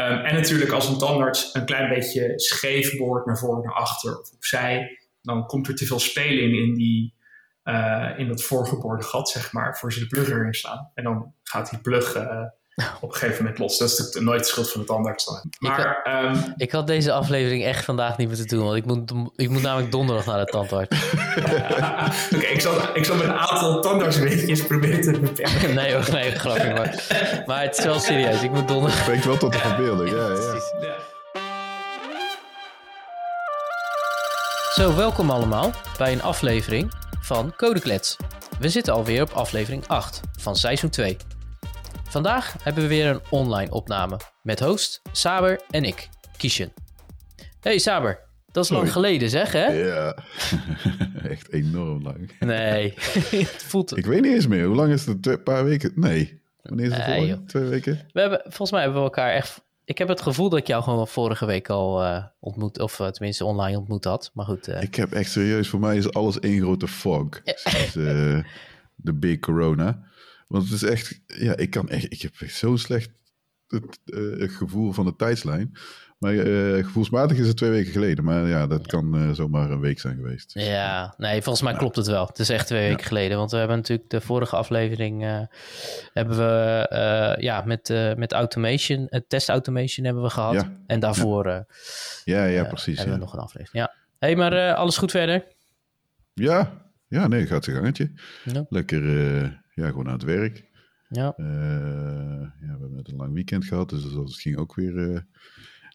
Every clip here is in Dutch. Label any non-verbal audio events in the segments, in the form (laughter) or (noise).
Ehm, en natuurlijk als een tandarts een klein beetje scheef boort naar voren, naar achter of opzij, dan komt er te veel speling in, die, uh, in dat voorgeboorde gat, zeg maar, voor ze de plug erin. En dan gaat die plug uh, op een gegeven moment los. Dat is natuurlijk nooit de schuld van de tandarts. Maar, ik, had, um, ik had deze aflevering echt vandaag niet moeten doen, want ik moet, ik moet namelijk donderdag naar de tandarts. (laughs) Oké, okay, ik, zal, ik zal met een aantal tandartsweetjes proberen te beperken. (laughs) nee hoor, nee, grapje maar. Maar het is wel serieus, ik moet donderdag... Spreekt wel tot de verbeelding, ja, ja. ja. Zo, welkom allemaal bij een aflevering van Codeklets. We zitten alweer op aflevering 8 van seizoen 2. Vandaag hebben we weer een online opname met host Saber en ik, Kishen. Hey Saber, dat is lang geleden zeg hè? Ja, (laughs) echt enorm lang. Nee, (laughs) het voelt... Ik weet niet eens meer, hoe lang is het? Een paar weken? Nee, wanneer is het nee, voor? Twee weken? We hebben, volgens mij hebben we elkaar echt... Ik heb het gevoel dat ik jou gewoon vorige week al uh, ontmoet, of uh, tenminste online ontmoet had. Maar goed. Uh... Ik heb echt serieus, voor mij is alles één grote fog. Sinds de big corona. Want het is echt, ja, ik kan echt, ik heb zo slecht het uh, gevoel van de tijdslijn. Maar uh, gevoelsmatig is het twee weken geleden. Maar ja, dat kan uh, zomaar een week zijn geweest. Ja, nee, volgens mij klopt het wel. Het is echt twee weken ja. geleden. Want we hebben natuurlijk de vorige aflevering... Hebben we ja, met, met automation, het test automation hebben we gehad. En daarvoor ja, ja, ja precies. hebben we nog een aflevering. Ja. hey, maar alles goed verder? Ja, ja nee, gaat zijn gangetje. Lekker ja, gewoon aan het werk. Ja. Uh, ja, we hebben een lang weekend gehad, dus het ging ook weer uh,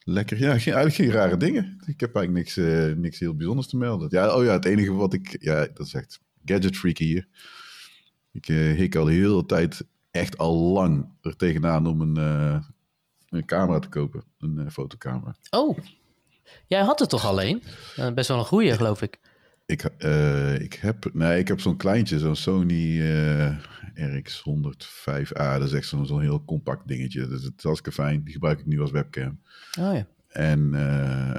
lekker. Ja, geen, eigenlijk geen rare dingen. Ik heb eigenlijk niks, uh, niks heel bijzonders te melden. Ja, oh ja, het enige wat ik... Ja, dat is echt gadget freaky hier. Ik hik al heel de tijd, echt al lang, er tegenaan om een, een camera te kopen. Een fotocamera. Oh, jij had het toch alleen? best wel een goeie, geloof ik. Ik, ik heb, nee, ik heb zo'n kleintje, zo'n Sony uh, RX105A. Dat is echt zo'n heel compact dingetje. Dus het is fijn. Die gebruik ik nu als webcam. Oh ja. En, uh,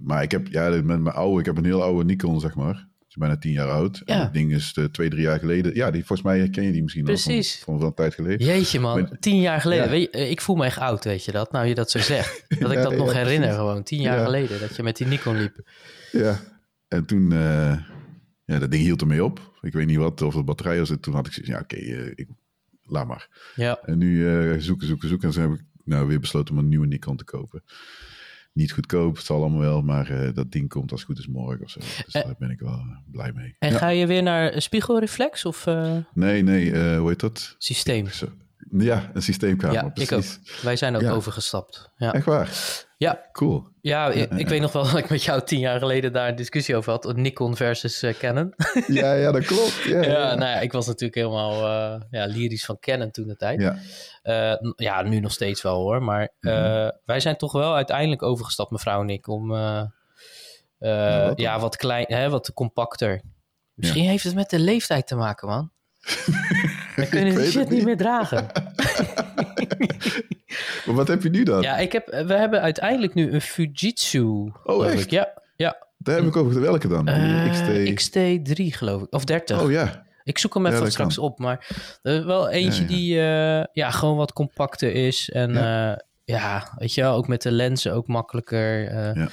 maar ik heb, ja, met mijn oude, ik heb een heel oude Nikon, zeg maar. Die is bijna tien jaar oud. Ja. En dat ding is de, twee, drie jaar geleden. Ja, die, volgens mij ken je die misschien Precies. Van, van, van een tijd geleden. Jeetje man, maar, tien jaar geleden. Ja. Weet je, ik voel me echt oud, weet je dat? Nou, je dat zo zegt. (laughs) Dat ik Ja, dat nog precies. herinner gewoon. Tien jaar Ja. geleden, dat je met die Nikon liep. Ja, en toen, uh, ja, dat ding hield ermee op. Ik weet niet wat, of de batterij was. En toen had ik zoiets, ja, oké, okay, ik laat maar. Ja. En nu uh, zoeken, zoeken, zoeken. En toen heb ik nou weer besloten om een nieuwe Nikon te kopen. Niet goedkoop, het zal allemaal wel, maar uh, dat ding komt als het goed is morgen of zo. Dus en, daar ben ik wel blij mee. En ja. ga je weer naar spiegelreflex of? Uh... Nee, nee, uh, hoe heet dat? Systeem. Ja, een systeemkamer. Ja, precies. ik ook. Wij zijn ook ja. overgestapt. Ja. Echt waar? Ja. Cool. Ja, ik, ik, weet nog wel (laughs) dat ik met jou tien jaar geleden daar een discussie over had. Nikon versus uh, Canon. (laughs) ja, ja, dat klopt. Ja, ja, ja, nou ja, ik was natuurlijk helemaal uh, ja, lyrisch van Canon toen de tijd. Ja. Uh, ja, nu nog steeds wel hoor. Maar mm -hmm. wij zijn toch wel uiteindelijk overgestapt, mevrouw en ik, om nou, wat ja, wat klein, hè, wat compacter. Misschien heeft het met de leeftijd te maken, man. (laughs) Dan kun je die shit niet. niet meer dragen. (laughs) maar wat heb je nu dan? Ja, ik heb, we hebben uiteindelijk nu een Fujitsu. Oh, echt? Ik. Ja, ja. Daar heb ik over. Welke dan? Uh, XT... XT3 geloof ik. Of 30. Oh ja. Ik zoek hem even ja, straks kan. op. Maar er wel eentje ja, ja. die uh, ja, gewoon wat compacter is. En ja. Uh, ja, weet je wel, ook met de lenzen ook makkelijker. ja.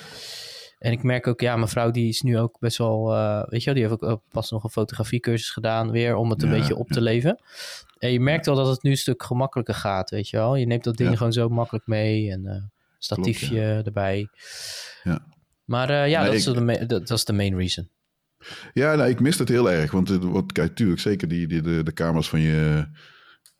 En ik merk ook, ja, mijn vrouw die is nu ook best wel, weet je wel, die heeft ook pas nog een fotografiecursus gedaan weer om het een beetje op te leven. En je merkt wel dat het nu een stuk gemakkelijker gaat, weet je wel. Je neemt dat ding ja. gewoon zo makkelijk mee en uh, statiefje Klopt, erbij. Ja. Maar uh, ja, nee, dat, ik... is de, dat, is de main reason. Ja, nou, ik mis het heel erg. Want wordt, kijk, tuurlijk, zeker die, die, de, de camera's van je,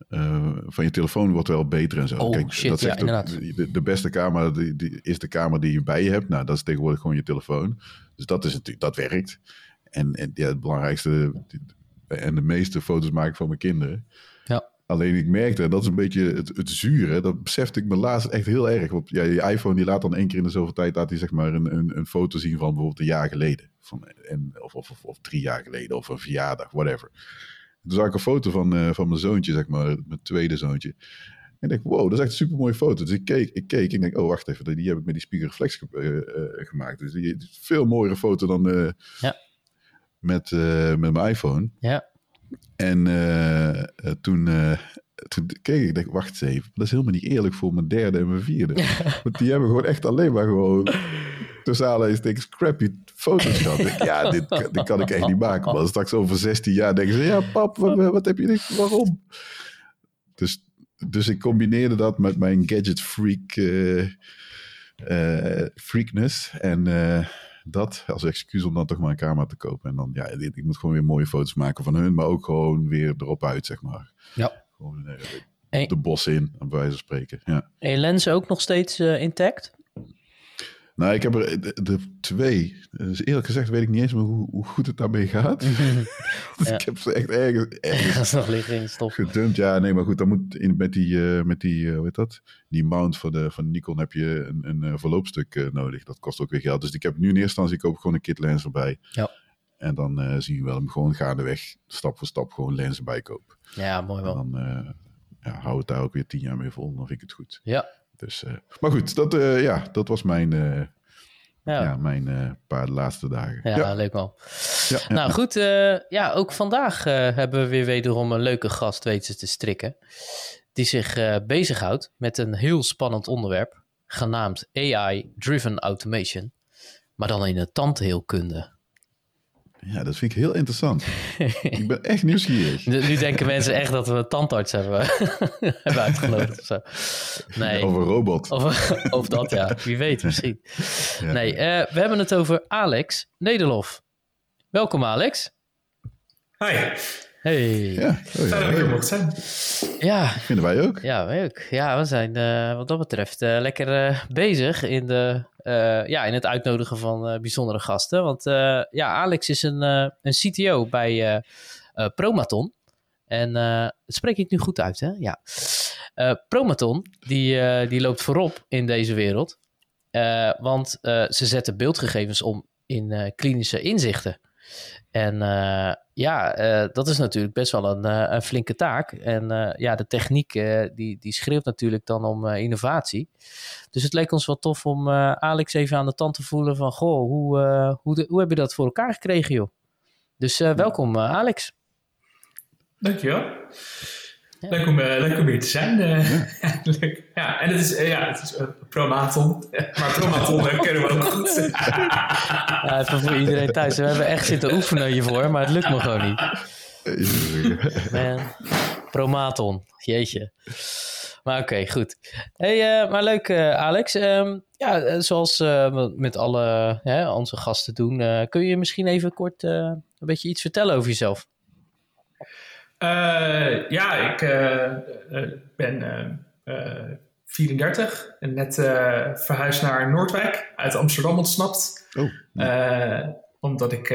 uh, van je telefoon wordt wel beter en zo. Oh, Kijk, shit, dat ja, inderdaad. De, de, beste camera die, die is de camera die je bij je hebt. Nou, dat is tegenwoordig gewoon je telefoon. Dus dat, is natuurlijk, dat werkt. En, en ja, het belangrijkste en de meeste foto's maak ik van mijn kinderen. Alleen ik merkte, dat is een beetje het, het zure. Dat besefte ik me laatst echt heel erg. Want ja, je iPhone die laat dan één keer in de zoveel tijd laat hij zeg maar een, een, een foto zien van bijvoorbeeld een jaar geleden. Van, en, of, of, of, drie jaar geleden of een verjaardag, whatever. Toen zag ik een foto van, uh, van mijn zoontje, zeg maar, mijn tweede zoontje. En ik denk, wow, dat is echt een super mooie foto. Dus ik keek, ik keek, ik denk, oh, wacht even, die heb ik met die spiegelreflex ge uh, uh, gemaakt. Dus die veel mooiere foto dan ja. met, met mijn iPhone. Ja. En uh, toen, uh, toen keek ik, denk, wacht eens even. Dat is helemaal niet eerlijk voor mijn derde en mijn vierde. Want die hebben gewoon echt alleen maar gewoon... Tussen aanhalingstekens crappy foto's gehad. ja, dit, dit kan ik echt niet maken. Maar straks over 16 jaar denken ze... Ja, pap, wat, wat heb je... Waarom? Dus, dus ik combineerde dat met mijn gadget freak... Uh, freakness. En dat als excuus om dan toch maar een camera te kopen. En dan, ja, ik moet gewoon weer mooie foto's maken van hun, maar ook gewoon weer erop uit, zeg maar. Ja. Gewoon uh, de bos in, bij wijze van spreken. Ja. En je lenzen ook nog steeds uh, intact? Nou, ik heb er de, twee. Dus eerlijk gezegd weet ik niet eens meer hoe, hoe goed het daarmee gaat. (laughs) dus ik heb ze echt ergens, ergens nog liggen in stof. gedumpt. Ja, nee, maar goed, dan moet in, met die, uh, met die uh, hoe heet dat? Die mount van, de, van Nikon heb je een, een uh, verloopstuk nodig. Dat kost ook weer geld. Dus ik heb nu in eerste instantie, ik koop gewoon een kit lens erbij. Ja. En dan zie je wel hem gewoon gaandeweg, stap voor stap, gewoon lenzen bijkopen. Ja, mooi wel. En dan ja, hou het daar ook weer tien jaar mee vol. Dan vind ik het goed. Ja, dus, uh, maar goed, dat, uh, ja, dat was mijn, uh, ja. ja. mijn paar laatste dagen. Ja, ja. leuk wel. Ja, nou goed, ja, ook vandaag hebben we weer wederom een leuke gast weten te strikken. Die zich bezighoudt met een heel spannend onderwerp, genaamd AI-Driven Automation. Maar dan in de tandheelkunde. Ja, dat vind ik heel interessant. (laughs) ik ben echt nieuwsgierig. Nu denken mensen echt dat we een tandarts hebben, (laughs) hebben uitgenodigd of zo. Nee. Over robot. Over, over dat, ja. (laughs) Wie weet, misschien. Nee, uh, we hebben het over Alex Nederlof. Welkom, Alex. Hi. Hey. Ja, oh, ja. dat ik mocht zijn. Ja. Vinden wij ook. Ja, wij ook. Ja, we zijn uh, wat dat betreft uh, lekker uh, bezig in, de, ja, in het uitnodigen van bijzondere gasten. Want ja, Alex is een, een CTO bij Promaton. En dat spreek ik nu goed uit, hè? Ja. Promaton, die, die loopt voorop in deze wereld. want ze zetten beeldgegevens om in klinische inzichten. En uh, ja, uh, dat is natuurlijk best wel een, uh, een flinke taak. En ja, de techniek die, die schreeuwt natuurlijk dan om innovatie. Dus het leek ons wel tof om Alex even aan de tand te voelen van... Goh, hoe, hoe, de, hoe heb je dat voor elkaar gekregen, joh? Dus welkom, Alex. Dankjewel. Ja. Leuk, om, uh, leuk om hier te zijn. Uh, ja. (laughs) ja. en het is, uh, ja, het is Promaton. (laughs) maar Promaton kennen we ook goed. (laughs) ja, even voor iedereen thuis. We hebben echt zitten oefenen hiervoor, maar het lukt me gewoon niet. Man. Promaton. Jeetje. Maar oké, okay, goed. Hey, maar leuk Alex. Um, ja, zoals met alle onze gasten doen, kun je misschien even kort een beetje iets vertellen over jezelf? Uh, ja, ik uh, ben 34 en net verhuisd naar Noordwijk, uit Amsterdam ontsnapt. Oh, omdat ik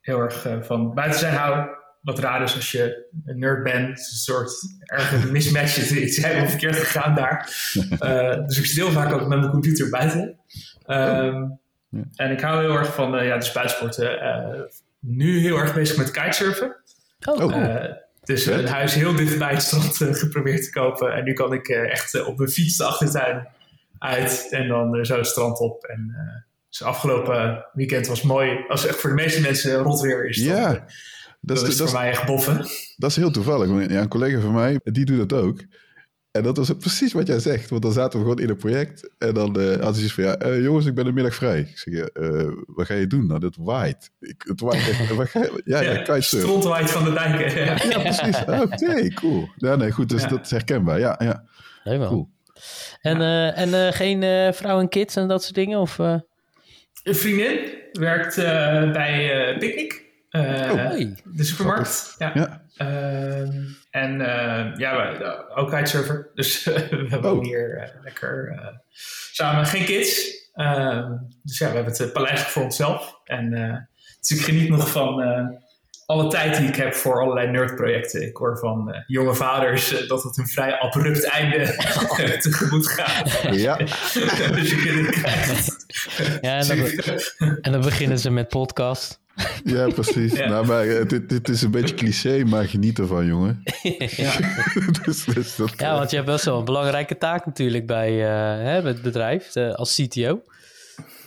heel erg van buiten zijn hou. Wat raar is als je een nerd bent. Is een soort erge (laughs) mismatch. Iets helemaal verkeerd gegaan daar. (laughs) dus ik stil vaak ook met mijn computer buiten. Um, ja. En ik hou heel erg van ja, de buitensporten. nu heel erg bezig met kitesurfen. Oh, cool. Dus een huis heel dicht bij het strand uh, geprobeerd te kopen. En nu kan ik uh, echt op mijn fiets de achtertuin uit en dan zo het strand op. En dus afgelopen weekend was mooi. Als echt voor de meeste mensen rot weer is. Ja, dat, is, voor mij echt boffen. Dat is heel toevallig. Ja, een collega van mij, die doet dat ook. En dat was precies wat jij zegt. Want dan zaten we gewoon in een project. En dan uh, had hij zoiets van, ja, uh, jongens, ik ben de middag vrij. Ik zeg, uh, wat ga je doen? Nou, dat waait. Ik, het waait echt. wat ga je, ja, ja, ja kitesurfen. waait van de dijken. Ja, ja precies. (laughs) Oké, okay, cool. Ja, nee, goed. Dus dat is herkenbaar. Ja, ja. Helemaal. Cool. En, en geen vrouw en kids en dat soort dingen? Of, Een vriendin werkt bij Picnic. Oh, de supermarkt. Ja. ja. En uh, ja, we, ook kitesurfer. Dus (laughs) we hebben oh. hier uh, lekker uh, samen geen kids. Ehm, dus ja, we hebben het paleis voor onszelf. En dus ik geniet nog van alle tijd die ik heb voor allerlei nerdprojecten. Ik hoor van jonge vaders dat het een vrij abrupt einde (laughs) tegemoet gaat. Ja. (laughs) dus je kinderen krijgt. (laughs) Ja, en dan, en dan beginnen ze met podcast. Ja, precies. Nou, maar eh, dit, dit is een beetje cliché, maar geniet ervan, jongen. ja. dus, dus dat, ja, want je hebt best wel een belangrijke taak natuurlijk bij, uh, hè, het bedrijf als CTO.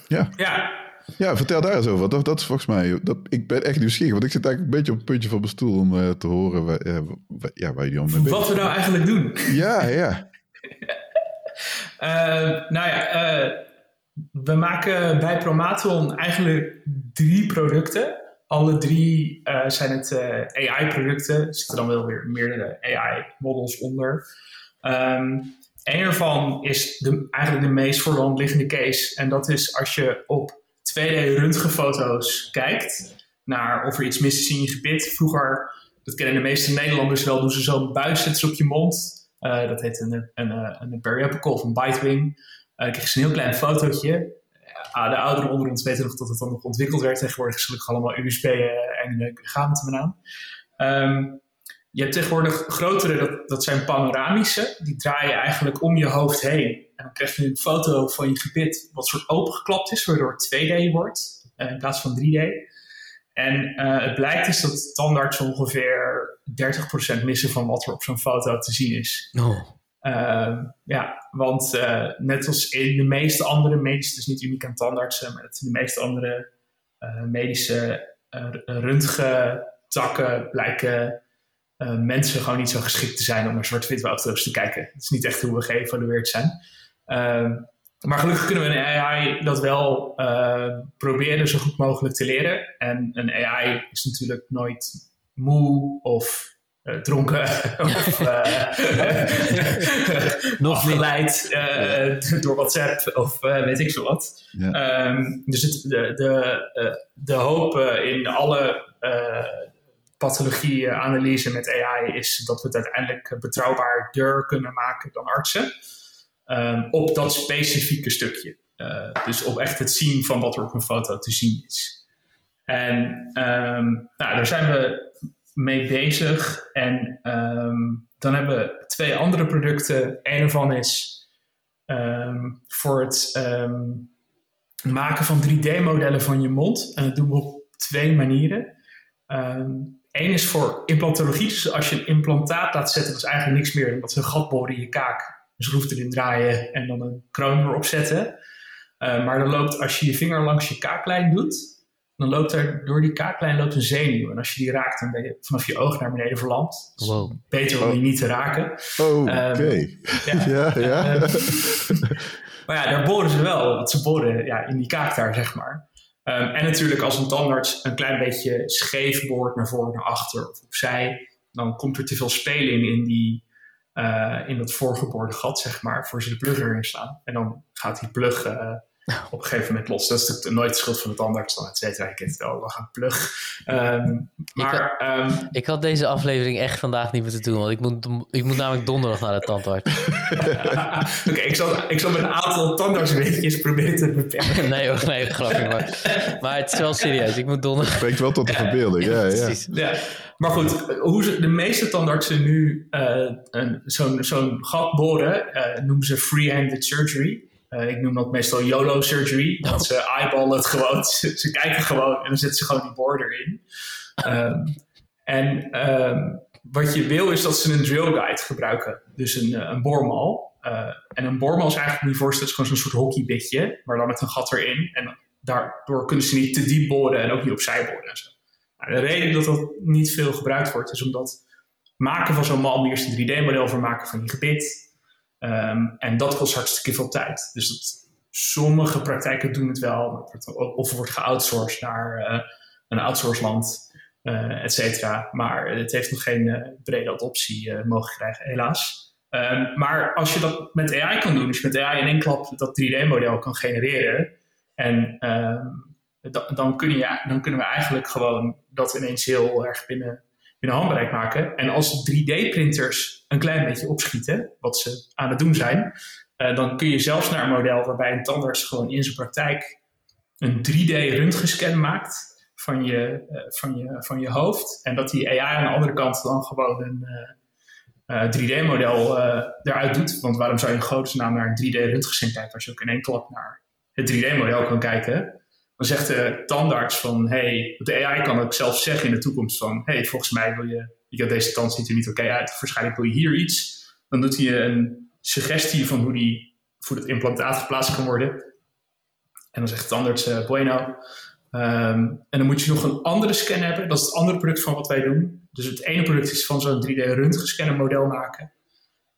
Ja. Ja, Ja, vertel daar eens over. Dat, dat is volgens mij. Dat, ik ben echt nieuwsgierig. Want ik zit eigenlijk een beetje op het puntje van mijn stoel om uh, te horen waar, uh, waar, ja, waar jullie om mee Wat we nou eigenlijk doen. Ja, ja. uh, (laughs) nou ja, we maken bij Promaton eigenlijk drie producten. Alle drie zijn het AI-producten. Er zitten dan wel weer meerdere AI-models onder. Um, een ervan is de, eigenlijk de meest voor de hand liggende case. En dat is als je op 2D-röntgenfoto's kijkt naar of er iets mis is in je gebit. Vroeger, dat kennen de meeste Nederlanders wel, doen ze zo'n buis op je mond. Uh, dat heet een, een, een, een periapical of een bitewing. Uh, dan krijg je een heel klein fotootje. Uh, de ouderen onder ons weten nog dat het dan nog ontwikkeld werd. Tegenwoordig is het allemaal USB en uh, gaan met. Um, je hebt tegenwoordig grotere, dat, dat zijn panoramische. Die draaien eigenlijk om je hoofd heen. En dan krijg je een foto van je gebit wat soort opengeklapt is, waardoor het 2D wordt uh, in plaats van 3D. En uh, het blijkt dus dat tandarts ongeveer 30% missen van wat er op zo'n foto te zien is. Oh. Uh, ja, want uh, net als in de meeste andere medische, dus niet uniek aan tandartsen, maar in de meeste andere medische röntgentakken blijken uh, mensen gewoon niet zo geschikt te zijn om naar zwart-wit foto's te kijken. Dat is niet echt hoe we geëvalueerd zijn. Uh, maar gelukkig kunnen we een AI dat wel uh, proberen zo goed mogelijk te leren. En een AI is natuurlijk nooit moe of uh, dronken (laughs) of (laughs) nog afgeleid uh, door WhatsApp of weet ik veel wat. Ja. Um, dus het, de, de, de hoop in alle pathologie-analyse met AI is dat we het uiteindelijk betrouwbaarder kunnen maken dan artsen. Um, op dat specifieke stukje. Uh, dus op echt het zien van wat er op een foto te zien is. En um, nou, daar zijn we mee bezig. En um, dan hebben we twee andere producten. Een ervan is voor het maken van 3D-modellen van je mond. En dat doen we op twee manieren. Eén is voor implantologie. Dus als je een implantaat laat zetten, dat is eigenlijk niks meer dan dat ze een gat boren in je kaak. Een schroef erin draaien en dan een kroon erop zetten. Uh, maar dan loopt, als je je vinger langs je kaaklijn doet, dan loopt er door die kaaklijn loopt een zenuw. En als je die raakt, dan ben je vanaf je oog naar beneden verlamd. Dus wow. Beter om je niet te raken. Oh, oké. Okay. Um, ja, ja. ja. (laughs) (laughs) maar ja, daar boren ze wel. Want ze boren ja, in die kaak daar, zeg maar. Um, en natuurlijk als een tandarts een klein beetje scheef boort naar voren, naar achter of opzij, dan komt er te veel speling in, die, uh, in dat voorgeboorde gat, zeg maar, voor ze de plug erin slaan. En dan gaat die plug uh, op een gegeven moment los. Dat is natuurlijk nooit de schuld van de tandarts, dan et cetera. Kent het wel, we gaan plug. Um, maar, ik, had, um, ik had deze aflevering echt vandaag niet moeten doen, want ik moet, ik moet namelijk donderdag naar de tandarts. (laughs) Oké, okay, ik, zal, ik zal met een aantal tandartsweetjes proberen te beperken. nee hoor, nee, grapje maar. Maar het is wel serieus, ik moet donderdag... Spreekt wel tot de verbeelding, ja, ja. ja. ja. Maar goed, hoe ze, de meeste tandartsen nu uh, zo'n zo'n gat boren, uh, noemen ze free-handed surgery. Uh, ik noem dat meestal YOLO surgery. Dat ze eyeballen het gewoon. (laughs) Ze, kijken gewoon en dan zetten ze gewoon die boor erin. Um, en um, wat je wil is dat ze een drill guide gebruiken. Dus een, een boormal. Uh, en een boormal is eigenlijk, niet voorstellen, is gewoon zo'n soort hockeybitje. Maar dan met een gat erin. En daardoor kunnen ze niet te diep boren en ook niet opzij boren en zo. Nou, de reden dat dat niet veel gebruikt wordt, is omdat maken van zo'n mal eerst een 3D-model voor maken van je gebit. Um, en dat kost hartstikke veel tijd. Dus dat, sommige praktijken doen het wel, of wordt geoutsourced naar uh, een outsourceland, uh, et cetera. Maar het heeft nog geen uh, brede adoptie mogen krijgen, helaas. Um, maar als je dat met AI kan doen, dus je met AI in één klap dat 3D-model kan genereren, en um, dan, je, dan kunnen we eigenlijk gewoon dat ineens heel erg binnen binnen handbereik maken. En als 3D-printers een klein beetje opschieten, wat ze aan het doen zijn, uh, dan kun je zelfs naar een model waarbij een tandarts gewoon in zijn praktijk een 3D-röntgenscan maakt van je, uh, van, je, van je hoofd. En dat die AI aan de andere kant dan gewoon een uh, 3D-model eruit doet. Want waarom zou je in godesnaam naar een 3D-röntgenscan kijken als je ook in één klap naar het 3D-model kan kijken? Dan zegt de tandarts van, hey, de AI kan ook zelf zeggen in de toekomst van, hey, volgens mij wil je, je deze tand ziet er niet oké uit, waarschijnlijk wil je hier iets. Dan doet hij een suggestie van hoe die voor het implantaat geplaatst kan worden. En dan zegt het tandarts uh, bueno. Ehm, en dan moet je nog een andere scan hebben. Dat is het andere product van wat wij doen. Dus het ene product is van zo'n 3D-röntgenscanner model maken.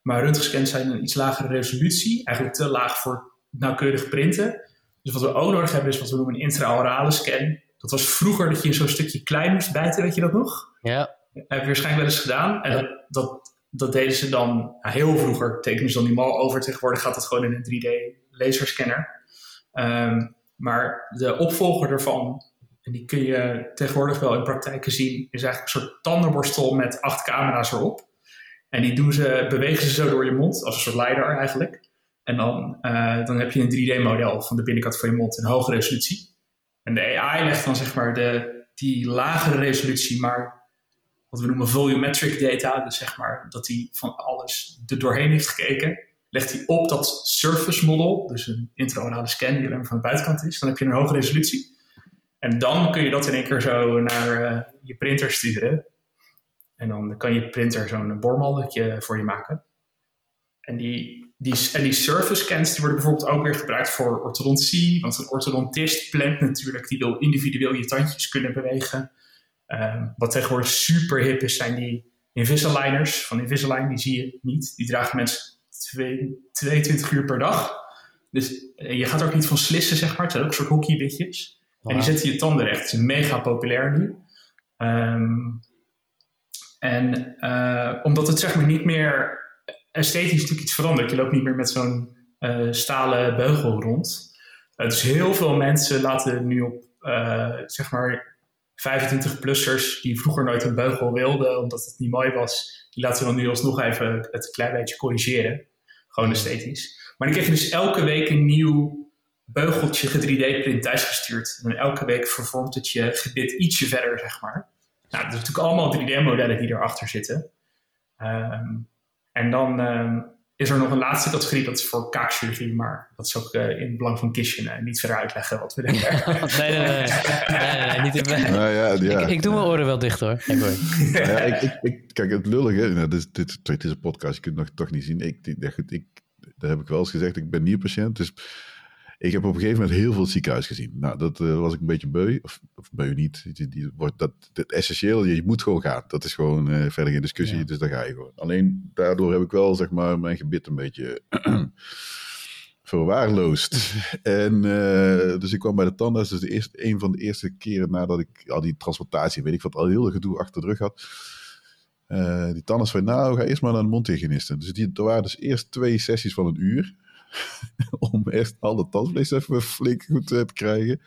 Maar röntgenscans zijn een iets lagere resolutie. Eigenlijk te laag voor nauwkeurig printen. Dus wat we ook nodig hebben is wat we noemen een intraorale scan. Dat was vroeger dat je zo'n stukje klein moest bijten, weet je dat nog? Ja. heb je waarschijnlijk wel eens gedaan. En dat, dat, dat, deden ze dan nou, heel vroeger. Tekenen ze dan die mal over. Tegenwoordig gaat het gewoon in een 3D laserscanner. Um, maar de opvolger ervan, en die kun je tegenwoordig wel in praktijken zien, is eigenlijk een soort tandenborstel met acht camera's erop. En die doen ze, bewegen ze zo door je mond, als een soort leider eigenlijk. En dan, uh, dan heb je een 3D-model van de binnenkant van je mond in hoge resolutie. En de AI legt dan zeg maar de, die lagere resolutie, maar wat we noemen volumetric data, dus zeg maar dat hij van alles er doorheen heeft gekeken, legt hij op dat surface model, dus een intraorale scan die alleen maar van de buitenkant is. Dan heb je een hoge resolutie. En dan kun je dat in één keer zo naar uh, je printer sturen. En dan kan je printer zo'n boormalletje voor je maken. En die, die, en die surface scans die worden bijvoorbeeld ook weer gebruikt voor orthodontie. Want een orthodontist plant natuurlijk, die wil individueel je tandjes kunnen bewegen. Um, wat tegenwoordig super hip is, zijn die Invisaligners. Van Invisalign, die zie je niet. Die dragen mensen 22 uur per dag. Dus eh, je gaat ook niet van slissen, zeg maar. Het zijn ook soort hockeybitjes. En die zetten je tanden recht. Het is mega populair nu. Um, en uh, omdat het zeg maar niet meer esthetisch natuurlijk iets verandert. Je loopt niet meer met zo'n uh, stalen beugel rond. Uh, dus heel veel mensen laten nu op zeg maar 25-plussers die vroeger nooit een beugel wilden omdat het niet mooi was, die laten we dan nu alsnog even het klein beetje corrigeren. Gewoon esthetisch. Maar dan krijg je dus elke week een nieuw beugeltje 3D-print thuisgestuurd. En elke week vervormt het je gebit ietsje verder, zeg maar. Nou, dat zijn natuurlijk allemaal 3D-modellen die erachter zitten. Um, en dan um, is er nog een laatste categorie, dat is voor kaakchirurgie, maar dat is ook uh, in het belang van Kishen. Uh, niet verder uitleggen wat we (laughs) denken. nee, nee, nee, nee, nee, niet in nou, ja, ja. Ik, ik, doe mijn oren wel dicht hoor. ja, ja, ik, ik, kijk, het lullige, nou, dit, dit, dit, is een podcast, je kunt het nog toch niet zien. Ik, ik, ik, daar heb ik wel eens gezegd, ik ben nierpatiënt, dus ik heb op een gegeven moment heel veel ziekenhuis gezien. Nou, dat uh, was ik een beetje beu. Of, of beu niet. Die, die wordt, dat, essentieel, je, je moet gewoon gaan. Dat is gewoon uh, verder geen discussie, ja. dus daar ga je gewoon. Alleen daardoor heb ik wel, zeg maar, mijn gebit een beetje (clears throat) verwaarloosd. (laughs) en uh, dus ik kwam bij de tandarts. Dus de eerste, een van de eerste keren nadat ik al die transportatie, weet ik wat, al heel veel gedoe achter de rug had. Uh, die tandarts zei, nou, ga eerst maar naar de mondhygiëniste. Dus die, er waren dus eerst twee sessies van een uur. (laughs) om echt alle tandvlees even flink goed te krijgen.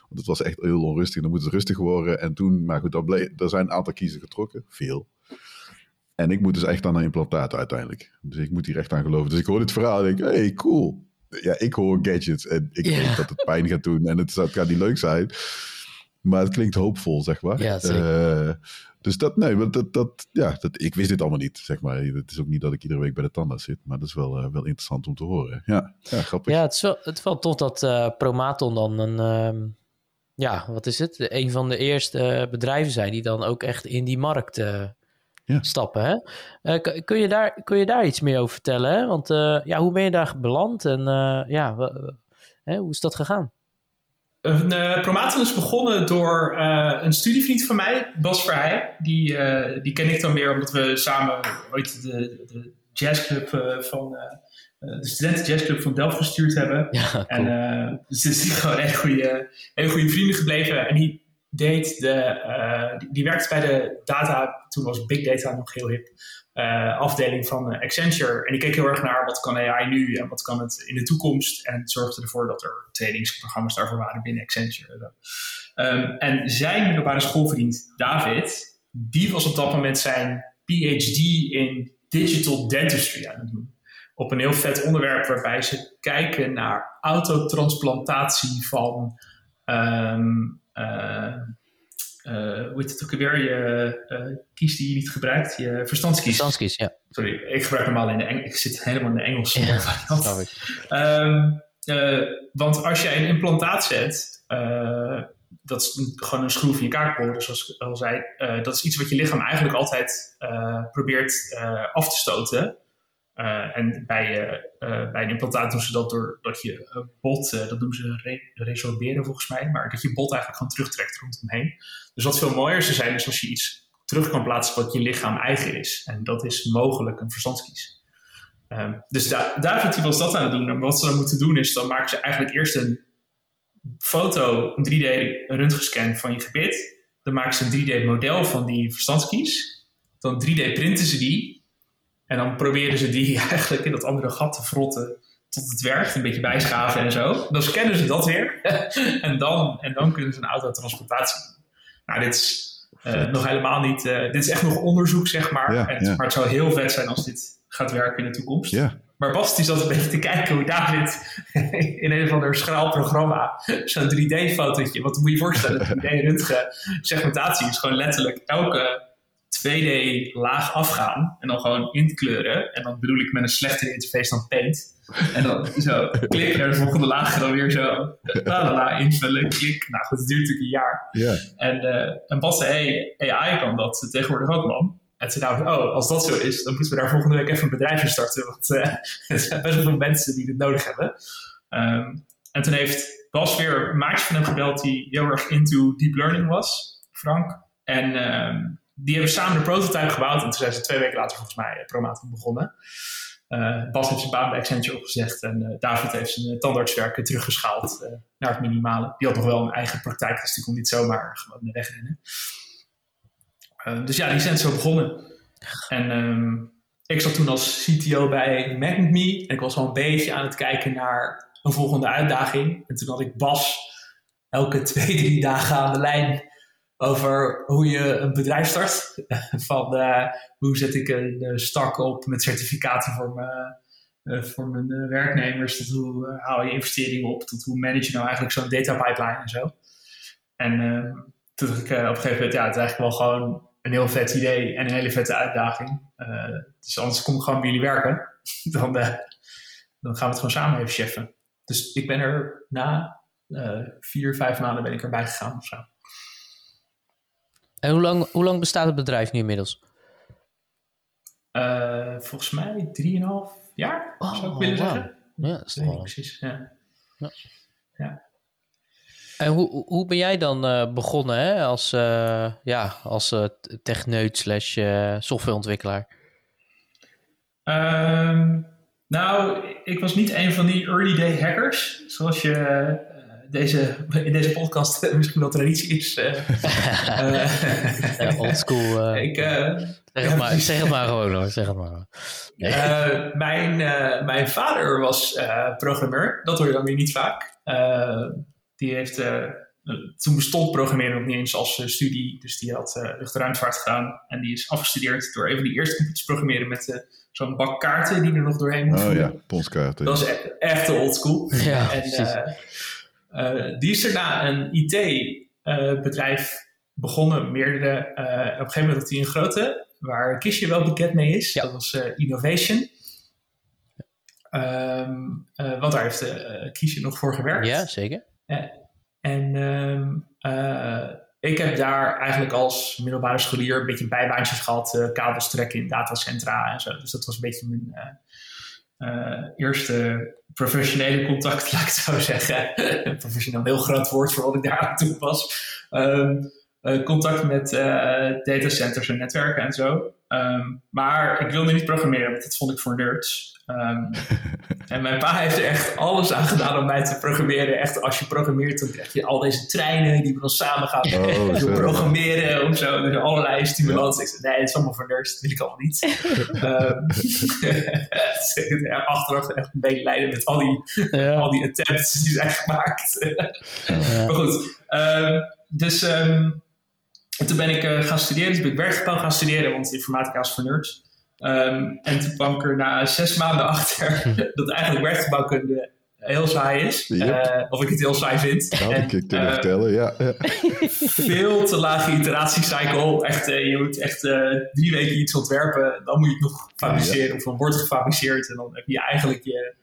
Want het was echt heel onrustig. Dan moet het rustig worden. En toen, maar goed, bleef, er zijn een aantal kiezen getrokken. Veel. En ik moet dus echt aan een implantaat uiteindelijk. Dus ik moet hier echt aan geloven. Dus ik hoor dit verhaal en denk, hey, cool. Ja, ik hoor gadgets en ik yeah. weet dat het pijn gaat doen en het, het gaat niet leuk zijn. Maar het klinkt hoopvol, zeg maar. Ja, zeker. Uh, dus dat, nee, dat, dat, ja, dat, ik wist dit allemaal niet, zeg maar. Het is ook niet dat ik iedere week bij de tandarts zit, maar dat is wel, uh, wel interessant om te horen. Ja, ja grappig. Ja, het is wel, het is wel tof dat uh, Promaton dan een, uh, ja, wat is het? Een van de eerste bedrijven zijn die dan ook echt in die markt ja. stappen. Hè? kun, je daar, kun je daar iets meer over vertellen? Hè? Want ja, hoe ben je daar beland en ja, hoe is dat gegaan? Een uh, is begonnen door uh, een studievriend van mij, Bas Verheij. Die, uh, die ken ik dan weer omdat we samen ooit de, de jazzclub van de studenten jazzclub van Delft gestuurd hebben. Ja, cool. En dus is gewoon hele goede, hele goede vrienden gebleven. En die deed de, die, die werkte bij de data, toen was big data nog heel hip. Uh, afdeling van uh, Accenture. En die keek heel erg naar wat kan AI nu en wat kan het in de toekomst. En zorgde ervoor dat er trainingsprogramma's daarvoor waren binnen Accenture. Um, en zijn middelbare schoolvriend David, die was op dat moment zijn PhD in digital dentistry aan het doen. Op een heel vet onderwerp waarbij ze kijken naar autotransplantatie van uh, hoe heet het ook weer? Je uh, kies die je niet gebruikt, je verstandskies. Verstandskies, ja. Sorry, ik gebruik normaal in de Engels. Ik zit helemaal in de Engelse ja, variant. Um, uh, want als jij een implantaat zet, dat is gewoon een schroef in je kaakboor, zoals ik al zei. dat is iets wat je lichaam eigenlijk altijd probeert af te stoten. Uh, en bij, uh, bij een implantaat doen ze dat door dat je bot, dat noemen ze re resorberen volgens mij, maar dat je bot eigenlijk gewoon terugtrekt rondomheen. Dus wat veel mooier zou zijn is als je iets terug kan plaatsen wat je lichaam eigen is. En dat is mogelijk een verstandskies. Um, dus daar, daar was dat aan het doen. En wat ze dan moeten doen is, dan maken ze eigenlijk eerst een foto, een 3D-röntgenscan van je gebit. Dan maken ze een 3D-model van die verstandskies. Dan 3D-printen ze die. En dan proberen ze die (laughs) eigenlijk in dat andere gat te frotten tot het werkt. Een beetje bijschaven en zo. Dan scannen ze dat weer. (laughs) en, dan, en dan kunnen ze een autotransplantatie doen. Nou, dit is uh, nog helemaal niet... Uh, dit is echt nog onderzoek, zeg maar. Ja, en, ja. Maar het zou heel vet zijn als dit gaat werken in de toekomst. Ja. Maar Bas die zat een beetje te kijken hoe David (laughs) in een of ander schraal programma zo'n 3D-fotootje, wat moet je je voorstellen, 3D-röntgen segmentatie is gewoon letterlijk elke 2D-laag afgaan en dan gewoon inkleuren. En dan bedoel ik met een slechtere interface dan Paint. En dan zo klik naar de volgende laag en dan weer zo la la la invullen, klik. Nou goed, het duurt natuurlijk een jaar. Ja. En, uh, en Bas zei, hey, AI kan dat tegenwoordig ook man. En toen dacht ik, oh, als dat zo is, dan moeten we daar volgende week even een bedrijf in starten. Want uh, (laughs) er zijn best wel veel mensen die het nodig hebben. Um, en toen heeft Bas weer een maatje van hem gebeld die heel erg into deep learning was, Frank. En um, die hebben samen een prototype gebouwd. En toen zijn ze twee weken later volgens mij Promatum begonnen. Uh, Bas heeft zijn baan bij Accenture opgezegd. En uh, David heeft zijn tandartswerken teruggeschaald naar het minimale. Die had nog wel een eigen praktijk, dus die kon niet zomaar gewoon wegrennen. Dus ja, die zijn zo begonnen. En um, ik zat toen als CTO bij Magnet Me. En ik was al een beetje aan het kijken naar een volgende uitdaging. En toen had ik Bas elke twee, drie dagen aan de lijn over hoe je een bedrijf start. (laughs) Van uh, hoe zet ik een uh, stak op met certificaten voor, me, uh, voor mijn werknemers. Hoe haal je investeringen op. Tot hoe manage je nou eigenlijk zo'n data pipeline en zo. En ehm, toen dacht ik op een gegeven moment, ja, het is eigenlijk wel gewoon een heel vet idee en een hele vette uitdaging. Dus anders kom ik gewoon bij jullie werken. (laughs) dan, dan gaan we het gewoon samen even cheffen. Dus ik ben er na vier, vijf maanden ben ik erbij gegaan of zo. En hoe lang, hoe lang bestaat het bedrijf nu inmiddels? Uh, volgens mij drieënhalf jaar, oh, zou ik willen wow. zeggen. Ja, dat is nee, precies. Ja. Ja. ja. En hoe, hoe ben jij dan uh, begonnen hè? als, uh, ja, als techneut slash softwareontwikkelaar? Um, nou, ik was niet een van die early day hackers, zoals je deze, in deze podcast misschien wel traditie is. (laughs) ja, old school. (laughs) ik, zeg, het ja, maar, zeg het maar gewoon hoor, zeg het maar. Nee. mijn, mijn vader was programmeur, dat hoor je dan weer niet vaak. Die heeft, uh, toen bestond programmeren nog niet eens als uh, studie. Dus die had uh, luchtruimtevaart gedaan. En die is afgestudeerd door een van die eerste computers programmeren met zo'n bak kaarten die er nog doorheen moet Oh ja, ponskaarten. Dat is e echt de oldschool. Ja, en die is daarna een IT-bedrijf begonnen. Meerdere, op een gegeven moment had hij een grote, waar Kistje wel bekend mee is. Ja. Dat was Innovation. Um, want daar heeft Kiesje nog voor gewerkt. Ja, zeker. Uh, en um, uh, ik heb daar eigenlijk als middelbare scholier een beetje bijbaantjes gehad, uh, kabels trekken in datacentra en zo. Dus dat was een beetje mijn eerste professionele contact, (laughs) laat ik het zo zeggen. Professioneel heel groot woord voor wat ik daar aan toe was. Um, contact met datacenters en netwerken en zo. Um, maar ik wilde niet programmeren, want dat vond ik voor nerds. Um, (laughs) en mijn pa heeft er echt alles aan gedaan om mij te programmeren. Echt, als je programmeert, dan krijg je al deze treinen die we dan samen gaan oh, (laughs) programmeren of zo. Dus allerlei stimulansen. Ik zei, nee, het is allemaal voor nerds, dat wil ik allemaal niet. (laughs) um, achteraf echt een beetje lijden met al die, ja. al die attempts die zijn gemaakt. ja. Maar goed, um, dus... En toen ben ik uh, gaan studeren, dus ben ik werkgebouw gaan studeren, want informatica is voor nerds. Um, en toen kwam ik er na zes maanden (laughs) achter (laughs) dat eigenlijk werkgebouwkunde heel saai is. Yep. Uh, of ik het heel saai vind. Dat had ik je kunnen uh, vertellen, ja. ja. (laughs) Veel te lage iteratiecycle. Echt, uh, je moet echt drie weken iets ontwerpen. Dan moet je het nog fabriceren. Ja. Of dan wordt gefabriceerd. En dan heb je eigenlijk je,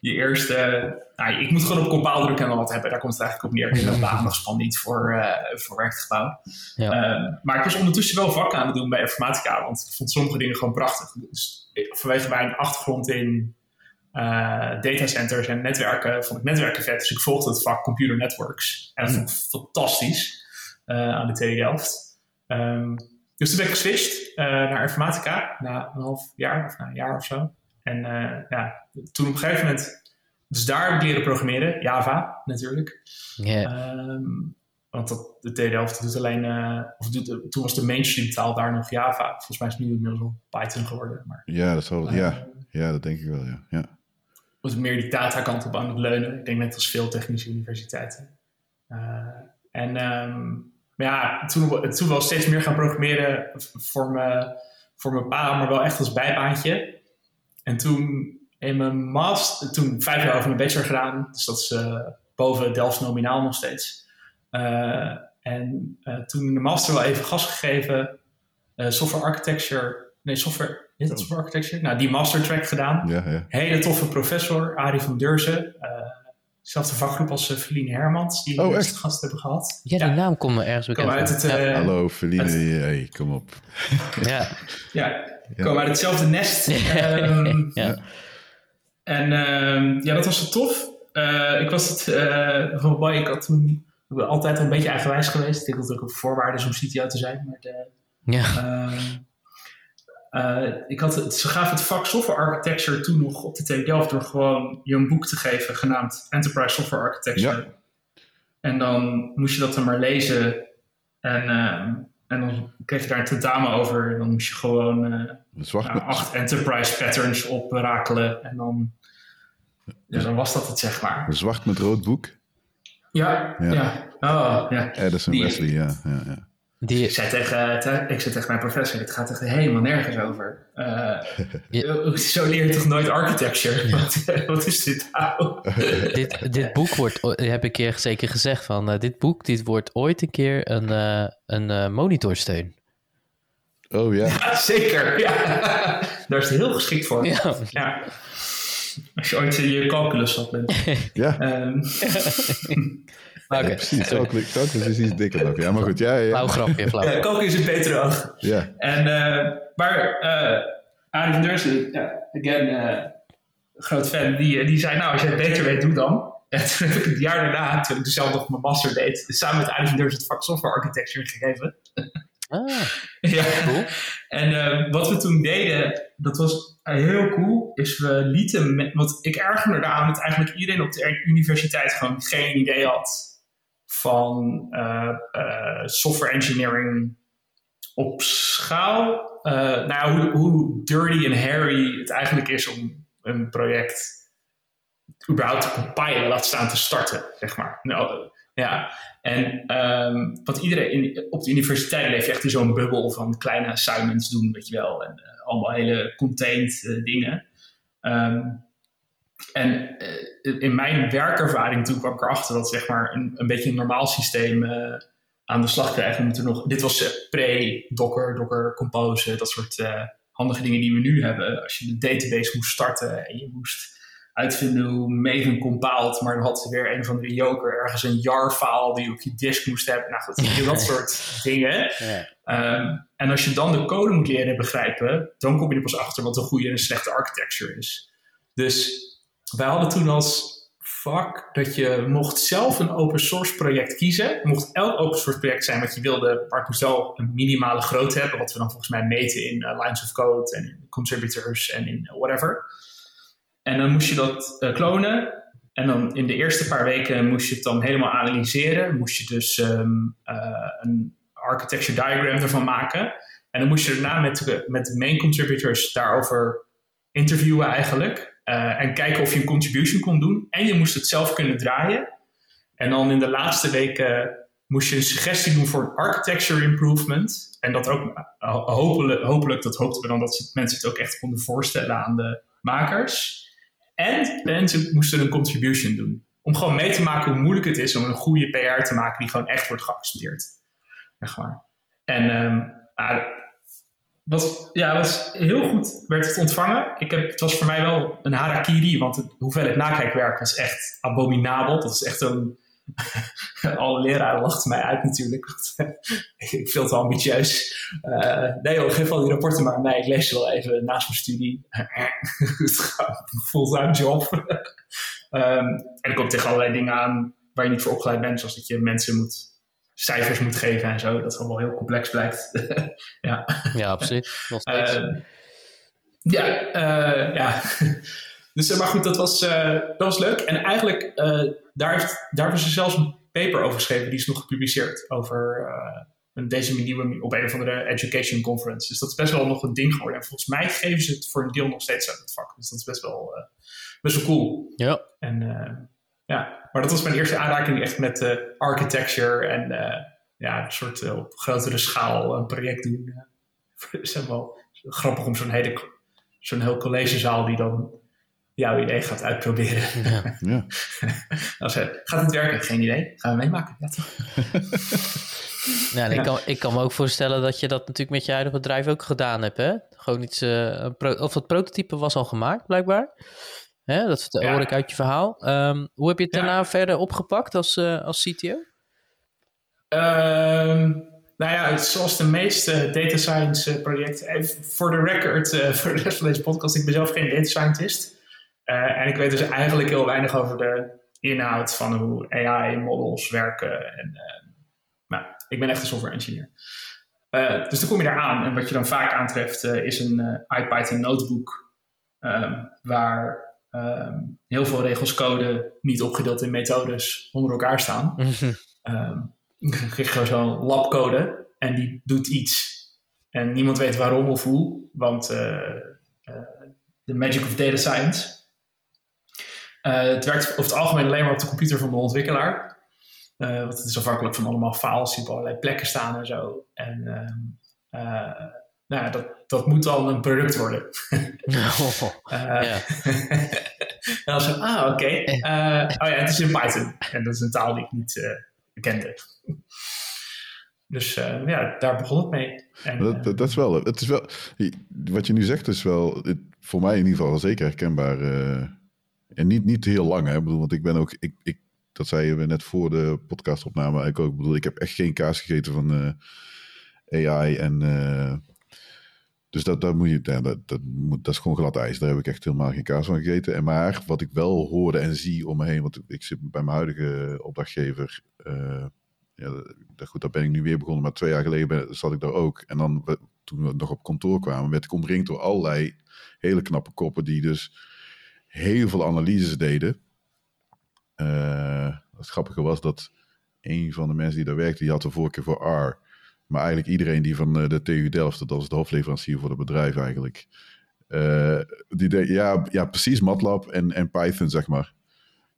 je eerste... Nou, ik moet gewoon op compiler drukken en dan wat hebben. Daar komt het eigenlijk op neer. Ik heb (laughs) een aandachtsspan niet voor, uh, voor werkgebouw. Ja. Uh, maar ik was ondertussen wel vak aan het doen bij informatica. Want ik vond sommige dingen gewoon prachtig. Dus vanwege mijn achtergrond in uh, datacenters en netwerken vond ik netwerken vet. Dus ik volgde het vak Computer Networks. En dat vond ik fantastisch aan de TU Delft. Um, dus toen ben ik geswitcht naar informatica na een half jaar of na een jaar of zo. En uh, ja, toen op een gegeven moment, dus daar heb ik leren programmeren, Java natuurlijk. Yeah. Um, want dat, de TD doet alleen, uh, of doet, toen was de mainstream taal daar nog Java. Volgens mij is het nu inmiddels al Python geworden. Maar, ja, dat zal, uh, ja. ja, dat denk ik wel, ja. ja. Was meer die datakant op aan het leunen. Ik denk net als veel technische universiteiten. Uh, en um, maar ja, toen, toen wel steeds meer gaan programmeren voor, me, voor mijn pa, maar wel echt als bijbaantje. En toen in mijn master, toen vijf jaar over mijn bachelor gedaan, dus dat is uh, boven Delft nominaal nog steeds. Uh, en uh, toen in de master wel even gas gegeven, software architecture, nee, software, is dat software architecture? Nou, die master track gedaan. Ja, ja. Hele toffe professor, Arie van Deurzen. Zelfde vakgroep als Feline Hermans, die oh, we echt gast hebben gehad. Ja, die ja. naam komt me ergens bekend uit het, ja. Hallo Feline, uit... hey, kom op. ja. ja, (laughs) ja. komen uit hetzelfde nest. (laughs) um, ja. En um, ja, dat was zo tof. Uh, ik was het uh, ik had toen ik ben altijd een beetje eigenwijs geweest. Ik denk dat het ook een voorwaarde is om CTO te zijn. Maar de, ja. uh, ik had het, ze gaven het vak software architecture toen nog op de TU Delft door gewoon je een boek te geven genaamd Enterprise Software Architecture. Ja. En dan moest je dat dan maar lezen. En en dan kreeg je daar een tentamen over. En dan moest je gewoon uh, nou, acht enterprise patterns oprakelen. En dan, ja, dan was dat het, zeg maar. Een zwart met rood boek? Ja, ja. ja. Oh, ja. Edison Die- Wesley, ja. ja, ja. Die, Ik zei, tegen, te- ik zei tegen mijn professor, dit gaat echt helemaal nergens over. Eh, (laughs) Ja. (laughs) Zo leer je toch nooit architecture? Wat, wat is dit nou? (laughs) dit, dit boek wordt, heb ik een keer zeker gezegd van, eh, dit boek dit wordt ooit een keer een, eh, een eh, monitorsteun. Oh ja. Ja, zeker. Ja. Daar is het heel geschikt voor. Ja, Ja. Als je ooit in je calculus zat bent. Ja, Ehm, oké. ja, precies. Calculus is iets dikker nog. Ja, maar goed. Ja, ja. Flauw grapje, (laughs) flauw. ja, is een betere oog. ja. En, eh, maar uh, Arie van ja, again, eh, groot fan, die, die zei, nou, als je het beter weet, doe dan. En (laughs) toen heb ik het jaar daarna, toen ik dus zelf nog mijn master deed, samen met Arie van het vak software architecture gegeven. Ah, (laughs) ja. cool. En eh, wat we toen deden, dat was heel cool, is we lieten, met, want ik erger me eraan dat eigenlijk iedereen op de universiteit gewoon geen idee had van eh, eh, software engineering op schaal. Eh, nou hoe, hoe dirty en hairy het eigenlijk is om een project überhaupt te compilen, laat staan te starten, zeg maar. Nou, ja, en want iedereen in, op de universiteit leef je echt in zo'n bubbel van kleine assignments doen, weet je wel. En allemaal hele contained dingen. Ehm, en eh, in mijn werkervaring toen kwam ik erachter dat zeg maar een, een beetje een normaal systeem eh, aan de slag krijgen. We moeten nog, dit was eh, pre-Docker, Docker Compose, dat soort handige dingen die we nu hebben. Als je de database moest starten en je moest uitvinden hoe Maven compiled, maar dan had ze weer een van de joker ergens een jar-file die je op je disk moest hebben. Nou goed, (laughs) dat soort dingen. Ja. Ehm, en als je dan de code moet leren begrijpen, dan kom je er pas achter wat een goede en een slechte architecture is. Dus wij hadden toen als vak dat je mocht zelf een open source project kiezen. Mocht elk open source project zijn wat je wilde, maar het moest wel een minimale grootte hebben, wat we dan volgens mij meten in eh, lines of code en contributors en in whatever. En dan moest je dat eh, klonen. En dan in de eerste paar weken moest je het dan helemaal analyseren. Moest je dus ehm, eh, een architecture diagram ervan maken. En dan moest je daarna met, met de main contributors daarover interviewen eigenlijk. Eh, en kijken of je een contribution kon doen. En je moest het zelf kunnen draaien. En dan in de laatste weken moest je een suggestie doen voor een architecture improvement. En dat ook eh, hopelijk, hopelijk dat hoopten we dan dat mensen het ook echt konden voorstellen aan de makers. En mensen moesten een contribution doen. Om gewoon mee te maken hoe moeilijk het is om een goede PR te maken die gewoon echt wordt geaccepteerd. Zeg maar. En ehm, ah, was, ja, was heel goed werd het ontvangen. Ik heb, het was voor mij wel een harakiri, want het, hoeveelheid nakijkwerk was echt abominabel. Dat is echt een... (laughs) Alle leraren lachten mij uit natuurlijk. (laughs) ik veel te ambitieus. Uh, nee joh, geef al die rapporten maar aan mij. Ik lees ze wel even naast mijn studie. (laughs) Fulltime job. um, en ik kom tegen allerlei dingen aan waar je niet voor opgeleid bent. Zoals dat je mensen moet cijfers moet geven en zo. Dat het wel heel complex blijkt. (laughs) ja. ja. Nog steeds. Uh, ja, uh, ja. (laughs) dus, maar goed, dat was, uh, dat was leuk. En eigenlijk, daar, heeft, daar hebben ze zelfs een paper over geschreven. Die is nog gepubliceerd over een, deze nieuwe op een of andere education conference. Dus dat is best wel nog een ding geworden. En volgens mij geven ze het voor een deel nog steeds uit het vak. Dus dat is best wel, best wel cool. Ja. En ja, maar dat was mijn eerste aanraking echt met uh, architecture en uh, ja, een soort uh, op grotere schaal een project doen. het is wel grappig om zo'n hele zo'n heel collegezaal die dan jouw idee gaat uitproberen. Ja. ja. (laughs) Als, gaat het werken? Geen idee. Gaan we meemaken. Ja, (laughs) ja, ik, kan, ik kan me ook voorstellen dat je dat natuurlijk met je huidige bedrijf ook gedaan hebt. Hè? Gewoon iets, of het prototype was al gemaakt, blijkbaar. Hè? Dat hoor ik uit je verhaal. Um, hoe heb je het daarna verder opgepakt als, uh, als CTO? Um, ehm, nou ja, zoals de meeste data science eh, projecten. Voor de record, (laughs) voor de rest van deze podcast, ik ben zelf geen data scientist. Uh, en ik weet dus eigenlijk heel weinig over de inhoud van hoe AI-models werken. En, nou, ik ben echt een software engineer. dus dan kom je daar aan. En wat je dan vaak aantreft is een IPython notebook. Um, waar um, heel veel regels code niet opgedeeld in methodes onder elkaar staan. um, je gewoon zo'n labcode en die doet iets. En niemand weet waarom of hoe, want uh, uh, the magic of data science. Uh, het werkt over het algemeen alleen maar op de computer van de ontwikkelaar. want het is afhankelijk van allemaal files die op allerlei plekken staan en zo. En ehm, nou ja, dat, dat moet dan een product worden. (laughs) oh, uh, (laughs) en dan zo, ah, oké. Okay. Uh, oh ja, het is in Python. En dat is een taal die ik niet uh, kende. Dus uh, ja, daar begon het mee. En, dat, dat, dat, is wel, het is wel, wat je nu zegt is wel, voor mij in ieder geval zeker herkenbaar. en niet, niet heel lang, hè. Ik bedoel, want ik ben ook, ik, ik, dat zeiden we net voor de podcastopname eigenlijk ook. Ik bedoel, ik heb echt geen kaas gegeten van AI en dus dat, dat, moet je, dat, dat, moet, dat is gewoon glad ijs. Daar heb ik echt helemaal geen kaas van gegeten. En maar wat ik wel hoorde en zie om me heen, want ik zit bij mijn huidige opdrachtgever. Uh, ja, goed, daar ben ik nu weer begonnen, maar twee jaar geleden zat ik daar ook. En dan, toen we nog op kantoor kwamen, werd ik omringd door allerlei hele knappe koppen die dus heel veel analyses deden. Uh, het grappige was dat een van de mensen die daar werkte, die had de voorkeur voor R. Maar eigenlijk iedereen die van eh, de TU Delft, dat was de hoofdleverancier voor het bedrijf eigenlijk. Uh, die de, ja, ja, precies MATLAB en, en Python, zeg maar.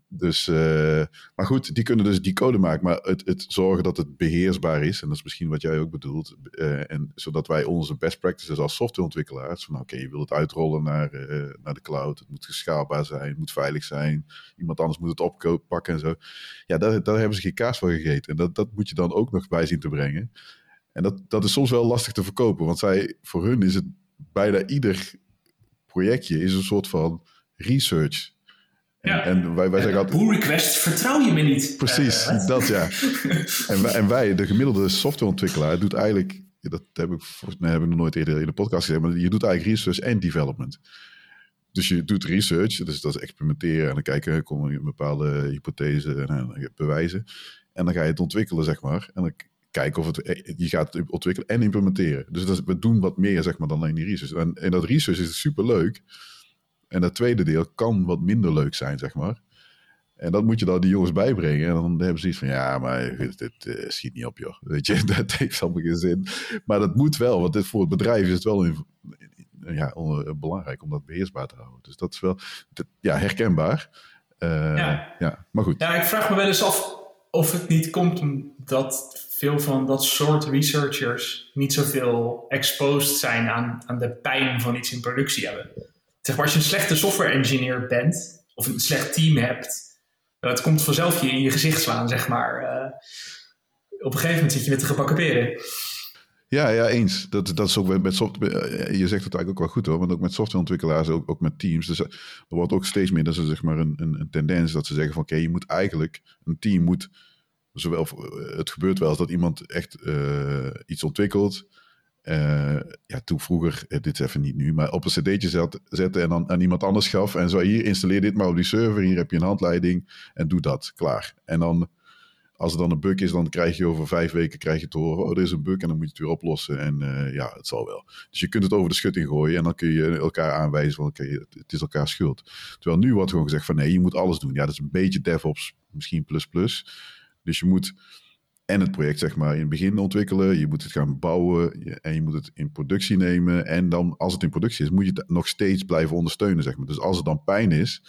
Dus, uh, maar goed, die kunnen dus die code maken. Maar het, het zorgen dat het beheersbaar is, en dat is misschien wat jij ook bedoelt. En zodat wij onze best practices als softwareontwikkelaars, van oké, je wil het uitrollen naar, naar de cloud. Het moet geschaalbaar zijn, het moet veilig zijn. Iemand anders moet het oppakken en zo. Ja, daar, daar hebben ze geen kaas voor gegeten. En dat, dat moet je dan ook nog bij zien te brengen. En dat, dat is soms wel lastig te verkopen, want zij, voor hun is het bijna ieder projectje is een soort van research. Ja. En, wij, wij zeggen altijd... Pull request, vertrouw je me niet. Precies, uh, dat ja. (laughs) en, wij, en wij, de gemiddelde softwareontwikkelaar, doet eigenlijk... Dat heb ik hebben we nog nooit eerder in de podcast gezegd, maar je doet eigenlijk research en development. Dus je doet research, dus dat is experimenteren en dan kijken, komen een bepaalde hypothese en, en bewijzen. En dan ga je het ontwikkelen, zeg maar. En dan kijken of het, eh, je gaat ontwikkelen en implementeren. Dus dat is, we doen wat meer zeg maar, dan alleen die research. En, en dat research is super leuk. En dat tweede deel kan wat minder leuk zijn, zeg maar. En dat moet je dan die jongens bijbrengen. En dan hebben ze iets van, ja, maar dit, uh, schiet niet op, joh. Weet je, (laughs) dat heeft allemaal geen zin. Maar dat moet wel, want dit, voor het bedrijf is het wel een, ja, belangrijk om dat beheersbaar te houden. Dus dat is wel ja, herkenbaar. Uh, ja. ja, maar goed. Ja, ik vraag me wel eens af of het niet komt omdat veel van dat soort researchers niet zoveel exposed zijn aan, aan de pijn van iets in productie hebben. Zeg maar, als je een slechte software engineer bent, of een slecht team hebt, het komt vanzelf je in je gezicht slaan, zeg maar. Uh, op een gegeven moment zit je met de gebakken peren. Ja, ja, eens. Dat, dat is ook met, met software. Je zegt het eigenlijk ook wel goed hoor, want ook met softwareontwikkelaars, ook, ook met teams. Dus er wordt ook steeds meer dat ze zeg maar een, een, een tendens dat ze zeggen van oké, je moet eigenlijk, een team moet, zowel, het gebeurt wel eens dat iemand echt uh, iets ontwikkelt. Uh, ja, toen vroeger, dit is even niet nu, maar op een cd'tje zet, zetten en dan aan iemand anders gaf. En zo, hier installeer dit maar op die server, hier heb je een handleiding en doe dat, klaar. En dan als er dan een bug is, dan krijg je over vijf weken krijg je te horen, oh, er is een bug en dan moet je het weer oplossen. En ja, het zal wel. Dus je kunt het over de schutting gooien en dan kun je elkaar aanwijzen van, oké, het is elkaar schuld. Terwijl nu wordt gewoon gezegd van, nee, je moet alles doen. Ja, dat is een beetje DevOps, misschien plus plus. Dus je moet en het project zeg maar in het begin ontwikkelen, je moet het gaan bouwen en je moet het in productie nemen. En dan, als het in productie is, moet je het nog steeds blijven ondersteunen, zeg maar. Dus als er dan pijn is,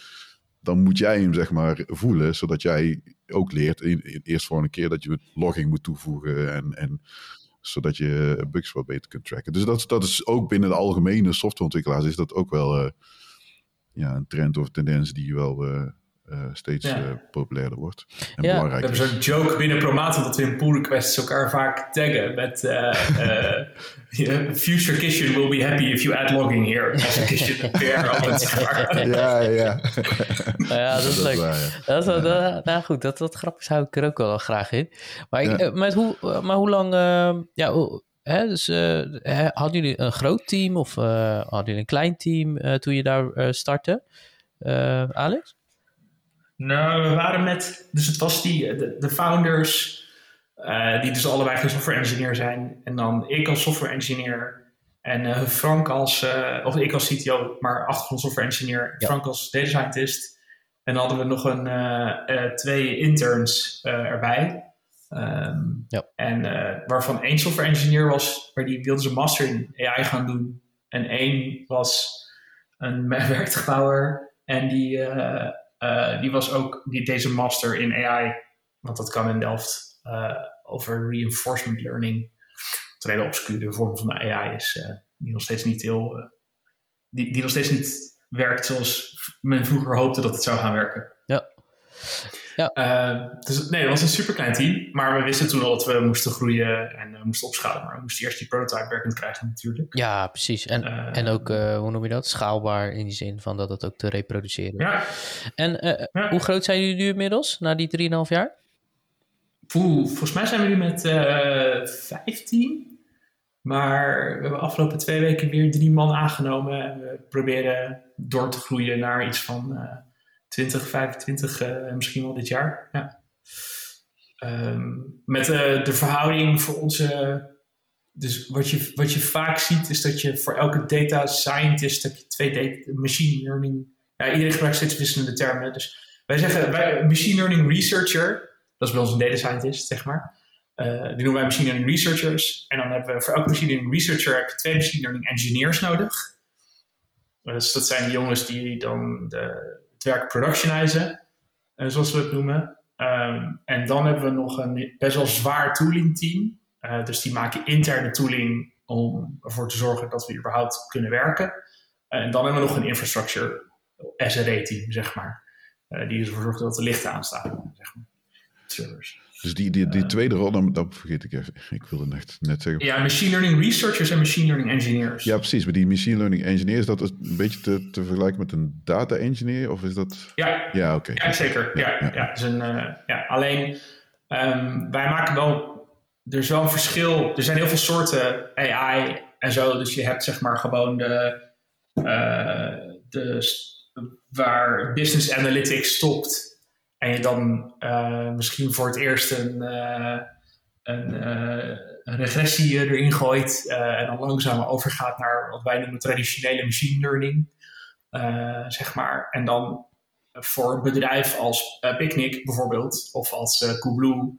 dan moet jij hem zeg maar voelen, zodat jij ook leert eerst voor een keer dat je logging moet toevoegen en, en zodat je bugs wat beter kunt tracken. Dus dat, dat is ook binnen de algemene softwareontwikkelaars is dat ook wel uh, ja, een trend of tendens die wel uh, uh, steeds ja. populairder wordt. En ja. belangrijk We hebben zo'n joke binnen Promato dat we in pull requests elkaar vaak taggen met (laughs) future Kitchen will be happy if you add logging here. Als een Kitchen (laughs) altijd. Ja, ja. ja, (laughs) dat is leuk. Dat is, dat, dat, nou goed, dat, dat grappig zou ik er ook wel graag in. Maar, ik, ja. met hoe, maar hoe lang, uh, ja, hè, dus, uh, hadden jullie een groot team of uh, hadden jullie een klein team toen je daar startte, Alex? Nou, we waren met, dus het was die, de, de founders, uh, die dus allebei geen software engineer zijn. En dan ik als software engineer en uh, Frank als, uh, of ik als CTO, maar achtergrond software engineer, ja. Frank als data scientist. En dan hadden we nog een, twee interns erbij. Um, ja. En waarvan één software engineer was, maar die wilde zijn master in AI gaan doen. En één was een (laughs) werktuigbouwer en die uh, die was ook die, deze master in AI, want dat kan in Delft, uh, over reinforcement learning. Een hele obscure vorm van de AI is, uh, die nog steeds niet heel, die, die nog steeds niet werkt zoals men vroeger hoopte dat het zou gaan werken. Ja. Ja. Uh, dus nee, dat was een super klein team. Maar we wisten toen al dat we moesten groeien en we moesten opschalen. Maar we moesten eerst die prototype werkend krijgen natuurlijk. Ja, precies. En, uh, en ook, uh, hoe noem je dat? Schaalbaar in die zin van dat het ook te reproduceren. Ja. En ja. hoe groot zijn jullie nu inmiddels na die 3,5 jaar? Poeh, volgens mij zijn we nu met 15. Maar we hebben afgelopen twee weken weer drie man aangenomen. En we proberen door te groeien naar iets van 20, 25, uh, misschien wel dit jaar. Ja. Um, met uh, de verhouding voor onze. Dus wat je, wat je vaak ziet is dat je voor elke data scientist heb je twee data, machine learning. Ja, iedereen gebruikt steeds wisselende termen. Dus wij zeggen machine learning researcher. Dat is bij ons een data scientist, zeg maar. Uh, die noemen wij machine learning researchers. En dan hebben we voor elke machine learning researcher heb je twee machine learning engineers nodig. Dus dat zijn de jongens die dan de, werk productionizen, uh, zoals we het noemen. Um, en dan hebben we nog een best wel zwaar tooling team. Uh, dus die maken interne tooling om ervoor te zorgen dat we überhaupt kunnen werken. Uh, en dan hebben we nog een infrastructure SRE team, zeg maar. die ervoor zorgt dat de lichten aanstaan, zeg maar. Servers. Dus die, die, die tweede rol, dan, dat vergeet ik even. (laughs) Ik wilde net, net zeggen. Ja, machine learning researchers en machine learning engineers. Ja, precies. Maar die machine learning engineers, dat is een beetje te, te vergelijken met een data engineer? Of is dat... Ja, ja, oké. ja zeker. Ja, ja, ja. Dus een, uh, ja. Alleen, um, wij maken wel... Er is wel een verschil. Er zijn heel veel soorten AI en zo. Dus je hebt zeg maar gewoon de... Uh, de waar business analytics stopt en je dan uh, misschien voor het eerst een, een, uh, een, regressie erin gooit en dan langzaam overgaat naar wat wij noemen traditionele machine learning, zeg maar. En dan voor een bedrijf als Picnic bijvoorbeeld, of als Coolblue,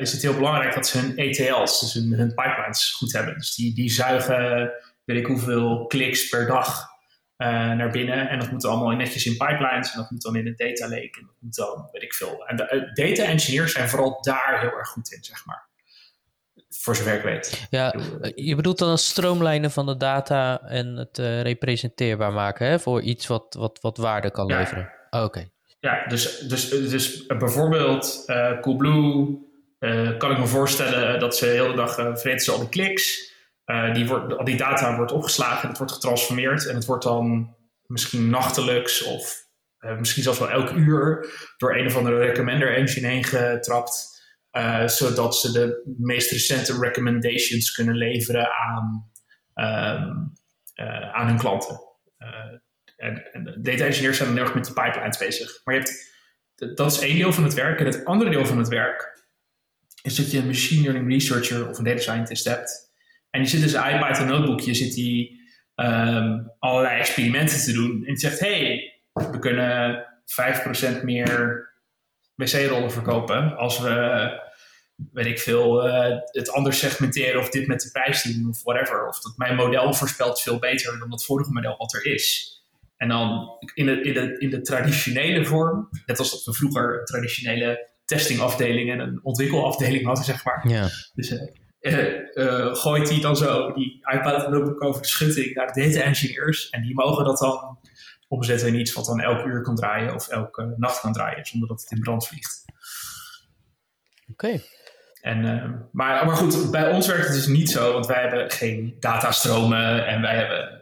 is het heel belangrijk dat ze hun ETL's, dus hun, hun pipelines, goed hebben. Dus die, die zuigen, weet ik hoeveel kliks per dag uh, naar binnen. En dat moet allemaal netjes in pipelines. En dat moet dan in een data lake. En dat moet dan, weet ik veel. En de, uh, data engineers zijn vooral daar heel erg goed in, zeg maar. Voor zover ik weet. Ja, je bedoelt dan het stroomlijnen van de data en het uh, representeerbaar maken hè? voor iets wat, wat, wat waarde kan leveren. Oh, Oké. Okay. Ja, dus, dus, dus bijvoorbeeld Coolblue kan ik me voorstellen dat ze de hele dag uh, vreten ze al die kliks. Die wordt, die data wordt opgeslagen, het wordt getransformeerd en het wordt dan misschien nachtelijks of misschien zelfs wel elk uur door een of andere recommender engine heen getrapt. zodat ze de meest recente recommendations kunnen leveren aan, ehm, aan hun klanten. En, en data engineers zijn dan heel erg met die pipelines bezig. Maar je hebt, dat is één deel van het werk. En het andere deel van het werk is dat je een machine learning researcher of een data scientist hebt. En die zit in zijn iPython notebookje, zit die um, allerlei experimenten te doen. En die zegt, hey, we kunnen 5% meer wc-rollen verkopen als we, weet ik veel, uh, het anders segmenteren of dit met de prijs doen of whatever. Of dat mijn model voorspelt veel beter dan dat vorige model wat er is. En dan in de, in, de, in de traditionele vorm, net als dat we vroeger een traditionele testingafdeling en een ontwikkelafdeling hadden, zeg maar. Ja. Dus uh, gooit hij dan zo die iPad notebook over de schutting naar de data engineers. En die mogen dat dan omzetten in iets wat dan elk uur kan draaien of elke nacht kan draaien, zonder dat het in brand vliegt. Oké. En, uh, maar, maar goed, bij ons werkt het dus niet zo, want wij hebben geen datastromen en wij hebben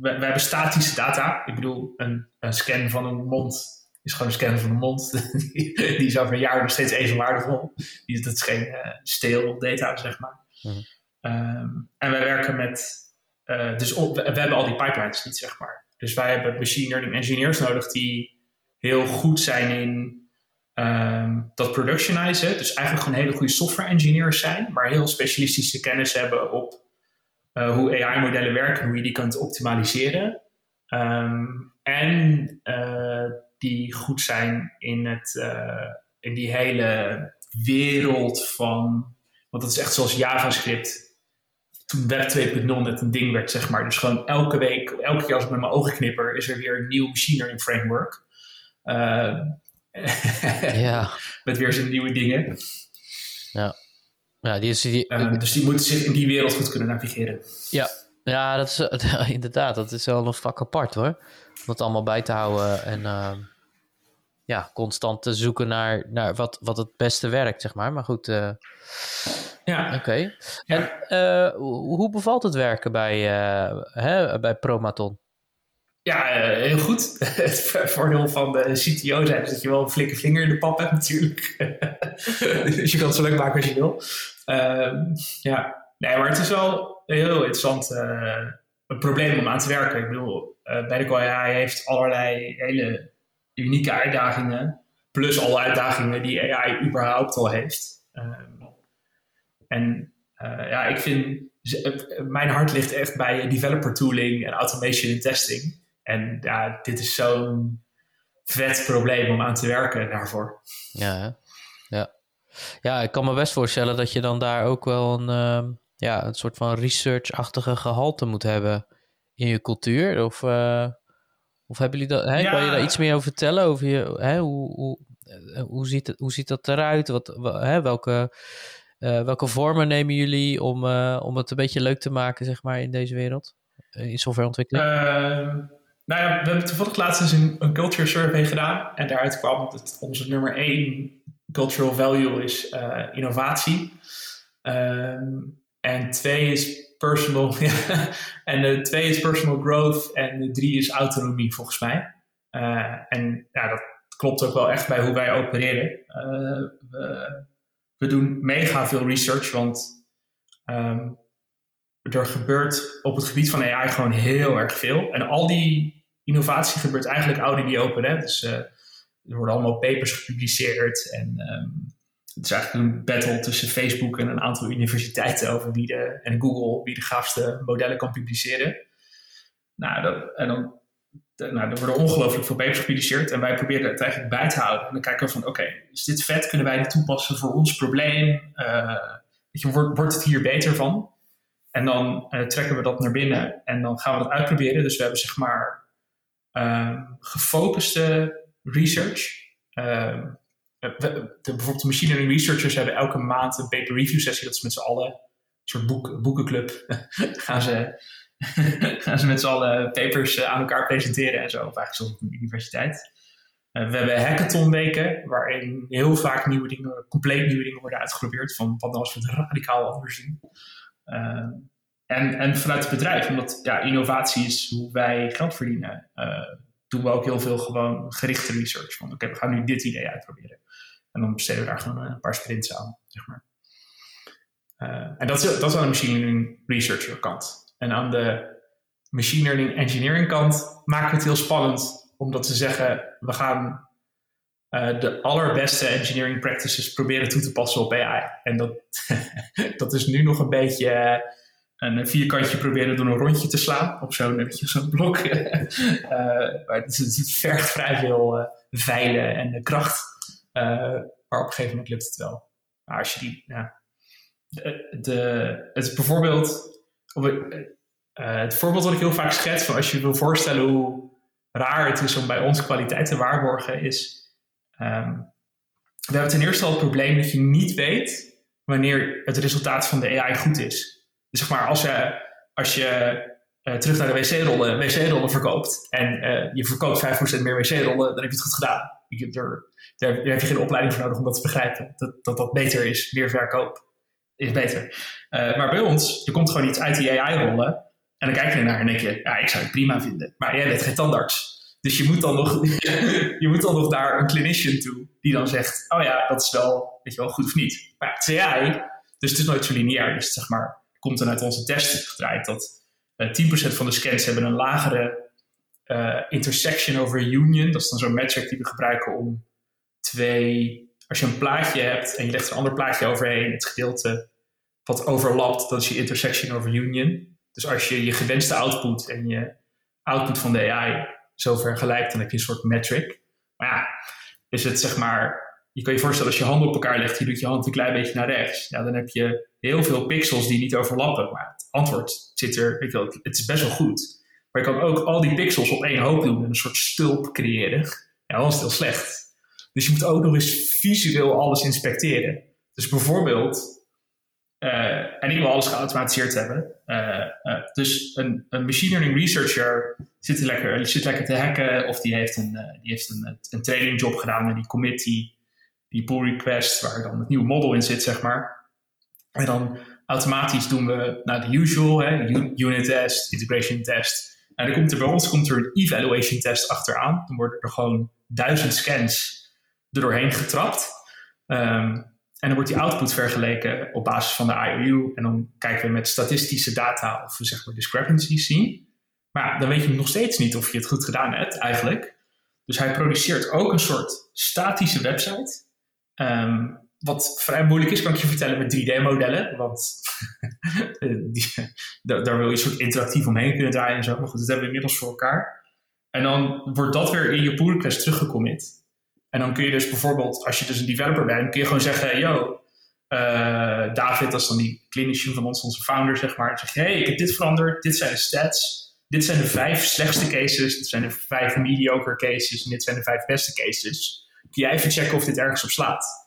we, hebben statische data. Ik bedoel, een, een, scan van een mond is gewoon een scan van een mond. (laughs) die, die is over een jaar nog steeds even waardevol. Die, dat is geen uh, steel data, zeg maar. Mhm. um, en wij werken met... Uh, dus op, we, hebben al die pipelines niet, zeg maar. Dus wij hebben machine learning engineers nodig die heel goed zijn in um, dat productionizen. Dus eigenlijk gewoon hele goede software engineers zijn, maar heel specialistische kennis hebben op uh, hoe AI-modellen werken, hoe je die kunt optimaliseren. Um, en die goed zijn in, het, uh, in die hele wereld van. Want dat is echt zoals JavaScript. Toen Web 2.0 net een ding werd, zeg maar. Dus gewoon elke week, elke keer als ik met mijn ogen knipper, is er weer een nieuw machine learning framework. (laughs) ja. Met weer zijn nieuwe dingen. Ja. Ja, die is, die, uh, dus die moeten zich in die wereld goed kunnen navigeren. Ja, ja dat is (laughs) inderdaad. Dat is wel een vak apart hoor. Om dat allemaal bij te houden en uh, ja, constant te zoeken naar, naar wat, wat het beste werkt, zeg maar. Maar goed. Uh, ja. Oké. Okay. Ja. En hoe bevalt het werken bij, hè, bij Promaton? Ja, heel goed. (laughs) Het voordeel van de CTO zijn is dat je wel een flinke vinger in de pap hebt natuurlijk. (laughs) dus je kan het zo leuk maken als je wil. Uh, ja, nee, maar het is wel een heel interessant uh, een probleem om aan te werken. Ik bedoel, uh, Medical AI heeft allerlei hele unieke uitdagingen. Plus alle uitdagingen die AI überhaupt al heeft. Ehm, en ja, ik vind, mijn hart ligt echt bij developer tooling en automation en testing. En ja, dit is zo'n vet probleem om aan te werken daarvoor. Ja, ja. ja, ik kan me best voorstellen dat je dan daar ook wel een, uh, ja, een soort van research-achtige gehalte moet hebben in je cultuur. Of, uh, of hebben jullie dat, hè, ja. kan je daar iets meer over vertellen? Over je, hè, hoe, hoe, eh, hoe, ziet het, hoe ziet dat eruit? Wat, hè, welke, uh, welke vormen nemen jullie om, om het een beetje leuk te maken, zeg maar, in deze wereld? In softwareontwikkeling? Ehm, nou ja, we hebben toevallig laatst eens een, een culture survey gedaan. En daaruit kwam dat onze nummer één cultural value is innovatie. Um, en twee is personal. (laughs) en de twee is personal growth. En de drie is autonomie, volgens mij. Uh, en ja, dat klopt ook wel echt bij hoe wij opereren. Uh, we, we, doen mega veel research, want um, er gebeurt op het gebied van AI gewoon heel erg veel. En al die innovatie gebeurt eigenlijk out open. Hè? Dus er worden allemaal papers gepubliceerd. En um, het is eigenlijk een battle tussen Facebook en een aantal universiteiten over wie de, en Google wie de gaafste modellen kan publiceren. Nou, dat, en dan, nou, er worden ongelooflijk veel papers gepubliceerd en wij proberen het eigenlijk bij te houden. En dan kijken we van, oké, is dit vet? Kunnen wij dit toepassen voor ons probleem? Uh, je, wordt, wordt het hier beter van? En dan uh, trekken we dat naar binnen en dan gaan we dat uitproberen. Dus we hebben zeg maar uh, gefocuste research. De, bijvoorbeeld de machine learning researchers hebben elke maand een paper review sessie. Dat is met z'n allen een soort boek, boekenclub. (laughs) gaan ze, (laughs) gaan ze met z'n allen papers eh, aan elkaar presenteren en zo. Of eigenlijk op een universiteit. we hebben hackathonweken, waarin heel vaak nieuwe dingen, compleet nieuwe dingen worden uitgeprobeerd. Van wat nou als we het radicaal anders doen. en, en vanuit het bedrijf, omdat ja, innovatie is hoe wij geld verdienen, doen we ook heel veel gewoon gerichte research. Van oké, we gaan nu dit idee uitproberen. En dan besteden we daar gewoon een paar sprints aan, zeg maar. en dat is, dat is aan de machine learning researcher kant. En aan de machine learning engineering kant maken we het heel spannend. Omdat ze zeggen, we gaan uh, de allerbeste engineering practices proberen toe te passen op AI. En dat, (laughs) dat is nu nog een beetje uh, een vierkantje proberen door een rondje te slaan op zo'n zo'n blok. uh, (laughs) maar het, het, vergt vrij veel veilen en kracht. Maar op een gegeven moment lukt het wel. Maar als je die, ja, de, het bijvoorbeeld, uh, het voorbeeld wat ik heel vaak schets, van als je wil voorstellen hoe raar het is om bij ons kwaliteit te waarborgen, is. Um, we hebben ten eerste al het probleem dat je niet weet wanneer het resultaat van de AI goed is. Dus zeg maar, als je, als je terug naar de wc-rollen, wc-rollen verkoopt en je verkoopt 5% meer wc-rollen, dan heb je het goed gedaan. Je, er, daar, daar, heb je geen opleiding voor nodig om dat te begrijpen. Dat dat, dat beter is, meer verkoop is beter. Uh, maar bij ons, er komt gewoon iets uit die AI-rollen en dan kijk je naar en denk je, ja, ik zou het prima vinden. Maar jij bent geen tandarts. Dus je moet dan nog, (laughs) je moet dan nog naar een clinician toe, die dan zegt, oh ja, dat is wel, weet je wel, goed of niet. Maar het is AI, dus het is nooit zo lineair. Dus zeg maar, komt dan uit onze testen gedraaid dat uh, eh, 10% van de scans hebben een lagere uh, intersection over union. Dat is dan zo'n metric die we gebruiken om twee, als je een plaatje hebt en je legt een ander plaatje overheen, het gedeelte wat overlapt, dat is je intersection over union. Dus als je je gewenste output en je output van de AI zo vergelijkt, dan heb je een soort metric. Maar ja, is het zeg maar, je kan je voorstellen als je handen op elkaar legt, je doet je hand een klein beetje naar rechts. Ja, dan heb je heel veel pixels die niet overlappen. Maar het antwoord zit er, weet je het is best wel goed. Maar je kan ook al die pixels op één hoop doen en een soort stulp creëren. Ja, dan is het heel slecht. Dus je moet ook nog eens visueel alles inspecteren. Dus bijvoorbeeld, uh, en ik wil alles geautomatiseerd hebben. Uh, uh, dus een, een, machine learning researcher zit lekker, zit lekker te hacken of die heeft een, die heeft een, een training job gedaan en die commit die, pull request waar dan het nieuwe model in zit, zeg maar. En dan automatisch doen we nou, de usual, hè, unit test, integration test. En dan komt er bij ons komt er een evaluation test achteraan. Dan worden er gewoon duizend scans er doorheen getrapt. Um, en dan wordt die output vergeleken op basis van de IOU. En dan kijken we met statistische data of we zeg maar discrepancies zien. Maar dan weet je nog steeds niet of je het goed gedaan hebt eigenlijk. Dus hij produceert ook een soort statische website. Um, wat vrij moeilijk is, kan ik je vertellen, met 3D-modellen. Want (laughs) die, daar, wil je een soort interactief omheen kunnen draaien en zo. Maar goed, dat hebben we inmiddels voor elkaar. En dan wordt dat weer in je pull request teruggecommit. En dan kun je dus bijvoorbeeld, als je dus een developer bent, kun je gewoon zeggen: Yo, uh, David, dat is dan die clinician van ons, onze founder, zeg maar. Dan zeg je: Hey, ik heb dit veranderd, dit zijn de stats. Dit zijn de vijf slechtste cases, dit zijn de vijf mediocre cases en dit zijn de vijf beste cases. Kun jij even checken of dit ergens op slaat?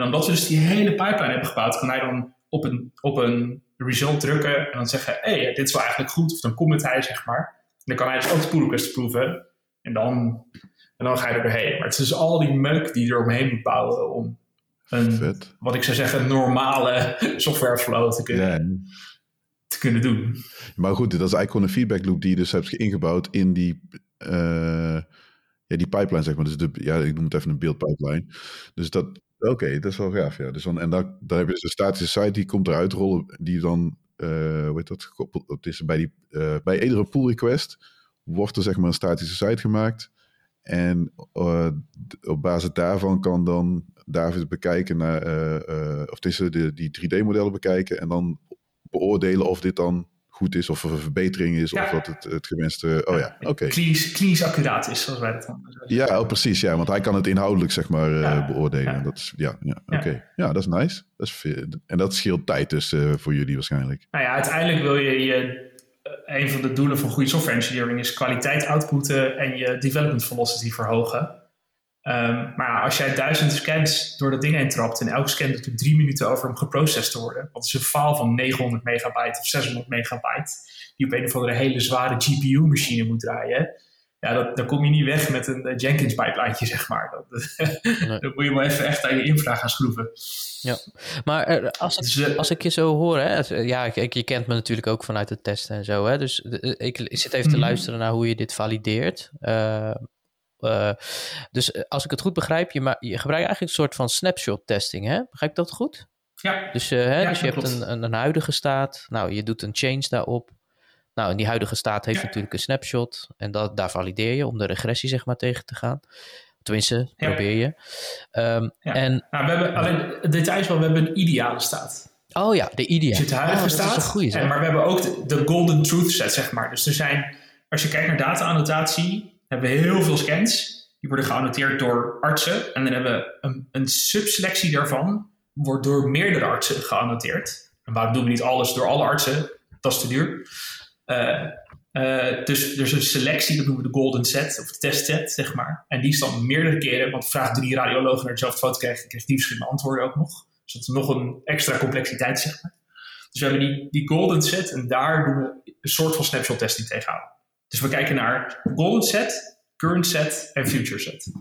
En omdat we dus die hele pipeline hebben gebouwd, kan hij dan op een, op een result drukken en dan zeggen: hey, dit is wel eigenlijk goed. Of dan comment hij, zeg maar. En dan kan hij dus ook de pull request proeven. En dan en dan ga je er doorheen. Maar het is dus al die meuk die je er omheen moet bouwen om een, wat ik zou zeggen, normale softwareflow te kunnen, te kunnen doen. Maar goed, dat is eigenlijk gewoon een feedback loop die je dus hebt ingebouwd in die, uh, ja, die pipeline, zeg maar. Dus de, ja, ik noem het even een beeldpipeline. Dus dat, oké, dat is wel gaaf, ja. Dus dan, en dan, dan heb je dus een statische site die komt eruit rollen, die dan, uh, hoe heet dat, gekoppeld, het is bij, die, uh, bij iedere pull request wordt er zeg maar een statische site gemaakt en uh, op basis daarvan kan dan David bekijken naar, of tussen de, die 3D-modellen bekijken en dan beoordelen of dit dan goed is, of er een verbetering is, of dat het, het gewenste. Oh ja, oké. Okay. Klinisch, accuraat is, zoals wij dat dan Ja, oh, precies, ja, want hij kan het inhoudelijk, zeg maar, ja, beoordelen. Ja. Dat is, ja, ja oké. Ja, dat is nice. Dat is en dat scheelt tijd dus voor jullie waarschijnlijk. Nou ja, uiteindelijk wil je je een van de doelen van goede software engineering is kwaliteit outputten en je development velocity verhogen. Um, maar als jij duizend scans door dat ding heen trapt en elke scan doet er drie minuten over om geprocessed te worden, wat is een file van 900 megabyte of 600 megabyte, die op een of andere hele zware GPU-machine moet draaien, ja, dat, dan kom je niet weg met een Jenkins pijplijntje, zeg maar. Dat, (laughs) nee. dan moet je maar even echt aan je infra gaan schroeven. Ja, maar eh, als, ik, dus, als ik je zo hoor, hè, ja, ik, je kent me natuurlijk ook vanuit het testen en zo, hè, dus ik, ik zit even te mhm. luisteren naar hoe je dit valideert. Uh, uh, dus als ik het goed begrijp, je, je gebruikt eigenlijk een soort van snapshot testing, hè? Begrijp ik dat goed? Ja. Dus, hè, dus je hebt een, een, een, huidige staat, nou, je doet een change daarop. Nou, en die huidige staat heeft natuurlijk een snapshot. En dat, daar valideer je om de regressie zeg maar tegen te gaan. Tenminste, probeer je. Um, en, nou, we hebben alleen het detail is wel, we hebben een ideale staat. Oh ja, de ideale. Dus de huidige oh, staat. Is een goeie, en, maar we hebben ook de, golden truth set, zeg maar. Dus er zijn, als je kijkt naar data-annotatie, hebben heel veel scans. Die worden geannoteerd door artsen. En dan hebben we een, een subselectie daarvan, wordt door meerdere artsen geannoteerd. En waarom doen we niet alles door alle artsen? Dat is te duur. Uh, uh, dus er is een selectie, dat noemen we de golden set of de test set, zeg maar. En die is dan meerdere keren, want vraag drie radiologen naar dezelfde foto krijgen, krijg die verschillende antwoorden ook nog. Dus dat is nog een extra complexiteit, zeg maar. Dus we hebben die, die golden set en daar doen we een soort van snapshot testing tegenaan. Dus we kijken naar golden set, current set en future set.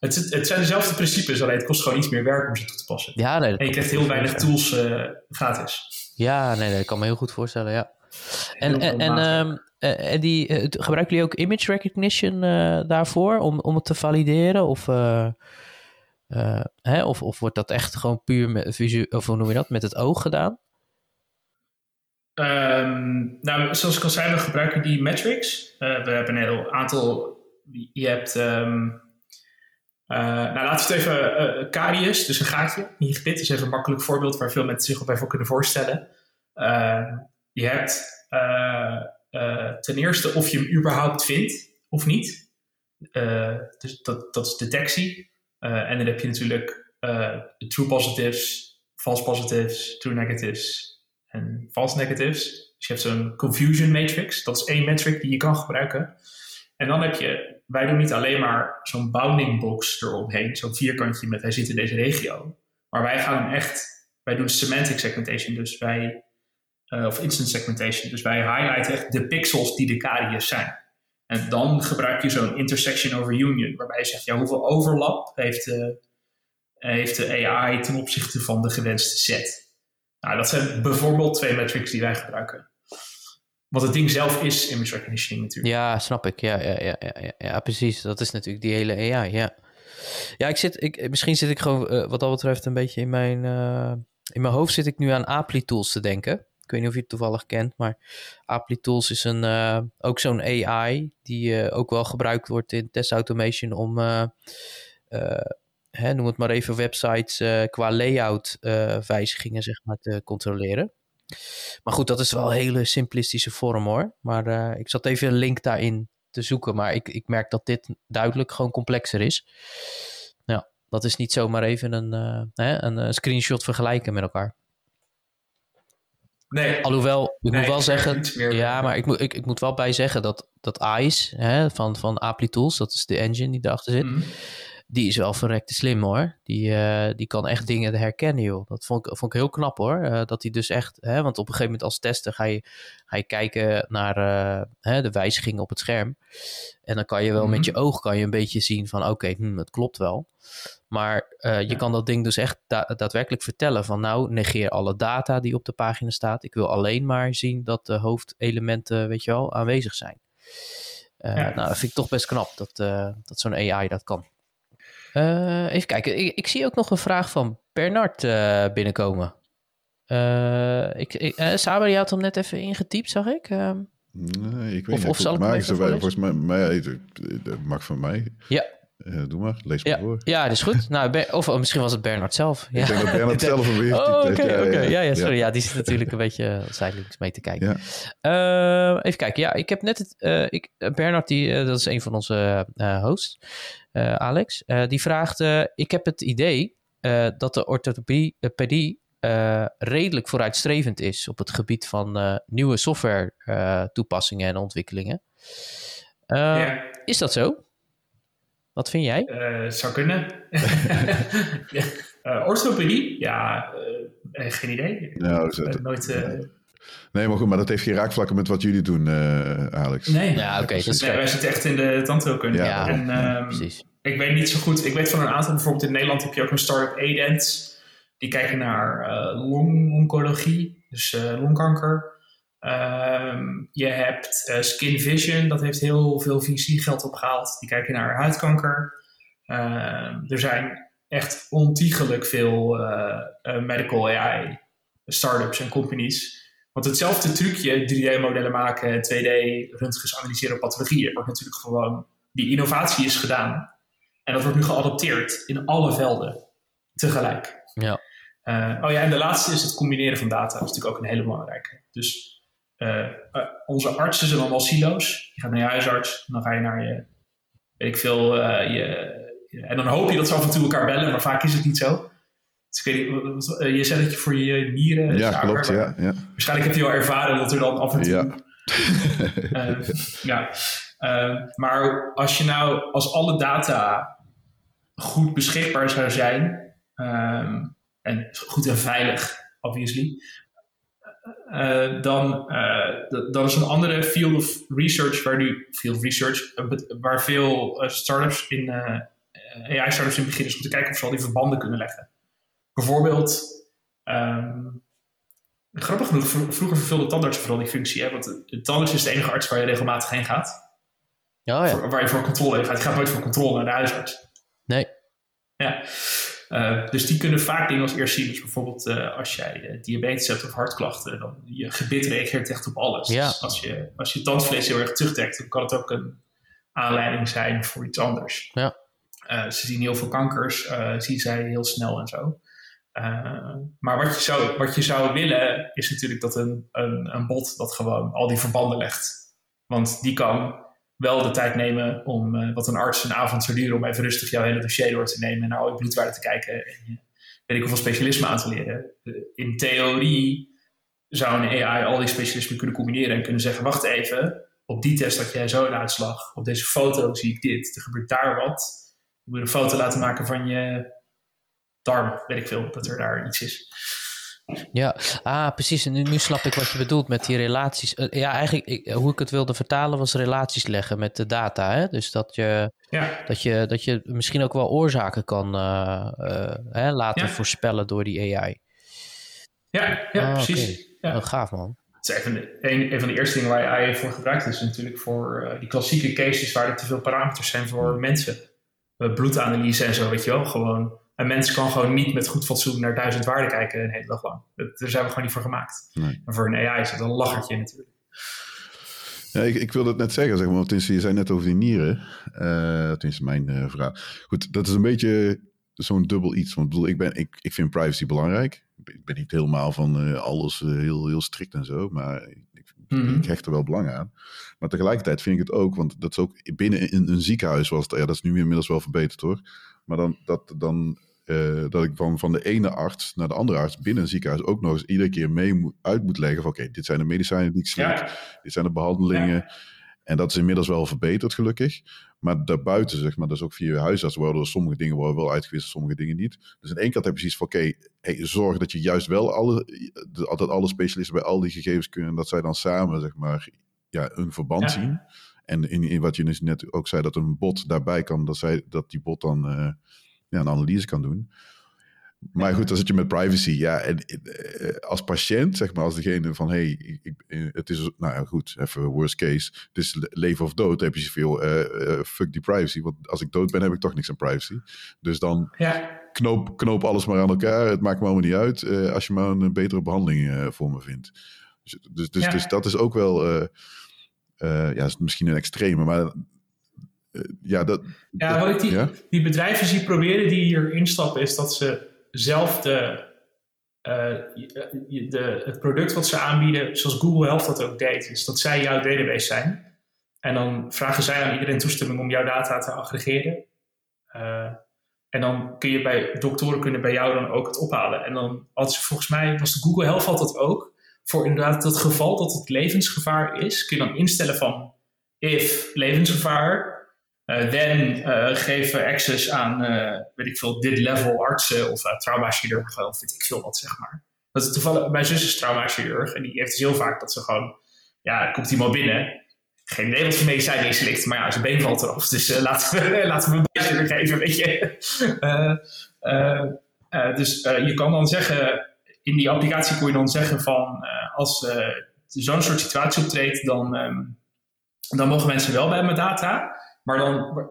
Het, het, zijn dezelfde principes, alleen het kost gewoon iets meer werk om ze toe te passen. Ja, nee, en je krijgt heel weinig tools uh, gratis. Ja, nee, dat kan me heel goed voorstellen, ja. En, en, en, um, en die, gebruiken jullie ook image recognition uh, daarvoor om, om het te valideren? Of, hè? Of, of wordt dat echt gewoon puur met, visu of hoe noem je dat, met het oog gedaan? Um, nou, zoals ik al zei, we gebruiken die metrics. we hebben een heel aantal. Je hebt. Um, nou, laten we het even. Uh, dus een gaatje in je gebit, is even een makkelijk voorbeeld waar veel mensen zich op even kunnen voorstellen. Uh, je hebt ten eerste of je hem überhaupt vindt of niet. Dus dat, dat is detectie. en dan heb je natuurlijk true positives, false positives, true negatives en false negatives. Dus je hebt zo'n confusion matrix. Dat is één metric die je kan gebruiken. En dan heb je, wij doen niet alleen maar zo'n bounding box eromheen, zo'n vierkantje met hij zit in deze regio. Maar wij gaan echt, wij doen semantic segmentation. Dus wij uh, of instant segmentation. Dus wij highlighten echt de pixels die de caries zijn. En dan gebruik je zo'n intersection over union, waarbij je zegt, ja, hoeveel overlap heeft de, heeft de AI ten opzichte van de gewenste set? Nou, dat zijn bijvoorbeeld twee metrics die wij gebruiken. Want het ding zelf is image recognition natuurlijk. Ja, snap ik. Ja, ja, ja, ja, ja, precies. Dat is natuurlijk die hele AI, ja. Ja, ik zit, ik, misschien zit ik gewoon uh, wat dat betreft een beetje in mijn, uh, in mijn hoofd zit ik nu aan Appli tools te denken. Ik weet niet of je het toevallig kent, maar Tools is een, uh, ook zo'n AI die ook wel gebruikt wordt in test automation om, hè, noem het maar even, websites qua layout wijzigingen zeg maar, te controleren. Maar goed, dat is wel een hele simplistische vorm hoor. Maar ik zat even een link daarin te zoeken, maar ik, ik merk dat dit duidelijk gewoon complexer is. Ja, dat is niet zomaar even een, hè, een screenshot vergelijken met elkaar. Nee. Alhoewel, ik moet wel zeggen, ja, maar ik moet, ik, ik moet wel bij zeggen dat, dat ICE hè, van, van Appli Tools, dat is de engine die erachter zit, mhm. Die is wel verrekte slim hoor. Die, uh, die kan echt dingen herkennen joh. Dat vond ik, vond ik heel knap hoor. Uh, dat hij dus echt, hè, want op een gegeven moment als tester ga je, ga je kijken naar uh, hè, de wijzigingen op het scherm. En dan kan je wel met mhm. je oog kan je een beetje zien van oké, okay, hm, het klopt wel. Maar je kan dat ding dus echt da daadwerkelijk vertellen van nou, negeer alle data die op de pagina staat. Ik wil alleen maar zien dat de hoofdelementen, weet je wel, aanwezig zijn. Ja. Nou, dat vind ik toch best knap dat, dat zo'n AI dat kan. Even kijken, ik, ik, zie ook nog een vraag van Bernard binnenkomen. ik, ik, Saber, je had hem net even ingetypt, zag ik. Ehm. Nee, ik weet of, niet. Of zal ik volgens mij, mij, dat mag van mij. Ja, uh, doe maar, lees maar ja, voor. Ja, dat is goed. nou, of oh, misschien was het Bernard zelf. Ja. Ik denk dat Bernard (laughs) zelf een weer oh, oké, oké. Ja, ja, sorry. Ja. die zit natuurlijk een beetje zijdelings mee te kijken. Ja. Uh, even kijken. Ja, ik heb net het... Uh, ik, Bernard, die, dat is een van onze hosts, Alex. die vraagt... ik heb het idee dat de orthopedie redelijk vooruitstrevend is... op het gebied van nieuwe software toepassingen en ontwikkelingen. Is dat zo? Wat vind jij? Uh, zou kunnen. (laughs) ja. uh, orthopedie? Ja, uh, geen idee. Nou, ik heb nooit Nee, maar goed, maar dat heeft geen raakvlakken met wat jullie doen, uh, Alex. Nee, ja, oké. Okay, nee, wij zitten echt in de tandheelkunde. Ja, en, ja, um, precies. Ik weet niet zo goed. Ik weet van een aantal, bijvoorbeeld in Nederland heb je ook een start-up Edent. Die kijken naar uh, longoncologie, dus uh, longkanker. Um, je hebt uh, Skin Vision, dat heeft heel veel VC-geld opgehaald. Die kijken naar huidkanker. Uh, er zijn echt ontiegelijk veel uh, medical AI startups en companies. Want hetzelfde trucje, 3D-modellen maken, 2D-röntgens analyseren op pathologieën, wordt natuurlijk gewoon, die innovatie is gedaan. En dat wordt nu geadopteerd in alle velden tegelijk. Ja. oh ja, en de laatste is het combineren van data. Dat is natuurlijk ook een hele belangrijke. Dus uh, uh, onze artsen zijn allemaal silo's. Je gaat naar je huisarts, dan ga je naar je, weet ik veel, uh, je, en dan hoop je dat ze af en toe elkaar bellen, maar vaak is het niet zo. Dus ik weet niet, je zei dat je voor je nieren... Ja, klopt, ja, ja. Waarschijnlijk heb je wel ervaren dat er dan af en toe... Ja. ja. maar als je nou, als alle data goed beschikbaar zou zijn, um, en goed en veilig, obviously, uh, dan, uh, dan is een andere field of research waar nu field of research waar veel startups in AI startups in beginnen is om te kijken of ze al die verbanden kunnen leggen. Bijvoorbeeld, um, grappig genoeg, vroeger vervulde tandartsen vooral die functie, hè, want de tandarts is de enige arts waar je regelmatig heen gaat. Oh, ja. Voor, waar je voor controle heen gaat. Je gaat nooit voor controle naar de huisarts. Nee. Ja. Uh, dus die kunnen vaak dingen als eerst zien. Dus bijvoorbeeld uh, als jij uh, diabetes hebt of hartklachten, dan je gebit reageert echt op alles. Ja. Dus als je, als je tandvlees heel erg terugtrekt, dan kan het ook een aanleiding zijn voor iets anders. Ja. ze zien heel veel kankers, zien zij heel snel en zo. maar wat je, zou, wat je zou willen, is natuurlijk dat een, een, een bot dat gewoon al die verbanden legt. Want die kan wel de tijd nemen om, uh, wat een arts een avond zou duren, om even rustig jouw hele dossier door te nemen en naar al je bloedwaarden te kijken en je, weet ik hoeveel specialisme aan te leren. In theorie zou een AI al die specialismen kunnen combineren en kunnen zeggen, wacht even, op die test had jij zo'n uitslag, op deze foto zie ik dit, er gebeurt daar wat. Je moet een foto laten maken van je darm, weet ik veel, dat er daar iets is. Ja, ah, precies. En nu, nu snap ik wat je bedoelt met die relaties. Uh, ja, eigenlijk ik, hoe ik het wilde vertalen was relaties leggen met de data. Hè? Dus dat je, ja. dat, je, dat je misschien ook wel oorzaken kan uh, uh, hè, laten Ja. voorspellen door die AI. Ja, ja Ah, precies. oké. Ja. Wel gaaf, man. Het is een van, de, een, een van de eerste dingen waar je AI voor gebruikt is natuurlijk voor eh, die klassieke cases waar er te veel parameters zijn voor mensen. Uh, bloedanalyse en zo, weet je wel. Gewoon, een mens kan gewoon niet met goed fatsoen naar duizend waarden kijken een hele dag lang. Dat, daar zijn we gewoon niet voor gemaakt. Nee. En voor een AI is het een lachertje natuurlijk. Ja, ik, ik wilde het net zeggen, zeg maar, want je zei net over die nieren. Uh, tenminste, mijn uh, vraag. Goed, dat is een beetje zo'n dubbel iets. Want ik, bedoel, ik, ben, ik, ik vind privacy belangrijk. Ik ben niet helemaal van uh, alles heel, heel strikt en zo, maar ik, Mhm. ik hecht er wel belang aan. Maar tegelijkertijd vind ik het ook, want dat is ook binnen in een ziekenhuis was het, ja, dat is nu inmiddels wel verbeterd hoor. Maar dan, dat, dan uh, dat ik van, van de ene arts naar de andere arts binnen een ziekenhuis ook nog eens iedere keer mee moet, uit moet leggen van oké, okay, dit zijn de medicijnen die ik slik, Ja. dit zijn de behandelingen. Ja. En dat is inmiddels wel verbeterd gelukkig. Maar daarbuiten, zeg maar, dus ook via je huisarts worden sommige dingen worden wel uitgewisseld, sommige dingen niet. Dus aan één kant heb je zoiets van oké, okay, hey, zorg dat je juist wel alle, dat alle specialisten bij al die gegevens kunnen, dat zij dan samen, zeg maar, ja, een verband Ja. zien. En in, in wat je dus net ook zei, dat een bot daarbij kan, dat, zij, dat die bot dan uh, ja, een analyse kan doen. Maar goed, dan zit je met privacy. Ja, en uh, als patiënt, zeg maar, als degene van hé, hey, ik, het is, nou ja, goed, even worst case, het is leven of dood, heb je zoveel, uh, fuck die privacy. Want als ik dood ben, heb ik toch niks aan privacy. Dus dan Ja. knoop, knoop alles maar aan elkaar. Het maakt me allemaal niet uit uh, als je maar een betere behandeling voor me vindt. Dus, dus, dus, Ja. dus dat is ook wel, ja, is misschien een extreme, maar ja, dat, Ja, wat ik die, ja? die bedrijven zie proberen die hier instappen, is dat ze zelf de, uh, de, het product wat ze aanbieden, zoals Google Health dat ook deed, is dat zij jouw database zijn. En dan vragen zij aan iedereen toestemming om jouw data te aggregeren. Uh, en dan kun je bij doktoren kunnen bij jou dan ook het ophalen. En dan hadden ze volgens mij, was de Google Health had dat ook. Voor inderdaad het geval dat het levensgevaar is, kun je dan instellen van if levensgevaar, then uh, geven access aan, uh, weet ik veel, dit level artsen of traumachirurgen of weet ik veel wat, zeg maar. Dat toevallig, mijn zus is traumachirurg en die heeft dus heel vaak dat ze gewoon, ja, komt iemand binnen, geen idee wat voor medicijn is slikt, maar ja, zijn been valt eraf. Dus laten, we, (laughs) laten we een geven, weet je. Dus je kan dan zeggen, in die applicatie kon je dan zeggen van, als zo'n soort situatie optreedt, dan, um, dan mogen mensen wel bij mijn data, maar dan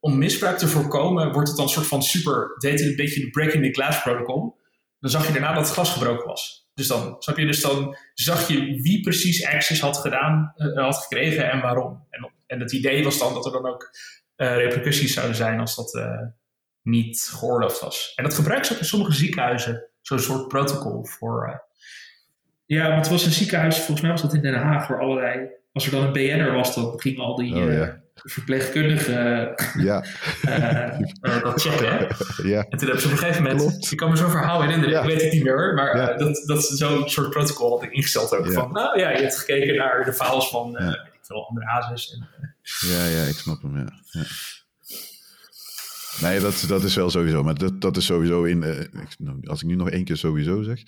om misbruik te voorkomen, wordt het dan een soort van super, deed een beetje de breaking the glass protocol. Dan zag je daarna dat het glas gebroken was. Dus dan, snap je, dus dan zag je wie precies access had gedaan, uh, had gekregen en waarom. En, en het idee was dan dat er dan ook uh, repercussies zouden zijn als dat uh, niet geoorloofd was. En dat gebruikt ze ook in sommige ziekenhuizen, zo'n soort protocol voor. ja, want het was een ziekenhuis, volgens mij was dat in Den Haag, waar allerlei. Als er dan een BN'er was, dan gingen al die. Oh, ja verpleegkundige ja. uh, dat checken. Ja. En toen hebben ze op een gegeven moment, Klopt. ik kan me zo'n verhaal herinneren, ja. ik weet het niet meer, maar ja. uh, dat, dat zo'n soort protocol had ik ingesteld ook. Van, nou ja, je hebt gekeken naar de files van uh, weet ik veel, andere hazes. En, ja, ja, ik snap hem, ja. Nee, dat, dat is wel sowieso. Maar dat, dat is sowieso in. Uh, als ik nu nog één keer sowieso zeg.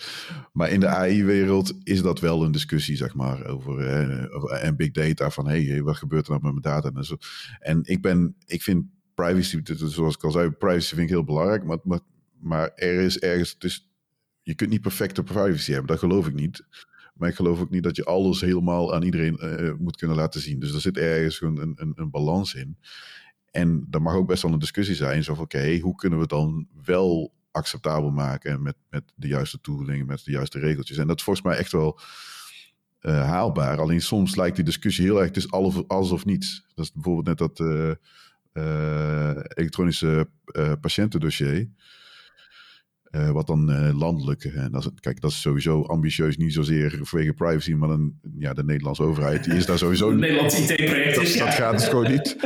Maar in de AI-wereld is dat wel een discussie, zeg maar. Over, over en big data. Van hé, hey, wat gebeurt er nou met mijn data en zo. En ik ben. Ik vind privacy, zoals ik al zei, privacy vind ik heel belangrijk. Maar, maar, maar er is ergens. Je kunt niet perfecte privacy hebben. Dat geloof ik niet. Maar ik geloof ook niet dat je alles helemaal aan iedereen uh, moet kunnen laten zien. Dus er zit ergens een, een, een balans in. En er mag ook best wel een discussie zijn. Zo oké, hoe kunnen we het dan wel acceptabel maken met, met de juiste tooling, met de juiste regeltjes. En dat is volgens mij echt wel uh, haalbaar. Alleen soms lijkt die discussie heel erg, het is alles, alles of niets. Dat is bijvoorbeeld net dat uh, uh, elektronische patiëntendossier. Wat dan landelijk, en dat is, kijk, dat is sowieso ambitieus, niet zozeer vanwege privacy, maar dan, ja, de Nederlandse overheid, die is daar sowieso... (laughs) Nederlandse IT-project dat, dat gaat dus gewoon niet.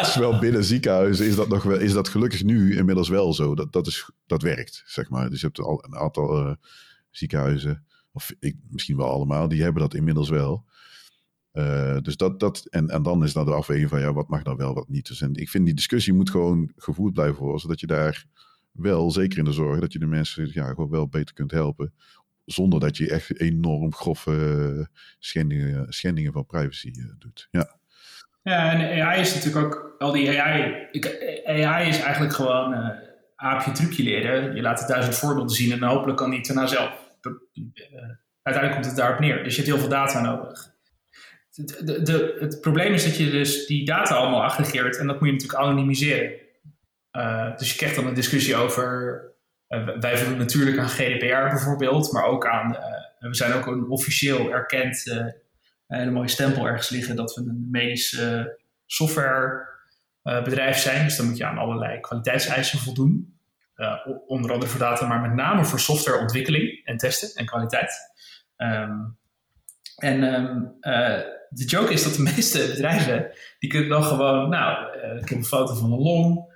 Zowel binnen ziekenhuizen is dat, nog wel, is dat gelukkig nu inmiddels wel zo. Dat, dat, is, dat werkt, zeg maar. Dus je hebt al een aantal uh, ziekenhuizen, of ik, misschien wel allemaal, die hebben dat inmiddels wel. Dus dat, dat en, en dan is dan de afweging van ja, wat mag dan wel, wat niet. Dus en ik vind die discussie moet gewoon gevoerd blijven worden, zodat je daar wel, zeker in de zorg, dat je de mensen ja, gewoon wel beter kunt helpen. Zonder dat je echt enorm grove schendingen, schendingen van privacy uh, doet. Ja. Ja, en AI is natuurlijk ook, al die AI, AI is eigenlijk gewoon uh, aapje trucje leren. Je laat het duizend voorbeelden zien en hopelijk kan die daarna zelf. Uiteindelijk komt het daarop neer. Dus je hebt heel veel data nodig. De, het probleem is dat je dus die data allemaal aggregeert en dat moet je natuurlijk anonimiseren. Uh, dus je krijgt dan een discussie over, wij voldoen natuurlijk aan GDPR bijvoorbeeld, maar ook aan, we zijn ook een officieel erkend een mooie stempel ergens liggen dat we een medisch softwarebedrijf zijn. Dus dan moet je aan allerlei kwaliteitseisen voldoen. Onder andere voor data, maar met name voor softwareontwikkeling en testen en kwaliteit. Um, en uh, de joke is dat de meeste bedrijven, die kunnen dan gewoon, nou, ik heb een foto van een long.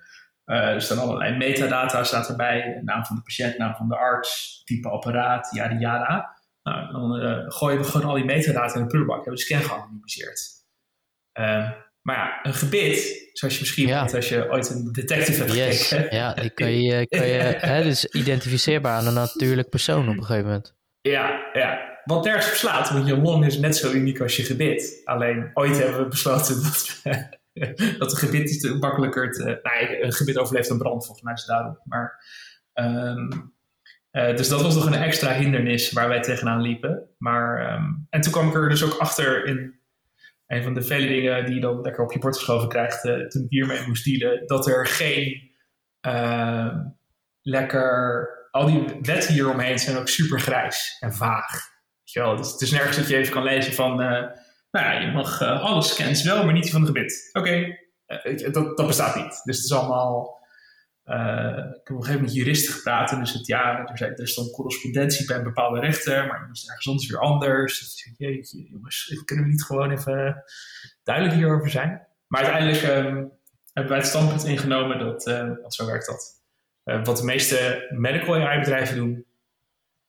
Er staan allerlei metadata staat erbij. Naam van de patiënt, naam van de arts, type apparaat, yada yada. Nou, dan uh, gooien we gewoon al die metadata in de prullenbak. Hebben we de scan geanonimiseerd. Uh, maar ja, een gebit, zoals je misschien ja. weet als je ooit een detective hebt yes. gekeken. Ja, die kan je, (laughs) kan je hè, dus identificeerbaar aan een natuurlijk persoon op een gegeven moment. Ja, ja. Wat nergens verslaat, want je long is net zo uniek als je gebit. Alleen ooit hebben we besloten dat, (laughs) dat een gebit is makkelijker te... Nou, een gebit overleeft een brand, volgens mij is het daarom. Maar... Um, uh, dus dat was nog een extra hindernis waar wij tegenaan liepen. Maar, um, en toen kwam ik er dus ook achter in een van de vele dingen die je dan lekker op je bord geschoven krijgt, uh, toen ik hiermee moest dealen, dat er geen uh, lekker. Al die wetten hieromheen zijn ook super grijs en vaag. Weet je wel? Dus het is nergens dat je even kan lezen van. Nou ja, je mag alle scans wel, maar niet die van het gebit. Oké, okay. dat, dat bestaat niet. Dus het is allemaal uh, ik heb op een gegeven moment juristen gepraat en dus het ja, er, zijn, er stond correspondentie bij een bepaalde rechter, maar is ergens anders weer anders. Dus jeetje, jongens, kunnen we niet gewoon even duidelijk hierover zijn? Maar uiteindelijk um, hebben wij het standpunt ingenomen dat, uh, zo werkt dat. Uh, wat de meeste medical AI-bedrijven doen,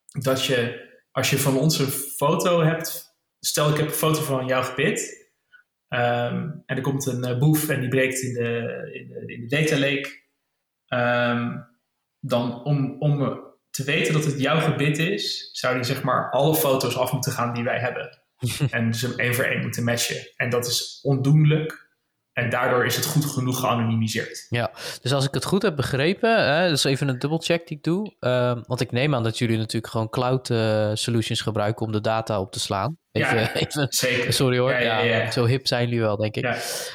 dat je als je van ons een foto hebt, stel ik heb een foto van jouw gebit, um, en er komt een boef en die breekt in de, in de, in de data lake. Um, dan om, om te weten dat het jouw gebit is, zou hij zeg maar alle foto's af moeten gaan die wij hebben. (laughs) en ze hem één voor één moeten matchen. En dat is ondoenlijk. En daardoor is het goed genoeg geanonimiseerd. Ja, dus als ik het goed heb begrepen, hè, dat is even een dubbelcheck die ik doe. Uh, want ik neem aan dat jullie natuurlijk gewoon cloud uh, solutions gebruiken om de data op te slaan. Even, ja, (laughs) even zeker. Sorry hoor, Ja, ja, ja. zo hip zijn jullie wel, denk ik.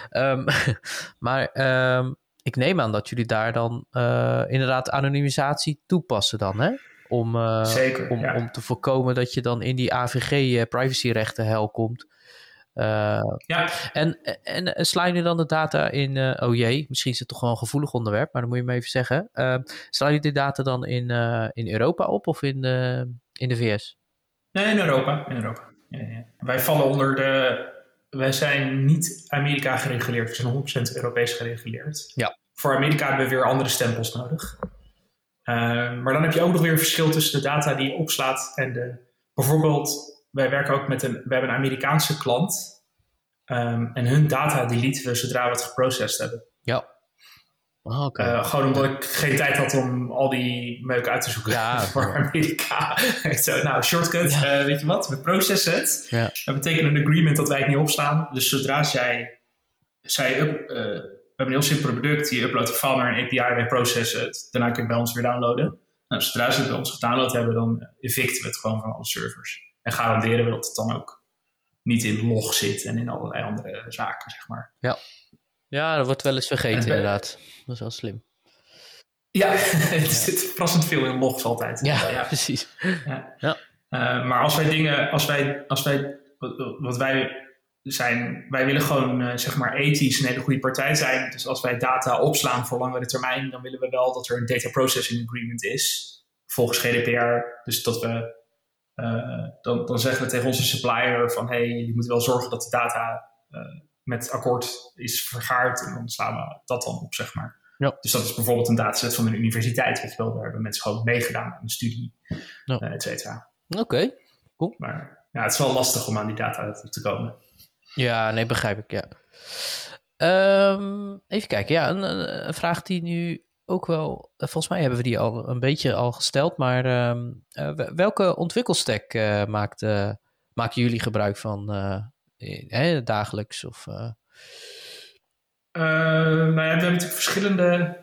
Ehm, (laughs) maar ehm, ik neem aan dat jullie daar dan uh, inderdaad anonimisatie toepassen dan, hè? Om, Zeker, om, om te voorkomen dat je dan in die AVG privacyrechten hel komt. Uh, ja. En, en, en slaan jullie dan de data in, uh, oh jee, misschien is het toch wel een gevoelig onderwerp, maar dan moet je me even zeggen. Uh, slaan jullie de data dan in, in Europa op of in, in de VS? Nee, in Europa. In Europa. Ja, ja. Wij vallen onder de. Wij zijn niet Amerika gereguleerd, we zijn 100% Europees gereguleerd. Ja. Voor Amerika hebben we weer andere stempels nodig. maar dan heb je ook nog weer een verschil tussen de data die je opslaat en de. Bijvoorbeeld, wij werken ook met een, we hebben een Amerikaanse klant. Um, en hun data deleten we zodra we het geprocessed hebben. Ja. Oh, okay. uh, gewoon omdat ik geen tijd had om al die meuk uit te zoeken ja, (laughs) voor Amerika. (laughs) Zo, nou, shortcut, ja. uh, weet je wat, we processen het. Ja. Dat betekent een agreement dat wij het niet opslaan. Dus zodra zij, zij up, uh, we hebben een heel simpel product, je uploadt een file naar een API, wij processen het. Daarna kun je het bij ons weer downloaden. Nou, zodra ze het bij ons gedownload hebben, dan evicten we het gewoon van alle servers. En garanderen we dat het dan ook niet in log zit en in allerlei andere zaken, zeg maar. Ja, ja dat wordt wel eens vergeten, En- inderdaad. Dat is wel slim. Ja, het (laughs) zit verrassend veel in logs altijd. Ja, (laughs) precies. Ja. Ja. Eh, maar als wij dingen, als wij, als wij, wat- wij zijn, wij willen gewoon eh, zeg maar ethisch een hele goede partij zijn. Dus als wij data opslaan voor langere termijn, dan willen we wel dat er een data processing agreement is volgens GDPR. Dus dat we, dan, dan zeggen we tegen onze supplier van hey, je moet wel zorgen dat de data eh, met akkoord is vergaard en dan slaan we dat dan op, zeg maar. Ja. Dus dat is bijvoorbeeld een dataset van een universiteit, weet je wel. Daar hebben mensen gewoon meegedaan aan een studie, Ja. eh, et cetera. Oké. Maar ja, het is wel lastig om aan die data te komen. Ja, nee, begrijp ik, ja. Ehm, even kijken, ja, een- een vraag die nu ook wel... eh, Volgens mij hebben we die al een beetje al gesteld, maar ehm, eh, wel- welke ontwikkelstack eh, maakt, maken jullie gebruik van eh, dagelijks? Of, nou ja, we hebben natuurlijk verschillende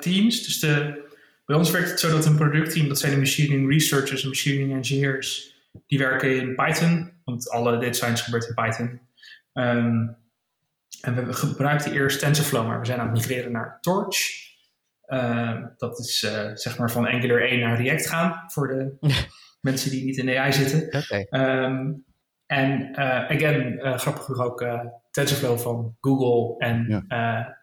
teams. Dus de, bij ons werkt het zo dat een productteam, dat zijn de machine learning researchers en machine learning engineers, die werken in Python, want alle data science gebeurt in Python. Ehm, en we gebruikten eerst TensorFlow, maar we zijn aan het migreren naar Torch. Ehm, dat is eh, zeg maar van Angular 1 naar React gaan voor de (laughs) mensen die niet in de AI zitten. Oké, Ehm, en eh, again, eh, grappig genoeg ook TensorFlow van Google en Ja.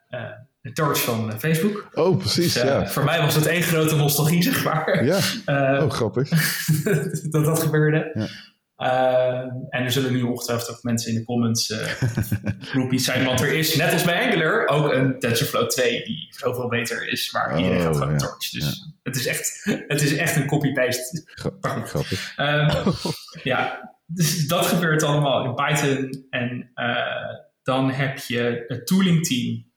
de Torch van Facebook. Oh, precies, Dus, ja. Voor mij was het één grote nostalgie, zeg maar. Ja, oh, grappig. (laughs) dat dat gebeurde. Ja. Eh, en er zullen nu ongetwijfeld ook mensen in de comments eh (laughs) groepies zijn, want er is, net als bij Angular, ook een TensorFlow 2 die zoveel beter is, maar iedereen Oh, gaat gewoon ja. Torch. Dus het, is echt, het is echt een copy-paste Gra- grappig. Ehm, (laughs) ja, dus dat gebeurt allemaal in Python. En eh, dan heb je het tooling team.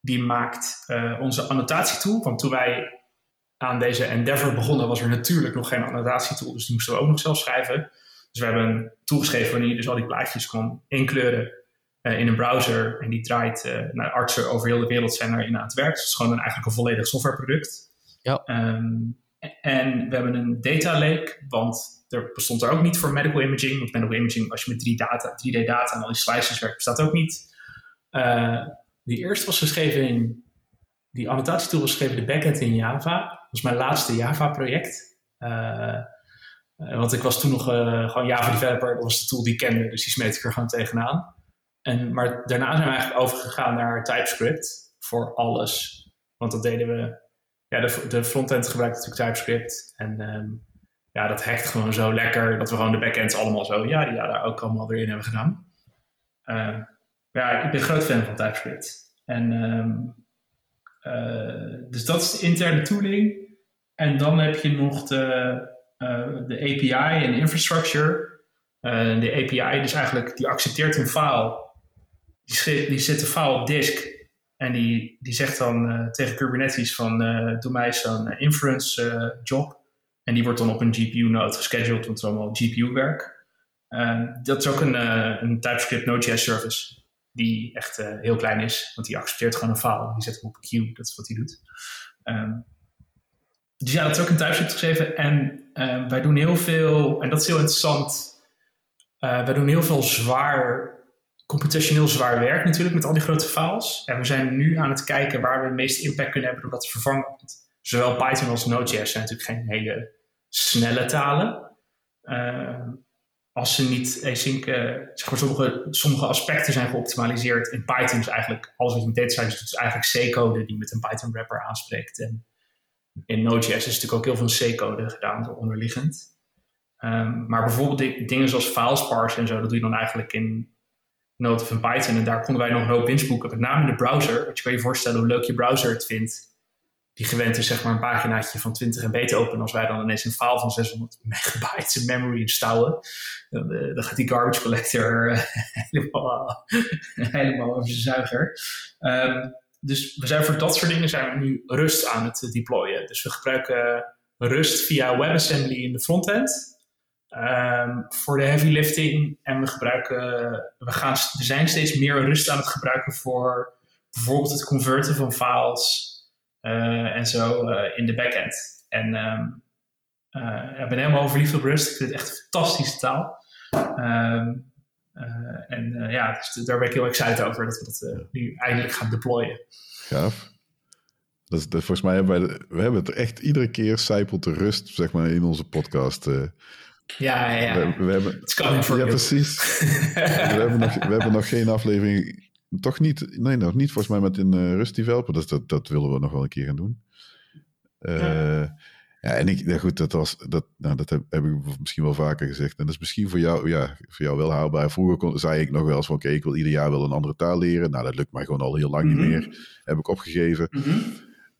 Die maakt eh, onze annotatietool. Want toen wij aan deze Endeavor begonnen, was er natuurlijk nog geen annotatietool. Dus die moesten we ook nog zelf schrijven. Dus we hebben een tool geschreven waarin je dus al die plaatjes kan inkleuren eh, in een browser. En die draait, eh nou, artsen over heel de wereld zijn daarin aan het werk. Dus het is gewoon een, eigenlijk een volledig softwareproduct. Ja. Ehm, en we hebben een data lake, want er bestond er ook niet voor medical imaging. Want medical imaging, als je met 3D data, 3D data en al die slices werkt, bestaat ook niet. Eh, die eerste was geschreven in, die annotatietool was geschreven de backend in Java. Dat was mijn laatste Java-project. Eh, eh, want ik was toen nog eh, gewoon Java developer. Dat was de tool die ik kende, dus die smeet ik er gewoon tegenaan. En, maar daarna zijn we eigenlijk overgegaan naar TypeScript voor alles. Want dat deden we ja, de, de frontend gebruikt natuurlijk TypeScript. En ehm, ja, dat hackt gewoon zo lekker dat we gewoon de backends allemaal zo, ja, die ja, daar ook allemaal weer in hebben gedaan. Ehm, ja, ik ben groot fan van TypeScript. En ehm, eh, dus dat is de interne tooling. En dan heb je nog de, eh, de API en infrastructure. Eh, de API, dus eigenlijk, die accepteert een file. Die, die zet de file op disk. En die, die zegt dan uh, tegen Kubernetes van doe mij zo'n inference job. En die wordt dan op een GPU-node gescheduled, want het is allemaal GPU-werk. dat is ook een, een TypeScript Node.js service die echt heel klein is, want die accepteert gewoon een file. Die zet hem op een queue, dat is wat hij doet. Um, dus ja, dat is ook in TypeScript geschreven. En uh, wij doen heel veel, en dat is heel interessant. Uh, wij doen heel veel zwaar, computationeel zwaar werk natuurlijk met al die grote files. En we zijn nu aan het kijken waar we het meest impact kunnen hebben door dat te vervangen. Zowel Python als Node.js zijn natuurlijk geen hele snelle talen. Uh, als ze niet async, zeg maar, sommige, sommige aspecten zijn geoptimaliseerd. In Python is eigenlijk, alles wat je met data science doet, is eigenlijk C-code die met een Python wrapper aanspreekt. En in Node.js is natuurlijk ook heel veel C-code gedaan onderliggend. Um, maar bijvoorbeeld dingen zoals filesparse en zo, dat doe je dan eigenlijk in Node of in Python. En daar konden wij nog een hoop winst boeken, met name in de browser. Want je kan je voorstellen hoe leuk je browser het vindt. Die gewend is zeg maar een paginaatje van 20 MB te openen. Als wij dan ineens een file van 600 megabytes in memory instauen. Dan, uh, dan gaat die garbage collector (laughs) helemaal, helemaal over zijn zuiger. Um, dus we zijn voor dat soort dingen zijn we nu Rust aan het deployen. Dus we gebruiken Rust via WebAssembly in de frontend. Um, voor de heavy lifting. En we gebruiken, we, gaan, we zijn steeds meer Rust aan het gebruiken voor bijvoorbeeld het converten van files uh, en zo in de backend. En uh, ik ben helemaal verliefd op Rust. Ik vind het echt een fantastische taal. Uh, en uh, ja, dus daar ben ik heel excited over dat we dat uh, nu eindelijk gaan deployen. Gaaf. Dat is, dat, volgens mij hebben wij de, we hebben het echt iedere keer zijpelt de rust, zeg maar, in onze podcast. ja, ja, ja. We, we hebben, It's coming for ja, you. precies. (laughs) we, hebben nog, we hebben nog geen aflevering, toch niet, nee, nog niet volgens mij met een rust developer. Dus dat, dat willen we nog wel een keer gaan doen. Ja. Ja, en ik, ja goed, dat, was, dat, nou, dat heb, heb, ik misschien wel vaker gezegd. En dat is misschien voor jou, ja, voor jou wel haalbaar. Vroeger kon, zei ik nog wel eens van, oké, ik wil ieder jaar wel een andere taal leren. Nou, dat lukt mij gewoon al heel lang mm -hmm. niet meer. Heb ik opgegeven. Mm -hmm.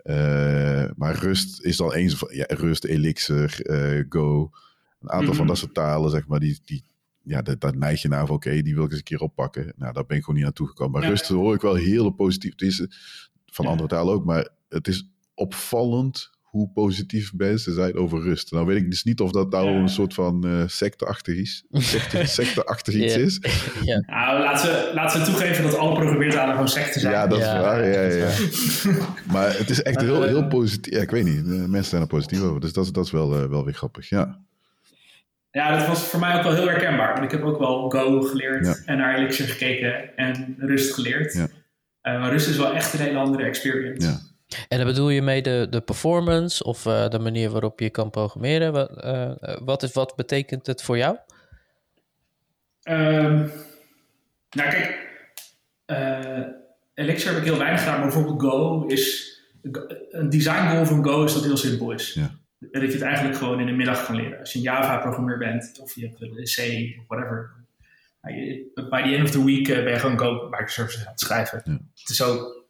uh, maar Rust is dan eens van, ja, Rust, Elixir, uh, Go. Een aantal mm -hmm. van dat soort talen, zeg maar, die, die ja, dat, dat neig je naar van, oké, die wil ik eens een keer oppakken. Nou, daar ben ik gewoon niet naartoe gekomen. Maar ja, Rust hoor ik wel heel positief. Het is van ja. andere talen ook, maar het is opvallend hoe positief mensen zijn over rust. Nou weet ik dus niet of dat nou ja. een soort van uh, secteachtig is. Secte, (laughs) secteachtig iets is. (laughs) Ja. Nou, laten we, laten we toegeven dat alle programmeertalen gewoon secten zijn. Ja, dat is waar. Ja, ja. (laughs) maar het is echt heel, heel positief. Ja, ik weet niet. Mensen zijn er positief over. Dus dat, dat is wel, uh, wel weer grappig. Ja. Ja, dat was voor mij ook wel heel herkenbaar. Want ik heb ook wel Go geleerd ja. en naar Elixir gekeken en Rust geleerd. Ja. Uh, maar Rust is wel echt een hele andere experience. Ja. En dan bedoel je mee de, de performance of uh, de manier waarop je kan programmeren? Wat, uh, wat, is, wat betekent het voor jou? Um, nou kijk, uh, Elixir heb ik heel weinig gedaan, maar bijvoorbeeld Go is... Een design goal van Go is dat het heel simpel is. Ja. Dat je het eigenlijk gewoon in de middag kan leren. Als je een Java-programmeur bent of je hebt een C of whatever. By the end of the week ben je gewoon Go microservices aan het schrijven. Ja. Het is ook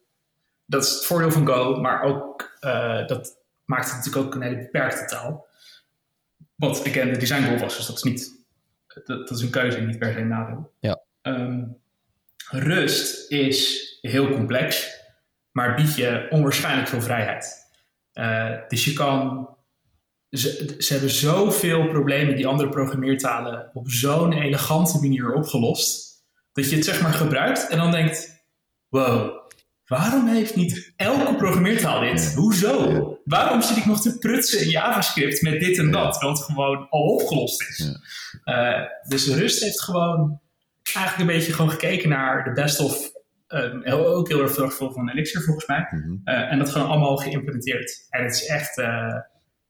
dat is het voordeel van Go, maar ook uh, dat maakt het natuurlijk ook een hele beperkte taal. Wat again de design goal was, dus dat is niet dat, dat is een keuze en niet per se een nadeel. Ja. Um, Rust is heel complex, maar biedt je onwaarschijnlijk veel vrijheid. Uh, dus je kan ze, ze, hebben zoveel problemen die andere programmeertalen op zo'n elegante manier opgelost, dat je het zeg maar gebruikt en dan denkt, wow, Waarom heeft niet elke programmeertaal dit? Hoezo? Waarom zit ik nog te prutsen in JavaScript met dit en dat, terwijl het gewoon al opgelost is? Uh, dus Rust heeft gewoon eigenlijk een beetje gewoon gekeken naar de best of, uh, ook heel erg veel van Elixir volgens mij, Mhm. uh, en dat gewoon allemaal geïmplementeerd. En het is echt, eh,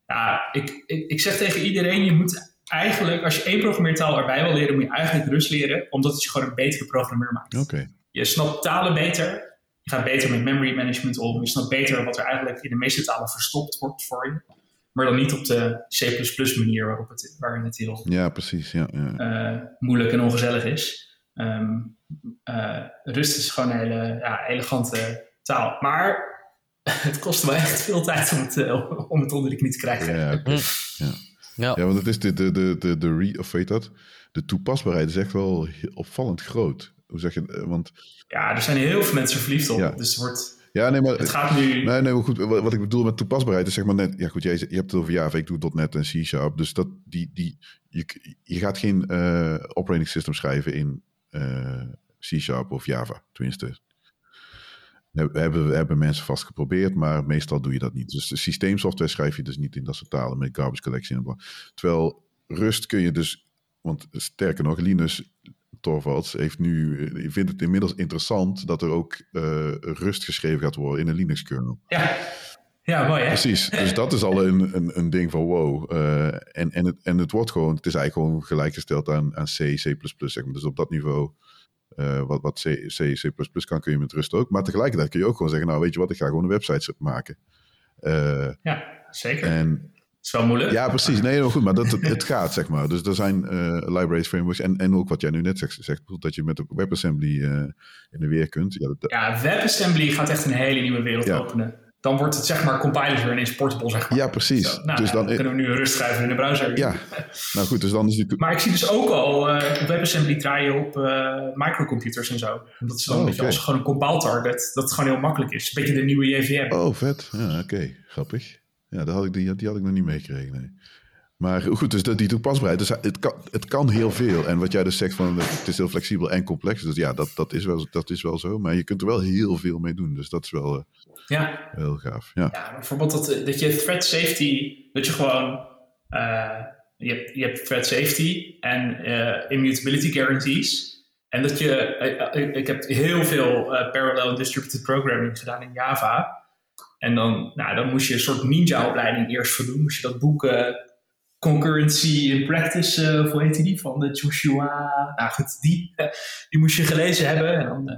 ja, ik, ik, ik zeg tegen iedereen, je moet eigenlijk, als je één programmeertaal erbij wil leren, moet je eigenlijk Rust leren, omdat het je gewoon een betere programmeur maakt. Oké. Je snapt talen beter, je gaat beter met memory management om. Je snapt beter wat er eigenlijk in de meeste talen verstopt wordt voor je. Maar dan niet op de C++ manier waarop het, waarin het heel Ja, precies. Ja, ja. uh, moeilijk en ongezellig is. Um, uh, Rust is gewoon een hele ja, elegante taal. Maar (laughs) het kost wel echt veel tijd om het, uh, om het onder de knie te krijgen. Ja, okay. ja. Ja. ja, want het is de, de, de, de, de, re, of weet dat, de toepasbaarheid is echt wel opvallend groot. Hoe zeg je Want ja, er zijn heel veel mensen verliefd op. Ja. Dus wordt Ja, nee, maar, het gaat nu... Nee, nee, maar goed, wat, ik bedoel met toepasbaarheid is zeg maar net... Ja, goed, jij, je hebt het over Java, ik doe .NET en C-Sharp. Dus dat, die, die, je, je gaat geen eh, operating system schrijven in eh, C-Sharp of Java, tenminste. We hebben, we hebben mensen vast geprobeerd, maar meestal doe je dat niet. Dus de systeemsoftware schrijf je dus niet in dat soort talen met garbage collection. Terwijl Rust kun je dus, want sterker nog, Linus Torvalds heeft nu, je vindt het inmiddels interessant dat er ook uh, Rust geschreven gaat worden in een Linux kernel. Ja, ja mooi hè? Precies, dus dat is al een, een, een ding van wow. Uh, en, en, het, en het wordt gewoon, het is eigenlijk gewoon gelijkgesteld aan, aan C, C++. Zeg maar. Dus op dat niveau uh, wat, wat C, C, C++ kan, kun je met rust ook. Maar tegelijkertijd kun je ook gewoon zeggen, nou weet je wat, ik ga gewoon een website maken. Ja, zeker. En, is wel moeilijk. Ja, precies. Nee, goed, maar dat, het, gaat, zeg maar. Dus er zijn uh, libraries, frameworks en, en ook wat jij nu net zegt, zegt dat je met WebAssembly in de weer kunt. Ja, dat, ja, WebAssembly gaat echt een hele nieuwe wereld ja. openen dan wordt het zeg maar compiler weer ineens portable, zeg maar. Ja, precies. Zo, nou, dus dan, dan, kunnen we nu een rust schrijven in de browser. Ja, nou goed, dus dan is het... Maar ik zie dus ook al uh, WebAssembly draaien op microcomputers en zo. En dat is dan oh, okay. als gewoon een compile target, dat het gewoon heel makkelijk is. Een beetje de nieuwe JVM. Oh, vet. Ja, oké. Okay. Grappig. Ja, dat had ik, die, die had ik nog niet meegekregen, nee. Maar goed, dus die toepasbaarheid. Dus het, kan, het kan heel veel. En wat jij dus zegt, van, het is heel flexibel en complex. Dus ja, dat, dat, is wel, dat is wel zo. Maar je kunt er wel heel veel mee doen. Dus dat is wel, uh, ja. heel gaaf. Ja, ja bijvoorbeeld dat, dat je thread safety, dat je gewoon... Uh, je, hebt, je hebt thread safety en uh, immutability guarantees. En dat je... Ik heb heel veel parallel distributed programming gedaan in Java. En dan, nou, dan moest je een soort ninja-opleiding eerst voor. Moest je dat boeken Concurrency in Practice, uh, hoe heet die? Van de Joshua. Nou goed, die, (laughs) die moest je gelezen hebben. En dan uh,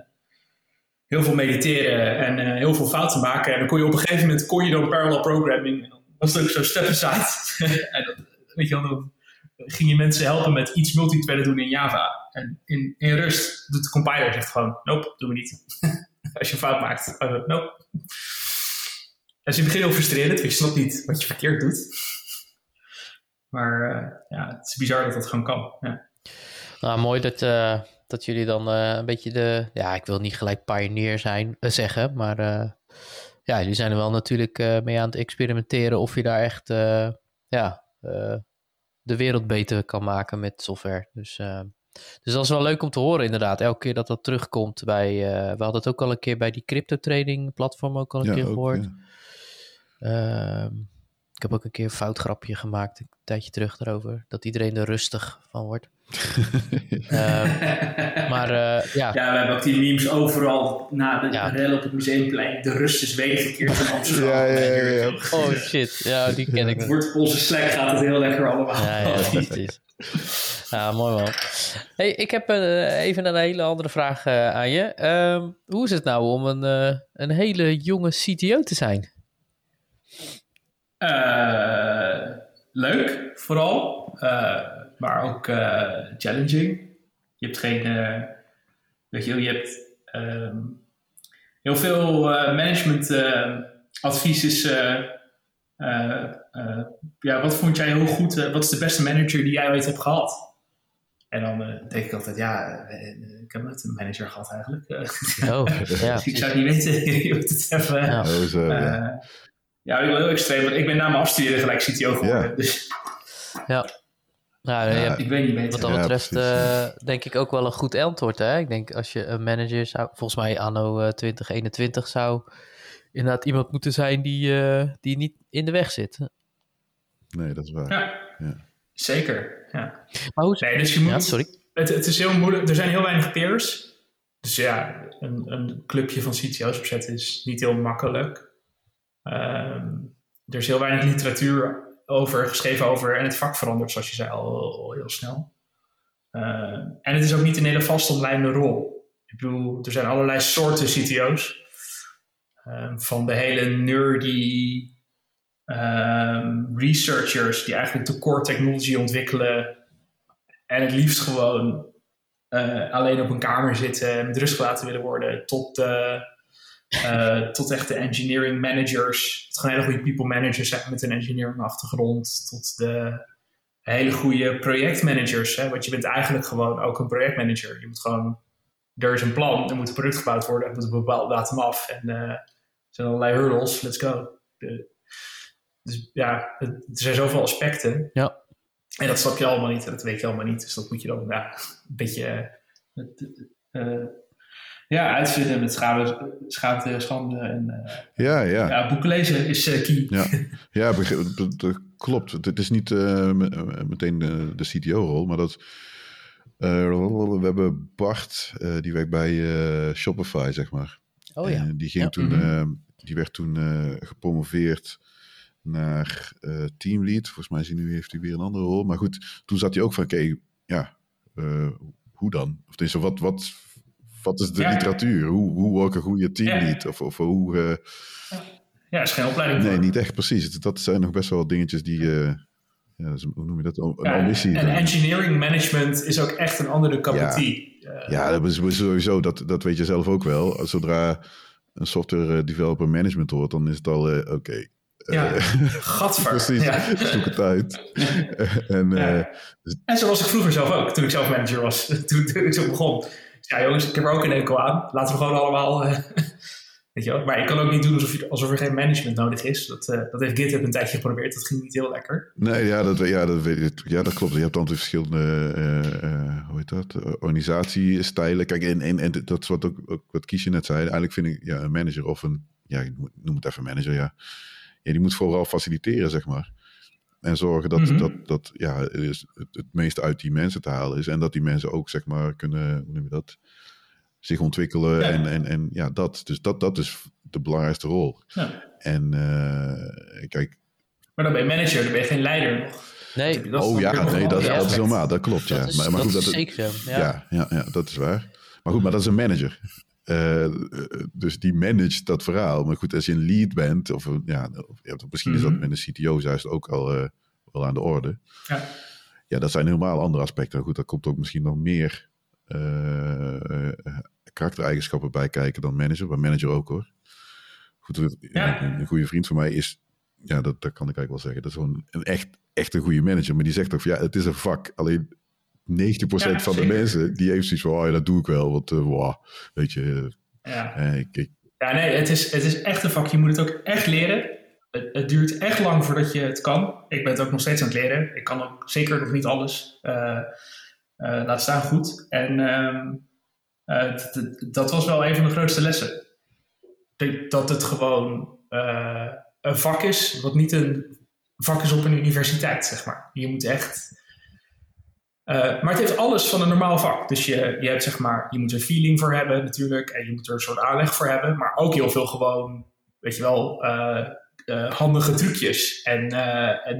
heel veel mediteren en uh, heel veel fouten maken. En dan kon je op een gegeven moment kon je dan parallel programming. En dan was het ook zo step aside. (laughs) en weet je wel, dan ging je mensen helpen met iets multithreaded doen in Java. En in, in Rust doet de compiler zegt gewoon, nope, doen we niet. (laughs) Als je een fout maakt, uh, nope. Dat is in het begin heel frustrerend, want je snapt niet wat je verkeerd doet. Maar uh, ja, het is bizar dat dat gewoon kan. Ja. Nou, mooi dat, uh, dat jullie dan uh, een beetje de... Ja, ik wil niet gelijk pioneer zijn, zeggen, maar... ja, jullie zijn er wel natuurlijk mee aan het experimenteren of je daar echt ja, de wereld beter kan maken met software. Dus, dus dat is wel leuk om te horen inderdaad. Elke keer dat dat terugkomt bij... we hadden het ook al een keer bij die crypto trading platform ook al een ja, keer ook, gehoord. Ja. Ehm, ik heb ook een keer een fout grapje gemaakt, een tijdje terug daarover, dat iedereen er rustig van wordt. uh, (laughs) maar uh, ja. Ja, we hebben ook die memes overal na de ja. rel op het museumplein. De rust is wedergekeerd in Amsterdam. Ja, ja, ja, ja. Oh shit, ja, die ken ik. Het wordt op onze Slack gaat het heel lekker allemaal. Ja, ja, precies. Ja, mooi man. Hey, ik heb uh, even een hele andere vraag uh, aan je. Uh, hoe is het nou om een, uh, een hele jonge CTO te zijn? Uh, leuk, vooral. Uh, maar ook uh, challenging. Je hebt geen. weet je, je hebt um, heel veel management advies is. ja, wat vond jij heel goed? wat is de beste manager die jij ooit hebt gehad? En dan denk ik altijd, ja, ik heb nooit een manager gehad eigenlijk. Oh, (laughs) ja. ik zou niet weten, (laughs) je moet het even. Ja. Ja. Ja, ik ben heel extreem, want ik ben na mijn afstuderen gelijk CTO geworden. Ja. Dus. Ja. Nou, ja, ik weet niet beter. Wat dat betreft uh, denk ik ook wel een goed antwoord. Hè? Ik denk als je een manager zou, volgens mij anno uh, 2021 zou inderdaad iemand moeten zijn die, uh, die niet in de weg zit. Nee, dat is waar. Ja, ja. zeker. Ja. Maar hoe... Nee, dus je moet, ja, sorry. Het, het is heel moeilijk. Er zijn heel weinig peers. Dus ja, een, een clubje van CTO's opzetten is niet heel makkelijk. Um, er is heel weinig literatuur over geschreven over en het vak verandert, zoals je zei, al, heel snel. Uh, en het is ook niet een hele vastomlijnde rol. Ik bedoel, er zijn allerlei soorten CTO's. Um, van de hele nerdy researchers die eigenlijk de core technology ontwikkelen en het liefst gewoon uh, alleen op een kamer zitten en met rust gelaten willen worden, tot uh, uh, tot echt de engineering managers. Het gewoon hele goede people managers zijn met een engineering achtergrond. Tot de hele goede projectmanagers. Hè? Want je bent eigenlijk gewoon ook een projectmanager. Je moet gewoon, er is een plan, er moet een product gebouwd worden, het moet op een bepaalde datum af. En uh, zijn allerlei hurdles, let's go. De, dus ja, het- er zijn zoveel aspecten. Ja. En dat snap je allemaal niet en dat weet je allemaal niet. Dus dat moet je dan ja, een beetje eh, eh, ja, uitvinden met schade, schaamte, schande. En, eh, Ja, ja. ja, boeken lezen is eh, key. Ja, (laughs) ja dat, klopt. Het is niet eh, me- meteen de, de CTO-rol, maar dat. eh, we hebben Bart, eh, die werkt bij eh, Shopify, zeg maar. Oh ja. En die, ging Ja. toen, Mhm. die werd toen eh, gepromoveerd naar eh, teamlead. Volgens mij nu, heeft hij weer een andere rol. Maar goed, toen zat hij ook van, oké, ja, eh, hoe dan? Of dus, wat, wat, wat is de Ja. literatuur? Hoe, hoe word ik een goede teamlead? Of, of hoe... eh, Ja, is geen opleiding Nee, voor. niet echt precies. Dat zijn nog best wel dingetjes die. eh, ja, dat is, hoe noem je dat? Een Ja, omissie. en dan. engineering management is ook echt een andere cup Ja. Eh, Ja, dat is sowieso. Dat, dat weet je zelf ook wel. Zodra een software eh, developer management hoort, dan is het al eh, oké. Ja, Eh, (laughs) gadver. precies. Ja. Zoek het uit. (laughs) (laughs) en Ja. eh, En zo was ik vroeger zelf ook, toen ik zelf manager was. toen, toen ik zo begon. Ja jongens, ik heb er ook een enkel aan. Laten we gewoon allemaal... eh, (laughs) weet je wel? Maar ik kan ook niet doen alsof, je, alsof er geen management nodig is. Dat, eh, dat heeft GitHub een tijdje geprobeerd. Dat ging niet heel lekker. nee, ja dat, ja, dat, weet ja, dat klopt. Je hebt dan de verschillende eh, hoe heet dat? Organisatiestijlen. Kijk, en, en, en dat is wat, ook, wat Kiesje net zei. Eigenlijk vind ik ja, een manager of een... Ja, ik noem het even manager, ja. ja. Die moet vooral faciliteren, zeg maar. En zorgen dat, Mhm. dat, dat ja, het, is het, het meeste uit die mensen te halen is. En dat die mensen ook, zeg maar, kunnen, hoe noem je dat? Zich ontwikkelen. Ja. En, en, en ja, dat. Dus dat, dat is de belangrijkste rol. Ja. En eh, kijk, Maar dan ben je manager, dan ben je geen leider nog. Nee, Dat is oh ja, nee, dat is altijd helemaal. Dat klopt, ja. dat is, maar, maar dat goed, is dat, zeker zo. Ja. ja. Ja, ja, dat is waar. Maar goed, maar dat is een manager. Eh, dus die managt dat verhaal. Maar goed, als je een lead bent, of een- ja, of, misschien is dat Mhm. met een CTO juist ook al eh, wel aan de orde. Ja. Ja, dat zijn helemaal andere aspecten. Goed, daar komt ook misschien nog meer eh, eh, karaktereigenschappen bij kijken dan manager. Maar manager ook hoor. Goed, een, Ja. een, een goede vriend van mij is, ja, dat, dat kan ik eigenlijk wel zeggen. Dat is gewoon een echt, echt een goede manager. Maar die zegt ook van ja, het is een vak. Alleen 90% Ja, van de mensen, die heeft zoiets van, oh ja, dat doe ik wel. Want, eh, wow, weet je, Ja. eh, ik, ik- Ja, nee, het is, het is echt een vak. Je moet het ook echt leren. Het, het duurt echt lang voordat je het kan. Ik ben het ook nog steeds aan het leren. Ik kan ook zeker nog niet alles. eh eh, laat staan goed. En ehm, eh, dat was wel een van de grootste lessen. Dat het gewoon eh, een vak is, wat niet een vak is op een universiteit, zeg maar. Je moet echt... eh, maar het heeft alles van een normaal vak. Dus je, je hebt zeg maar, je moet er feeling voor hebben natuurlijk. En je moet er een soort aanleg voor hebben. Maar ook heel veel gewoon, weet je wel, eh, eh, handige trucjes. En,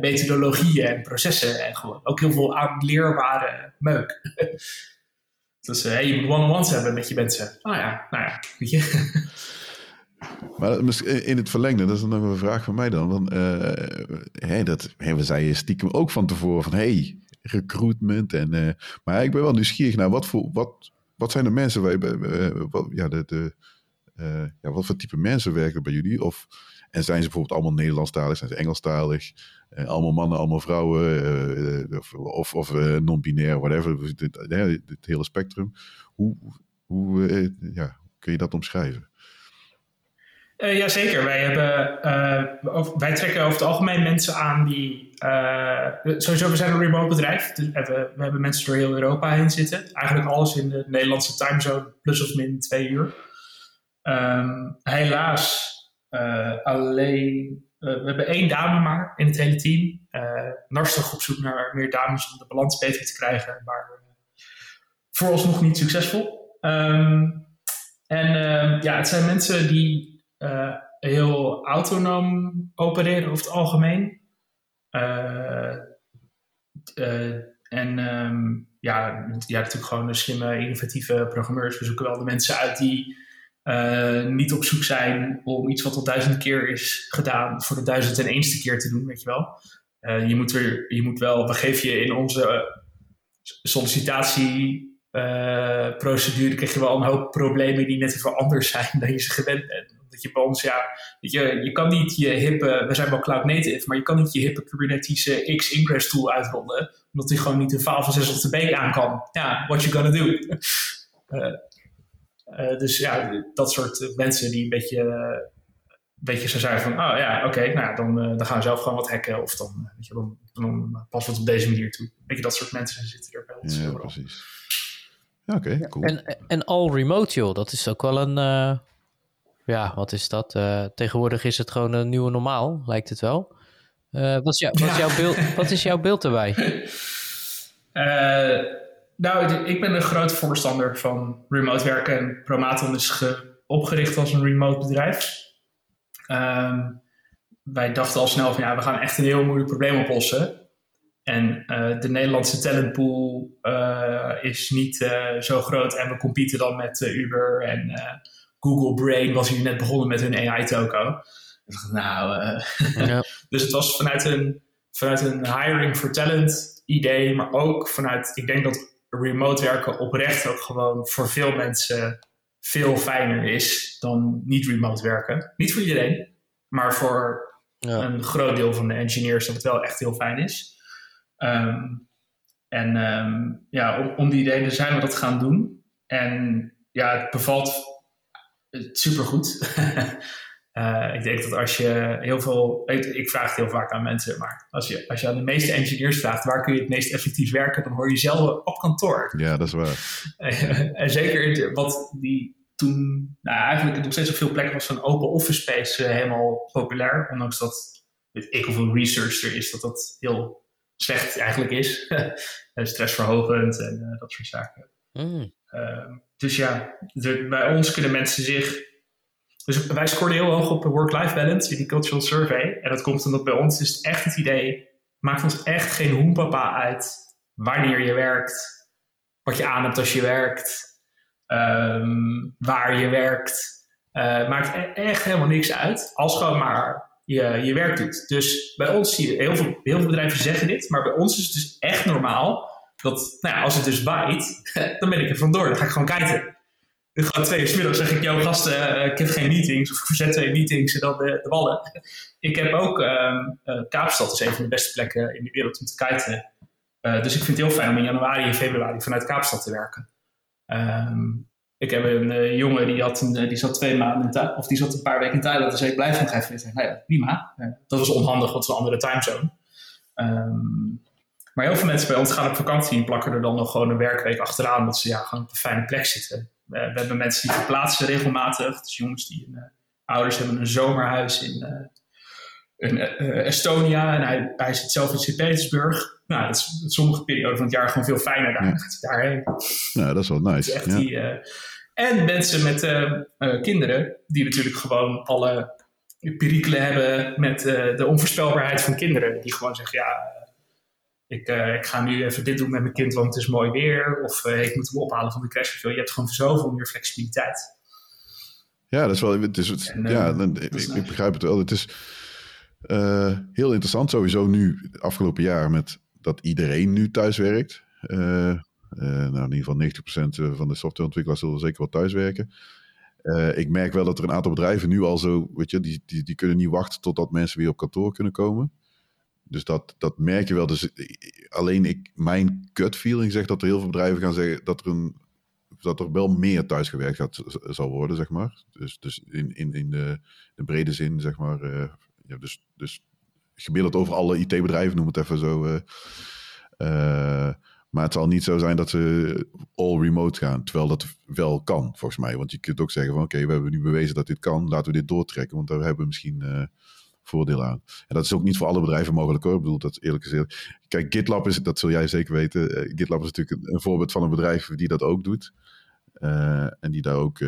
methodologieën en processen. En gewoon ook heel veel aanleerbare meuk. (laughs) dus hey, je moet one-on-ones hebben met je mensen. Nou ja, nou ja, weet je. (laughs) Maar in het verlengde, dat is dan nog een vraag van mij dan. Want, hè, dat, we zeiden stiekem ook van tevoren van hey, recruitment. En, eh, maar ik ben wel nieuwsgierig naar wat voor wat, wat zijn de mensen waar je eh, wat, ja, de, eh, ja, wat voor type mensen werken bij jullie? Of, en zijn ze bijvoorbeeld allemaal Nederlandstalig, zijn ze Engelstalig? Eh, allemaal mannen, allemaal vrouwen, of, of, non-binair, whatever. Dus dit, hele spectrum. Hoe, hoe ja, kun je dat omschrijven? Jazeker, wij, hebben, wij trekken over het algemeen mensen aan die. Eh, sowieso, we zijn een remote bedrijf. Dus we, hebben, we hebben mensen door heel Europa heen zitten. Eigenlijk alles in de Nederlandse timezone, plus of min twee uur. Ehm, helaas eh, alleen. eh, we hebben één dame maar in het hele team. Eh narstig op zoek naar meer dames om de balans beter te krijgen. Maar eh, vooralsnog niet succesvol. Ehm, en ehm, ja, het zijn mensen die eh, heel autonoom opereren over het algemeen. Eh, eh, en ehm, ja, ja, natuurlijk gewoon slimme, innovatieve programmeurs. We zoeken wel de mensen uit die eh, niet op zoek zijn om iets wat al duizend keer is gedaan voor de duizend en eenste keer te doen, weet je wel. Je, moet weer, je moet wel, we geven je in onze sollicitatieprocedure, krijg je wel een hoop problemen die net even anders zijn dan je ze gewend bent. Dat je bij ons, ja, weet je, je kan niet je hippe, we zijn wel cloud native, maar je kan niet je hippe Kubernetes eh, X ingress tool uitrollen, omdat die gewoon niet een file van 6 op de beek aan kan. Ja, what you gonna do? (laughs) Eh, eh, dus ja, dat soort mensen die een beetje beetje zo zijn van, oh ja, oké, nou dan, dan gaan we zelf gewoon wat hacken. Of dan, weet je, dan, dan passen we het op deze manier toe. Weet je, dat soort mensen zitten er bij ons. Ja, precies. Ja, oké, cool. En, en all remote, joh, dat is ook wel een... ja, wat is dat? tegenwoordig is het gewoon een nieuwe normaal, lijkt het wel. wat, is jou, wat, is jouw beeld, wat is jouw beeld erbij? (laughs) nou, ik ben een groot voorstander van remote werken. En Promaton is opgericht als een remote bedrijf. Ehm, wij dachten al snel van ja, we gaan echt een heel moeilijk probleem oplossen. En uh, de Nederlandse talentpool uh, is niet uh, zo groot. En we competen dan met Uber en Google Brain was hier net begonnen met hun AI-toko. Nou, ja. (laughs) dus het was vanuit een, vanuit een hiring for talent idee, maar ook vanuit, ik denk dat remote werken oprecht ook gewoon voor veel mensen veel fijner is dan niet remote werken. Niet voor iedereen, maar voor ja. een groot deel van de engineers dat het wel echt heel fijn is. Um, en um, ja, om, om, die reden zijn we dat gaan doen. En ja, het bevalt supergoed. uh, (laughs) ik denk dat als je heel veel. Ik, ik, vraag het heel vaak aan mensen, maar als je, als je aan de meeste engineers vraagt waar kun je het meest effectief werken, dan hoor je zelf op kantoor. Ja, dat is waar. (laughs) en zeker wat die toen nou, eigenlijk nog steeds op veel plekken was van open office space uh, helemaal populair. Ondanks dat, weet ik hoeveel research er is, dat dat heel slecht eigenlijk is. (laughs) Stressverhogend en uh, dat soort zaken. Mm. Uh, dus ja, de, bij ons kunnen mensen zich. Dus wij scoorden heel hoog op work-life balance in die cultural survey. En dat komt omdat bij ons is echt het idee: maakt ons echt geen hoenpapa uit wanneer je werkt, wat je aan hebt als je werkt um, waar je werkt. Uh, maakt e-, echt helemaal niks uit. Als gewoon maar je, je werk doet. Dus bij ons zie je, heel veel, heel veel bedrijven zeggen dit, maar bij ons is het dus echt normaal dat, nou ja, als het dus waait, (laughs) dan ben ik er vandoor. Dan ga ik gewoon kijken. Ik ga twee uur middag zeg ik, jouw gasten, uh, ik heb geen meetings, of ik verzet twee meetings en dan de, de ballen. (laughs) ik heb ook, uh, Kaapstad is een van de beste plekken in de wereld om te kijken. Dus ik vind het heel fijn om in januari en februari vanuit Kaapstad te werken. Um, ik heb een jongen die, had die zat twee maanden in of die zat een paar weken in Thailand. Zei ik blijf nog even. Ik zei, nou ja, prima. Dat was onhandig, want het is een andere timezone. Um, maar heel veel mensen bij ons gaan op vakantie en plakken er dan nog gewoon een werkweek achteraan. Omdat ze ja, gewoon op een fijne plek zitten. we hebben mensen die verplaatsen regelmatig. Dus jongens die een, ouders hebben een zomerhuis in, in Estonia. En hij, hij zit zelf in Sint-Petersburg nou, dat is sommige perioden van het jaar gewoon veel fijner. Daar ja. daarheen. Nou, dat is wel nice. echt die, uh, en mensen met uh, uh, kinderen, die natuurlijk gewoon alle perikelen hebben met de onvoorspelbaarheid van kinderen. Die gewoon zeggen, ja, ik, ik ga nu even dit doen met mijn kind, want het is mooi weer. Of ik moet hem ophalen van de crash. Je hebt gewoon zoveel meer flexibiliteit. Ja, dat is wel. Het is, en, ja, ik, ik, begrijp het wel. Het is heel interessant sowieso nu, afgelopen jaar, met dat iedereen nu thuis werkt. Nou, in ieder geval 90% eh, van de softwareontwikkelaars zullen zeker wel thuiswerken. Uh, ik merk wel dat er een aantal bedrijven nu al zo, weet je, die, die, die kunnen niet wachten totdat mensen weer op kantoor kunnen komen. Dus dat, dat merk je wel. Dus alleen ik, mijn gut feeling zegt dat er heel veel bedrijven gaan zeggen dat er, een, dat er wel meer thuisgewerkt gaat, zal worden, zeg maar. Dus, dus in, in, in de, de brede zin, zeg maar. Uh, ja, dus, dus gemiddeld over alle IT-bedrijven, noem het even zo. Uh, maar het zal niet zo zijn dat ze all remote gaan. Terwijl dat wel kan, volgens mij. Want je kunt ook zeggen van oké, we hebben nu bewezen dat dit kan. Laten we dit doortrekken, want daar hebben we misschien voordeel aan. En dat is ook niet voor alle bedrijven mogelijk hoor. Ik bedoel, dat eerlijk gezegd. Kijk, GitLab is, dat zul jij zeker weten. Uh, GitLab is natuurlijk een, voorbeeld van een bedrijf die dat ook doet. en die daar ook,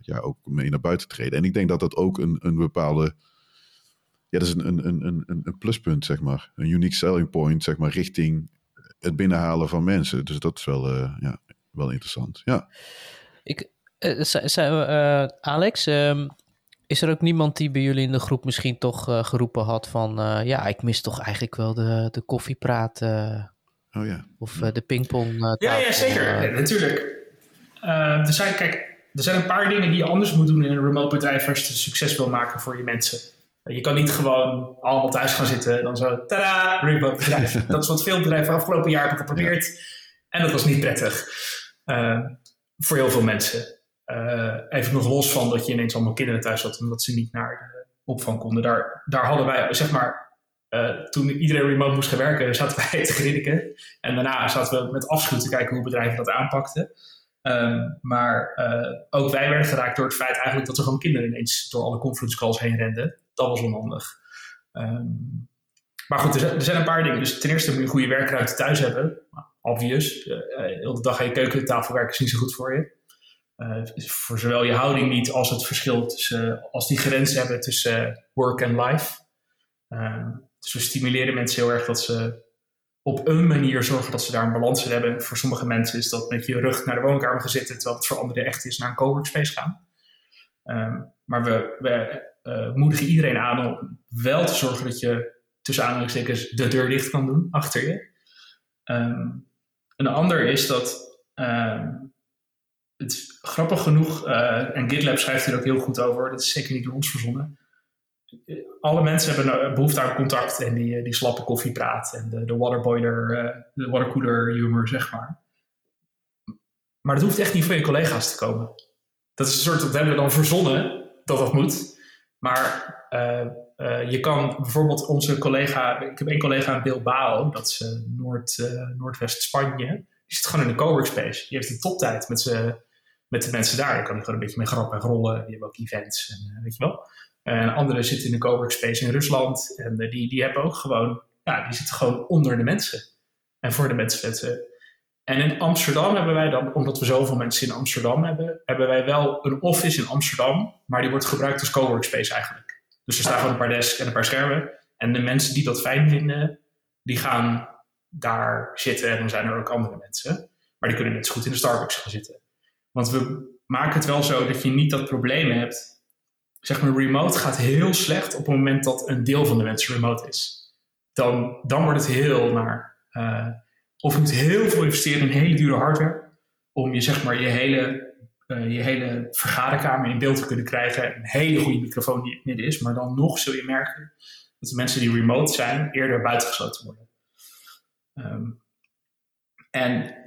ja, ook mee naar buiten treden. En ik denk dat dat ook een, een bepaalde ja, dat is een, een, een, een, pluspunt, zeg maar. Een unique selling point, zeg maar, richting het binnenhalen van mensen. Dus dat is wel, ja, wel interessant. Ja. Ik, Alex, um, is er ook niemand die bij jullie in de groep misschien toch uh, geroepen had van... ja, ik mis toch eigenlijk wel de, de koffiepraat... oh ja. Of de pingpong Ja, ja, zeker. natuurlijk. er, zijn, kijk, er zijn een paar dingen die je anders moet doen in een remote bedrijf... als je succes wil maken voor je mensen. Je kan niet gewoon allemaal thuis gaan zitten en dan zo, tada, remote bedrijf. (laughs) dat is wat veel bedrijven afgelopen jaar hebben geprobeerd. En dat was niet prettig uh, voor heel veel mensen. Uh, even nog los van dat je ineens allemaal kinderen thuis had omdat ze niet naar opvang konden. Daar, daar hadden wij, zeg maar, toen iedereen remote moest gaan werken, zaten wij (laughs) te grinniken. En daarna zaten we met afschuw te kijken hoe bedrijven dat aanpakten. Ehm, maar ook wij werden geraakt door het feit eigenlijk dat er gewoon kinderen ineens door alle conference calls heen renden. Dat was onhandig. Um, maar goed, er zijn, een paar dingen. Dus ten eerste moet je een goede werkruimte thuis hebben. Obvious. Uh, heel de dag aan je keukentafel werken is niet zo goed voor je. Uh, voor zowel je houding niet als het verschil tussen, als die grens hebben tussen work en life. Uh, dus we stimuleren mensen heel erg dat ze op een manier zorgen dat ze daar een balans in hebben. Voor sommige mensen is dat met je rug naar de woonkamer gaan zitten, terwijl het voor anderen echt is naar een coworkspace gaan. Um, maar we, we moedigen iedereen aan om wel te zorgen dat je tussen aanhalingstekens de deur dicht kan doen achter je. Um, een ander is dat het grappig genoeg, uh, en GitLab schrijft hier ook heel goed over, dat is zeker niet door ons verzonnen. Alle mensen hebben behoefte aan contact en die, die slappe koffiepraat en de, de waterboiler, de watercooler humor, zeg maar. Maar dat hoeft echt niet van je collega's te komen. Dat is een soort, dat hebben we dan verzonnen dat dat moet. Maar je kan bijvoorbeeld onze collega, ik heb één collega in Bilbao, dat is Noord, uh, Noordwest-Spanje, die zit gewoon in de coworkspace. Die heeft een toptijd met, ze, met de mensen daar. Daar kan hij gewoon een beetje mee grappen en rollen. Die hebben ook events en weet je wel. En anderen zitten in de coworkspace in Rusland en die, die hebben ook gewoon, ja, die zitten gewoon onder de mensen. En voor de mensen. En in Amsterdam hebben wij dan, omdat we zoveel mensen in Amsterdam hebben, hebben wij wel een office in Amsterdam, maar die wordt gebruikt als coworkspace eigenlijk. Dus er staan gewoon een paar desks en een paar schermen. En de mensen die dat fijn vinden, die gaan daar zitten. En dan zijn er ook andere mensen. Maar die kunnen net zo goed in de Starbucks gaan zitten. Want we maken het wel zo dat je niet dat probleem hebt. Zeg maar, remote gaat heel slecht op het moment dat een deel van de mensen remote is. Dan, dan wordt het heel naar. Uh, of je moet heel veel investeren in hele dure hardware. Om je, zeg maar, je hele uh, je hele vergaderkamer in beeld te kunnen krijgen. Een hele goede microfoon die het midden is. Maar dan nog zul je merken dat de mensen die remote zijn eerder buitengesloten worden. Um, en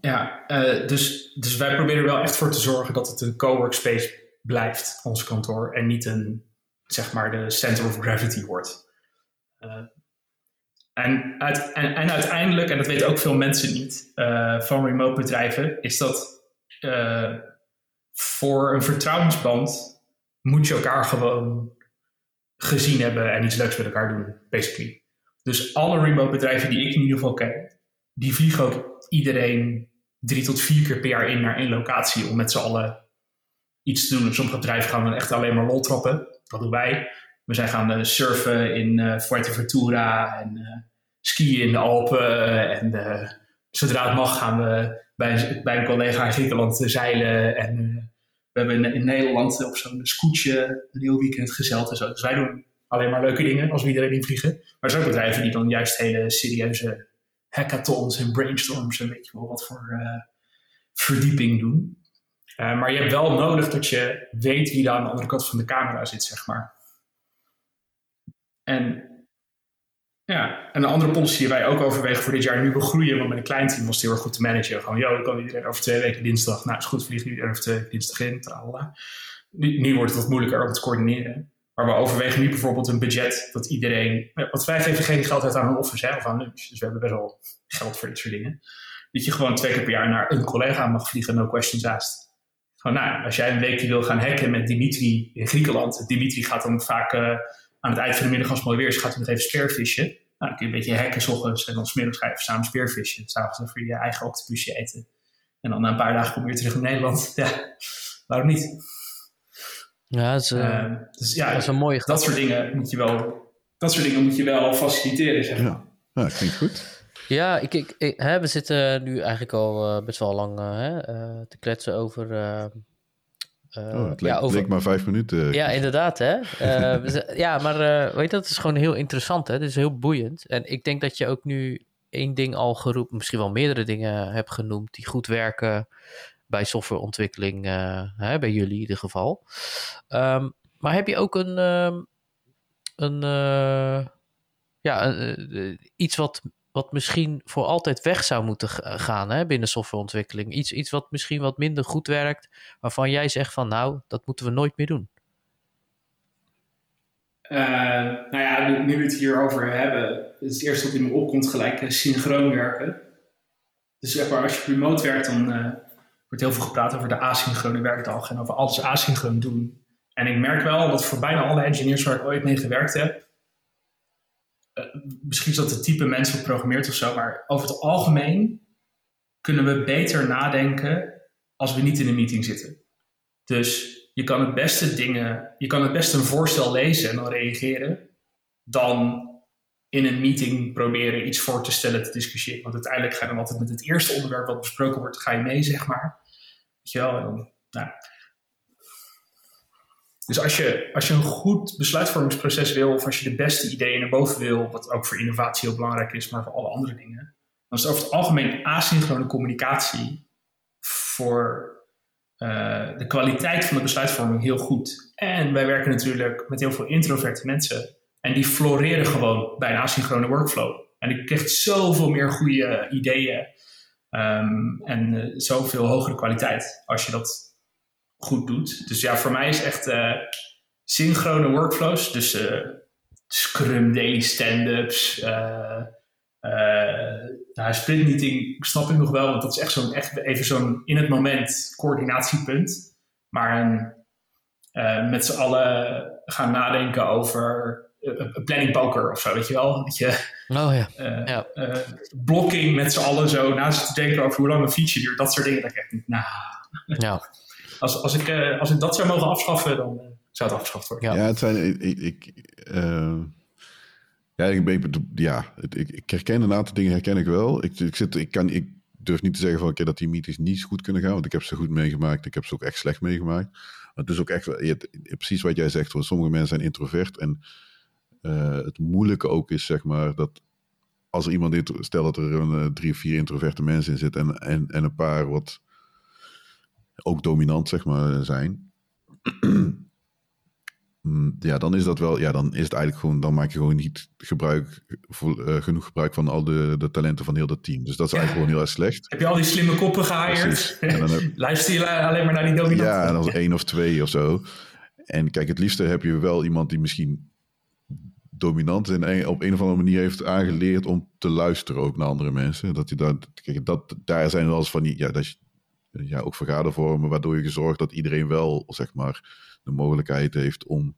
ja, uh, dus, dus wij proberen er wel echt voor te zorgen dat het een coworkspace blijft, ons kantoor. En niet een, zeg maar, de center of gravity wordt. Uh, en, en, en, uiteindelijk, en dat weten ook veel mensen niet uh, van remote bedrijven, is dat voor een vertrouwensband moet je elkaar gewoon gezien hebben en iets leuks met elkaar doen, basically. Dus alle remote bedrijven die ik in ieder geval ken, die vliegen ook iedereen drie tot vier keer per jaar in naar één locatie om met z'n allen iets te doen. sommige bedrijven gaan dan echt alleen maar lol trappen. Dat doen wij. We zijn gaan uh, surfen in uh, Fuerteventura en uh, skiën in de Alpen. En zodra het mag gaan we bij, bij een collega in Griekenland zeilen. En we hebben in, Nederland op zo'n scootje een heel weekend gezeld en zo. Dus wij doen alleen maar leuke dingen als we iedereen in vliegen. Maar er zijn ook bedrijven die dan juist hele serieuze hackathons en brainstorms en weet je wel wat voor uh, verdieping doen. Uh, maar je hebt wel nodig dat je weet wie daar aan de andere kant van de camera zit, zeg maar. En ja, en een andere policy die wij ook overwegen voor dit jaar, nu we groeien, want met een klein team was het heel erg goed te managen. Gewoon, joh, kan iedereen over twee weken dinsdag, nou is goed, vliegen iedereen over twee weken dinsdag in, Nu, nu wordt het wat moeilijker om te coördineren. Maar we overwegen nu bijvoorbeeld een budget dat iedereen, want wij geven geen geld uit aan office hè, of aan lunch. Dus we hebben best wel geld voor dit soort dingen. Dat je gewoon twee keer per jaar naar een collega mag vliegen, no questions asked. Gewoon, nou, als jij een weekje wil gaan hacken met Dimitri in Griekenland, Dimitri gaat dan vaak uh, aan het eind van de middag als mooi weer is, gaat hij nog even spearfishen. Nou, dan kun je een beetje hacken s ochtends en dan smiddags ga je even samen spearfishen. S'avonds even je eigen octopusje eten. En dan na een paar dagen kom je weer terug in Nederland. (laughs) Ja, waarom niet? Ja, dat is, uh, dus, ja, dat is een mooie Dat soort dingen moet je wel, dat soort dingen moet je wel faciliteren, zeg Ja, ja dat klinkt goed. Ja, ik, ik, hè, we zitten nu eigenlijk al uh, best wel lang uh, hè, te kletsen over uh, oh, het leek, ja, over... maar vijf minuten. Ja, inderdaad. Hè? Uh, ja, maar uh, weet je, dat is gewoon heel interessant. Hè? Het is heel boeiend. En ik denk dat je ook nu één ding al geroepen, misschien wel meerdere dingen hebt genoemd die goed werken bij softwareontwikkeling, hè, bij jullie in ieder geval. Um, maar heb je ook een, um, een ja, een, iets wat wat misschien voor altijd weg zou moeten gaan hè, binnen softwareontwikkeling. Iets, iets wat misschien wat minder goed werkt, waarvan jij zegt van nou, dat moeten we nooit meer doen. nou ja, nu, nu, we het hierover hebben, is het eerste wat in me opkomt gelijk synchroon werken. Dus zeg maar, als je remote werkt, dan wordt heel veel gepraat over de asynchrone werkdag en over alles asynchroon doen. En ik merk wel dat voor bijna alle engineers waar ik ooit mee gewerkt heb, uh, misschien is dat het type mensen programmeert of zo, maar over het algemeen kunnen we beter nadenken als we niet in een meeting zitten. Dus je kan het beste dingen, je kan het beste een voorstel lezen en dan reageren, dan in een meeting proberen iets voor te stellen, te discussiëren. Want uiteindelijk ga je dan altijd met het eerste onderwerp wat besproken wordt, ga je mee, zeg maar. Weet je wel, en nou. Dus als je, als je een goed besluitvormingsproces wil, of als je de beste ideeën naar boven wil, wat ook voor innovatie heel belangrijk is, maar voor alle andere dingen, dan is het over het algemeen asynchrone communicatie voor uh, de kwaliteit van de besluitvorming heel goed. En wij werken natuurlijk met heel veel introverte mensen. En die floreren gewoon bij een asynchrone workflow. En ik krijg zoveel meer goede ideeën um, en uh, zoveel hogere kwaliteit als je dat goed doet. Dus ja, voor mij is echt uh, synchrone workflows. Dus uh, Scrum daily stand-ups. Nou, sprint meeting snap ik nog wel, want dat is echt, zo'n, echt even zo'n in het moment coördinatiepunt. Maar een, met z'n allen gaan nadenken over planning poker of zo, weet je wel? Dat je, oh ja. Uh, ja. Uh, blocking met z'n allen zo naast te denken over hoe lang een feature duurt, dat soort dingen. Dat ik echt nou. Ja. (laughs) Als, als, ik, uh, als ik dat zou mogen afschaffen, dan zou het afgeschaft worden. Ja, ja het zijn. Ik, ik, ja, ik, ben, ja ik, ik herken een aantal dingen, herken ik wel. Ik, ik, zit, ik, kan, ik durf niet te zeggen van, okay, dat die meetings niet goed kunnen gaan, want ik heb ze goed meegemaakt. Ik heb ze ook echt slecht meegemaakt. Maar het is ook echt, je, precies wat jij zegt, hoor, sommige mensen zijn introvert en uh, het moeilijke ook is, zeg maar, dat als er iemand, stel dat er een, uh, drie of vier introverte mensen in zitten en, en, en een paar wat ook dominant, zeg maar, zijn. (clears throat) ja, dan is dat wel, ja, dan is het eigenlijk gewoon, dan maak je gewoon niet gebruik, uh, genoeg gebruik van al de, de talenten van heel dat team. Dus dat is eigenlijk gewoon heel erg slecht. Heb je al die slimme koppen gehaald? Heb... (laughs) Luister je alleen maar naar die dominanten? Ja, en dan één of twee of zo. En kijk, het liefste heb je wel iemand die misschien dominant en op een of andere manier heeft aangeleerd om te luisteren ook naar andere mensen. Dat je dat, kijk, dat, daar zijn wel eens van die, ja, dat je, ja, ook vergadervormen, waardoor je gezorgd dat iedereen wel, zeg maar, de mogelijkheid heeft om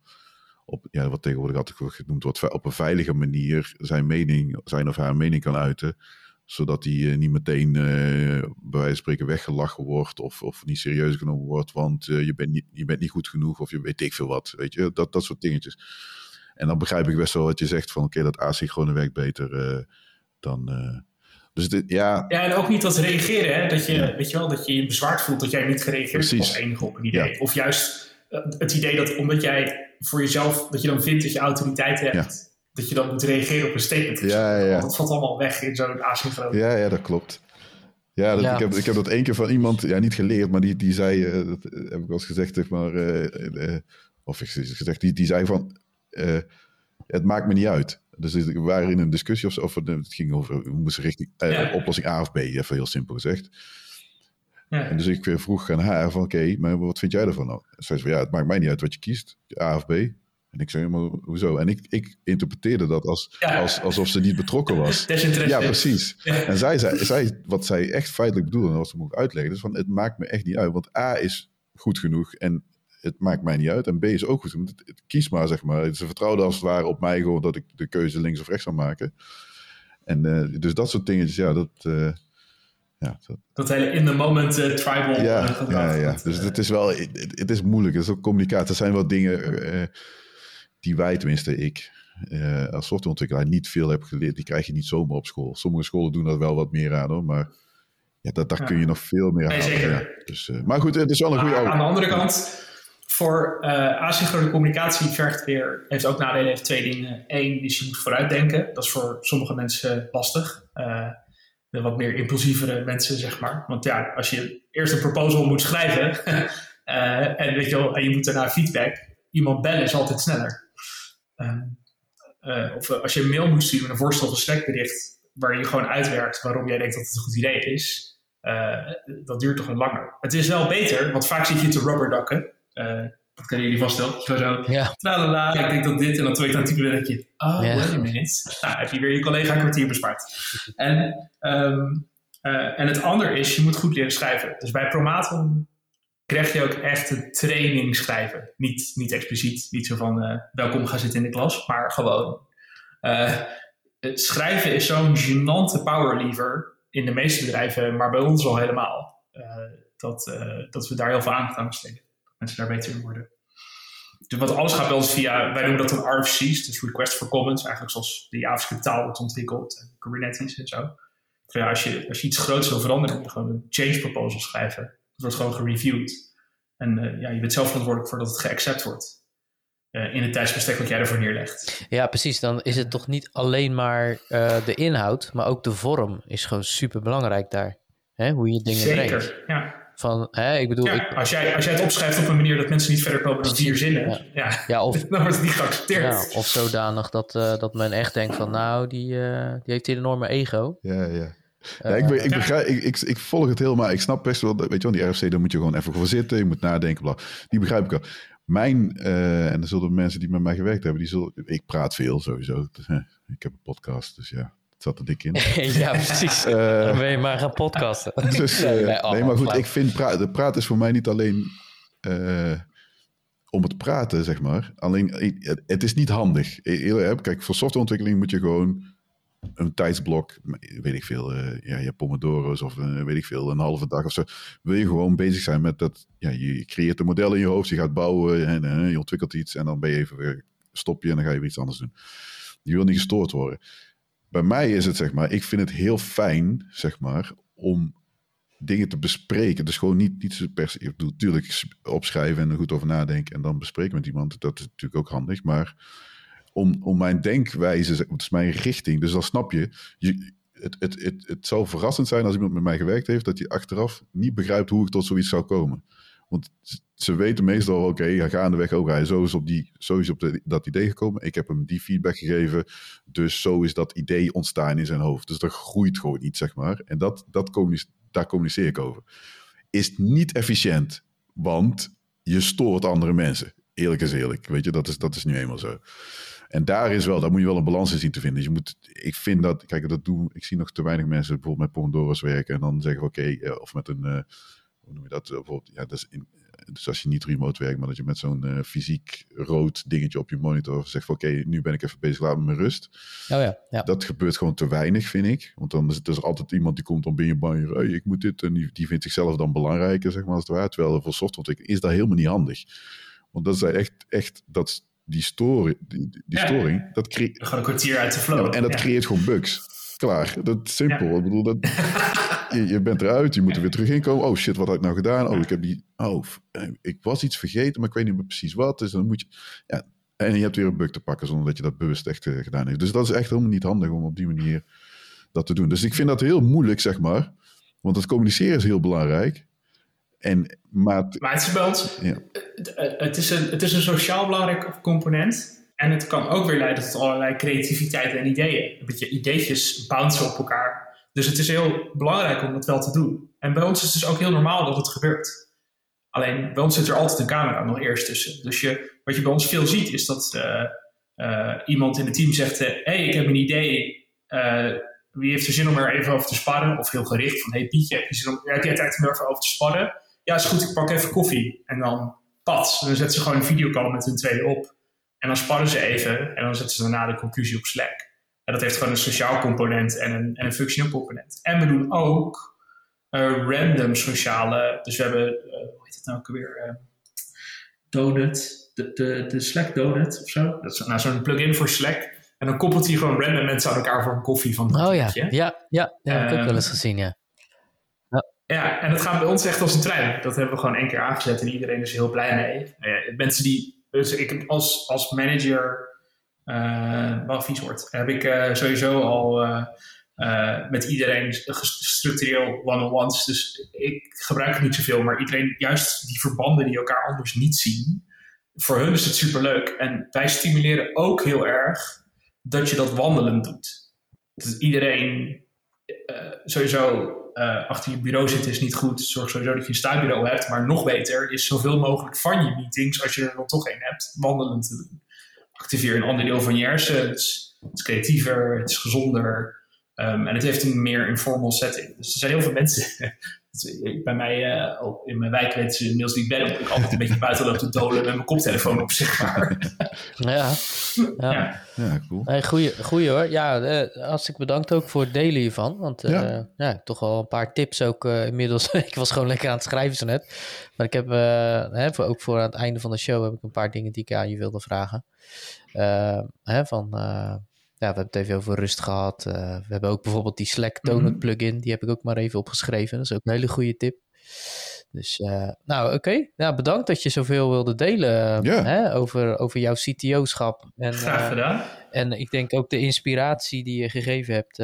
op, ja, wat tegenwoordig altijd genoemd wordt, op een veilige manier zijn mening, zijn of haar mening kan uiten. Zodat hij uh, niet meteen uh, bij wijze van spreken weggelachen wordt of, of niet serieus genomen wordt, want uh, je, bent niet, je bent niet goed genoeg of je weet ik veel wat. Weet je, dat, dat soort dingetjes. En dan begrijp ik best wel wat je zegt van oké, okay, dat asynchrone werkt beter uh, dan. Uh, dus dit, ja. Ja, en ook niet dat reageren, hè? Dat je, ja. weet je wel, dat je je bezwaard voelt dat jij niet gereageerd hebt als enige op een idee. Ja. Of juist uh, het idee dat omdat jij voor jezelf, dat je dan vindt dat je autoriteit hebt, ja. dat je dan moet reageren op een statement. Ja, ja. Dat valt allemaal weg in zo'n asynchrone. Ja, ja, dat klopt. Ja, dat, Ik, heb, ik heb dat één keer van iemand, ja, niet geleerd, maar die, die zei, dat heb ik wel eens gezegd, zeg maar, of ik gezegd, die, die zei van, uh, het maakt me niet uit. Dus we waren in een discussie of, of het ging over, we moesten richting uh, ja. oplossing A of B, even heel simpel gezegd. Ja. En dus ik vroeg aan haar van, oké, okay, maar wat vind jij ervan nou? Zij zei van, ja, het maakt mij niet uit wat je kiest, A of B. En ik zei, maar hoezo? En ik, ik interpreteerde dat als, ja. als, alsof ze niet betrokken was. (laughs) ja, precies. Ja. En zij zei, zij, wat zij echt feitelijk bedoelde, en wat ze moet uitleggen, is van, het maakt me echt niet uit. Want A is goed genoeg en het maakt mij niet uit. En B is ook goed. Het, het, kies maar, zeg maar. Ze vertrouwden als het ware op mij gewoon dat ik de keuze links of rechts zou maken. En uh, dus dat soort dingetjes, ja, dat... Uh, ja, dat, dat hele in the moment uh, tribal ja, gedrag. Ja, ja. dus het is wel... Het, het, is moeilijk. Het is ook communicatie. Er zijn wel dingen die wij, tenminste ik... als softwareontwikkelaar niet veel heb geleerd. Die krijg je niet zomaar op school. Sommige scholen doen dat wel wat meer aan, hoor. Maar ja, dat, daar ja. kun je nog veel meer nee, halen. Ja. Dus, maar goed, het is wel een goede... Aan de andere kant voor uh, asynchrone communicatie vergt weer, heeft ook nadelen, heeft twee dingen. Eén is je moet vooruitdenken. Dat is voor sommige mensen lastig. Uh, de wat meer impulsievere mensen, zeg maar. Want ja, als je eerst een proposal moet schrijven uh, (laughs) en, weet je, wel, en je moet daarna feedback, iemand bellen is altijd sneller. of als je een mail moet sturen met een voorstel of een waar je gewoon uitwerkt waarom jij denkt dat het een goed idee is, dat duurt toch wat langer. Het is wel beter, want vaak zit je te rubberducken uh, Dat kennen jullie vast wel. Zo, zo, Ja. tralala, ik denk dat dit. En dan twee typen denk je, oh, Ja. wait a minute. Nou, heb je weer je collega een kwartier bespaard. En, ehm, eh, en het andere is, je moet goed leren schrijven. Dus bij Promaton krijg je ook echt een training schrijven. Niet, niet expliciet, niet zo van eh, welkom, ga zitten in de klas, maar gewoon. eh, het schrijven is zo'n gênante power lever in de meeste bedrijven, maar bij ons al helemaal. eh, dat, eh, dat we daar heel veel aandacht aan besteden. Mensen daar beter in worden. Dus wat alles gaat bij ons via, wij noemen dat dan RFC's, dus Request for Comments, eigenlijk zoals de JavaScript taal wordt ontwikkeld, en Kubernetes en zo. Dus ja, als, je, als je iets groots wil veranderen, moet je gewoon een change proposal schrijven. Dat wordt gewoon gereviewd. En eh, ja, je bent zelf verantwoordelijk voor dat het geaccept wordt. eh, in het tijdsbestek wat jij ervoor neerlegt. ja, precies. Dan is het toch niet alleen maar eh, de inhoud, maar ook de vorm is gewoon super belangrijk daar. Hè? Hoe je dingen brengt. Zeker, ja. Van, hè, ik bedoel, ja ik, als, jij, als jij het opschrijft op een manier dat mensen niet verder komen dan vier zinnen, Ja. ja. ja, of, (laughs) dan wordt het niet geaccepteerd. ja, of zodanig dat, eh, dat men echt denkt van, nou, die, eh, die heeft hier een enorme ego. Ja, ja. Eh, Ja, ik, be- ik, Ja. begrijp, ik, ik, ik volg het helemaal. Ik snap best wel, dat- weet je wel, die RFC, daar moet je gewoon even voor zitten. Je moet nadenken, bla. Die begrijp ik wel. Mijn, eh, en er zullen mensen die met mij gewerkt hebben, die zullen, ik praat veel sowieso. Dus, eh, Ik heb een podcast, dus ja, zat er dik in. (laughs) ja, precies. (laughs) Eh, Dan ben je maar gaan podcasten. (laughs) Dus, Nee, eh, nee, oh, nee, maar goed, ik vind praten, praten is voor mij niet alleen eh, om het praten, zeg maar. Alleen, het, het is niet handig. E- Kijk, voor softwareontwikkeling moet je gewoon een tijdsblok, weet ik veel, eh, ja, je Pomodoro's of eh, weet ik veel, een halve dag of zo. Wil je gewoon bezig zijn met dat, ja, je creëert een model in je hoofd, je gaat bouwen en eh, je ontwikkelt iets en dan ben je even weer, stop je en dan ga je weer iets anders doen. Je wil niet gestoord worden. Bij mij is het, zeg maar, ik vind het heel fijn, zeg maar, om dingen te bespreken. Dus gewoon niet, niet zo se. Ik bedoel, natuurlijk opschrijven en er goed over nadenken en dan bespreken met iemand. Dat is natuurlijk ook handig. Maar om, om mijn denkwijze, zeg- het is mijn richting. Dus dan snap je. je het, het, het, het zou verrassend zijn als iemand met mij gewerkt heeft, dat hij achteraf niet begrijpt hoe ik tot zoiets zou komen. Want ze weten meestal, oké, ja, gaandeweg ook, hij zo is op, die, zo is op de, dat idee gekomen. Ik heb hem die feedback gegeven, dus zo is dat idee ontstaan in zijn hoofd. Dus dat groeit gewoon niet, zeg maar. En dat, dat communice- daar communiceer ik over. Is niet efficiënt, want je stoort andere mensen. Eerlijk is eerlijk, weet je, dat is, dat is nu eenmaal zo. En daar is wel, daar moet je wel een balans in zien te vinden. Je moet, ik vind dat, kijk, dat doen, ik zie nog te weinig mensen bijvoorbeeld met Pomodoro's werken en dan zeggen we oké, eh, of met een, eh, hoe noem je dat, Eh, bijvoorbeeld, ja, dat is in, dus als je niet remote werkt, maar dat je met zo'n eh, fysiek rood dingetje op je monitor zegt van oké, nu ben ik even bezig, laat me met rust. Oh ja, ja. Dat gebeurt gewoon te weinig, vind ik. Want dan is het dus altijd iemand die komt dan binnen je hey, ik moet dit, en die, die vindt zichzelf dan belangrijker, zeg maar, als het ware. Terwijl voor softwareontwikkeling is dat helemaal niet handig. Want dat is echt, echt dat, die, story, die, die Ja. storing, dat creëert... Gewoon een kwartier uit de flow. Ja, en dat Ja. creëert gewoon bugs. Klaar. Dat is simpel. Ja. Ik bedoel, dat, (laughs) je, je bent eruit, je moet er weer terug in komen. Oh shit, wat had ik nou gedaan? Oh, ik heb die. Oh, eh, ik was iets vergeten, maar ik weet niet meer precies wat. Dus dan moet je. Ja, en je hebt weer een bug te pakken zonder dat je dat bewust echt eh, gedaan heeft. Dus dat is echt helemaal niet handig om op die manier dat te doen. Dus ik vind dat heel moeilijk, zeg maar. Want het communiceren is heel belangrijk. En, maar het- Maar het is Ja. het, het is een, het is een sociaal belangrijk component. En het kan ook weer leiden tot allerlei creativiteit en ideeën. Een beetje ideetjes bouncen op elkaar. Dus het is heel belangrijk om dat wel te doen. En bij ons is het dus ook heel normaal dat het gebeurt. Alleen bij ons zit er altijd een camera nog eerst tussen. Dus je, wat je bij ons veel ziet is dat eh, eh, iemand in het team zegt: Hé, hey, ik heb een idee. Eh, wie heeft er zin om er even over te sparren? Of heel gericht van: Hey Pietje, heb, je zin om, heb jij tijd om er over te sparren? Ja, is goed, ik pak even koffie. En dan. En dan zetten ze gewoon een videocall met hun tweede op. En dan sparren ze even. En dan zetten ze daarna de conclusie op Slack. En dat heeft gewoon een sociaal component en een, en een functioneel component. En we doen ook eh, random sociale. Dus we hebben, eh, hoe heet het nou ook weer? eh, Donut. De, de, de Slack Donut of zo. Dat is nou, zo'n plugin voor Slack. En dan koppelt hij gewoon random mensen aan elkaar voor een koffie van Oh ja, ja, ja, ja heb ik ook Ehm, wel eens gezien, ja. Ja, en dat gaat bij ons echt als een trein. Dat hebben we gewoon één keer aangezet en iedereen is heel blij mee. Nou mensen die, dus ik heb als, als manager, vies woord, heb ik eh, sowieso al eh, met iedereen structureel one-on-ones. Dus ik gebruik het niet zoveel, maar iedereen, juist die verbanden die elkaar anders niet zien, voor hun is het superleuk. En wij stimuleren ook heel erg dat je dat wandelend doet. Dus iedereen sowieso achter je bureau zitten is niet goed. Zorg sowieso dat je een staanbureau hebt. Maar nog beter is zoveel mogelijk van je meetings, als je er dan toch een hebt, wandelend te doen. Activeer een ander deel van je hersenen. Het is, creatiever, het is gezonder. Ehm, en het heeft een meer informal setting. Dus er zijn heel veel mensen bij mij uh, in mijn wijk weten ze inmiddels die ben, ik altijd een beetje buiten loop te dolen met mijn koptelefoon op, zeg maar. Ja, ja. ja. cool. Hey, goeie, goeie hoor. Ja, uh, hartstikke bedankt ook voor het delen hiervan. Want uh, ja. ja. toch wel een paar tips ook inmiddels. (laughs) ik was gewoon lekker aan het schrijven zo net. Maar ik heb hè, voor, ook voor aan het einde van de show heb ik een paar dingen die ik aan je wilde vragen. hè, van ja, we hebben het even over rust gehad. Uh, we hebben ook bijvoorbeeld die Slack Donut mm -hmm. plugin. Die heb ik ook maar even opgeschreven. Dat is ook een hele goede tip. Dus, uh, nou, oké. Okay. Ja, bedankt dat je zoveel wilde delen hè, over, over jouw CTO-schap. En, Graag gedaan. Uh, en ik denk ook de inspiratie die je gegeven hebt.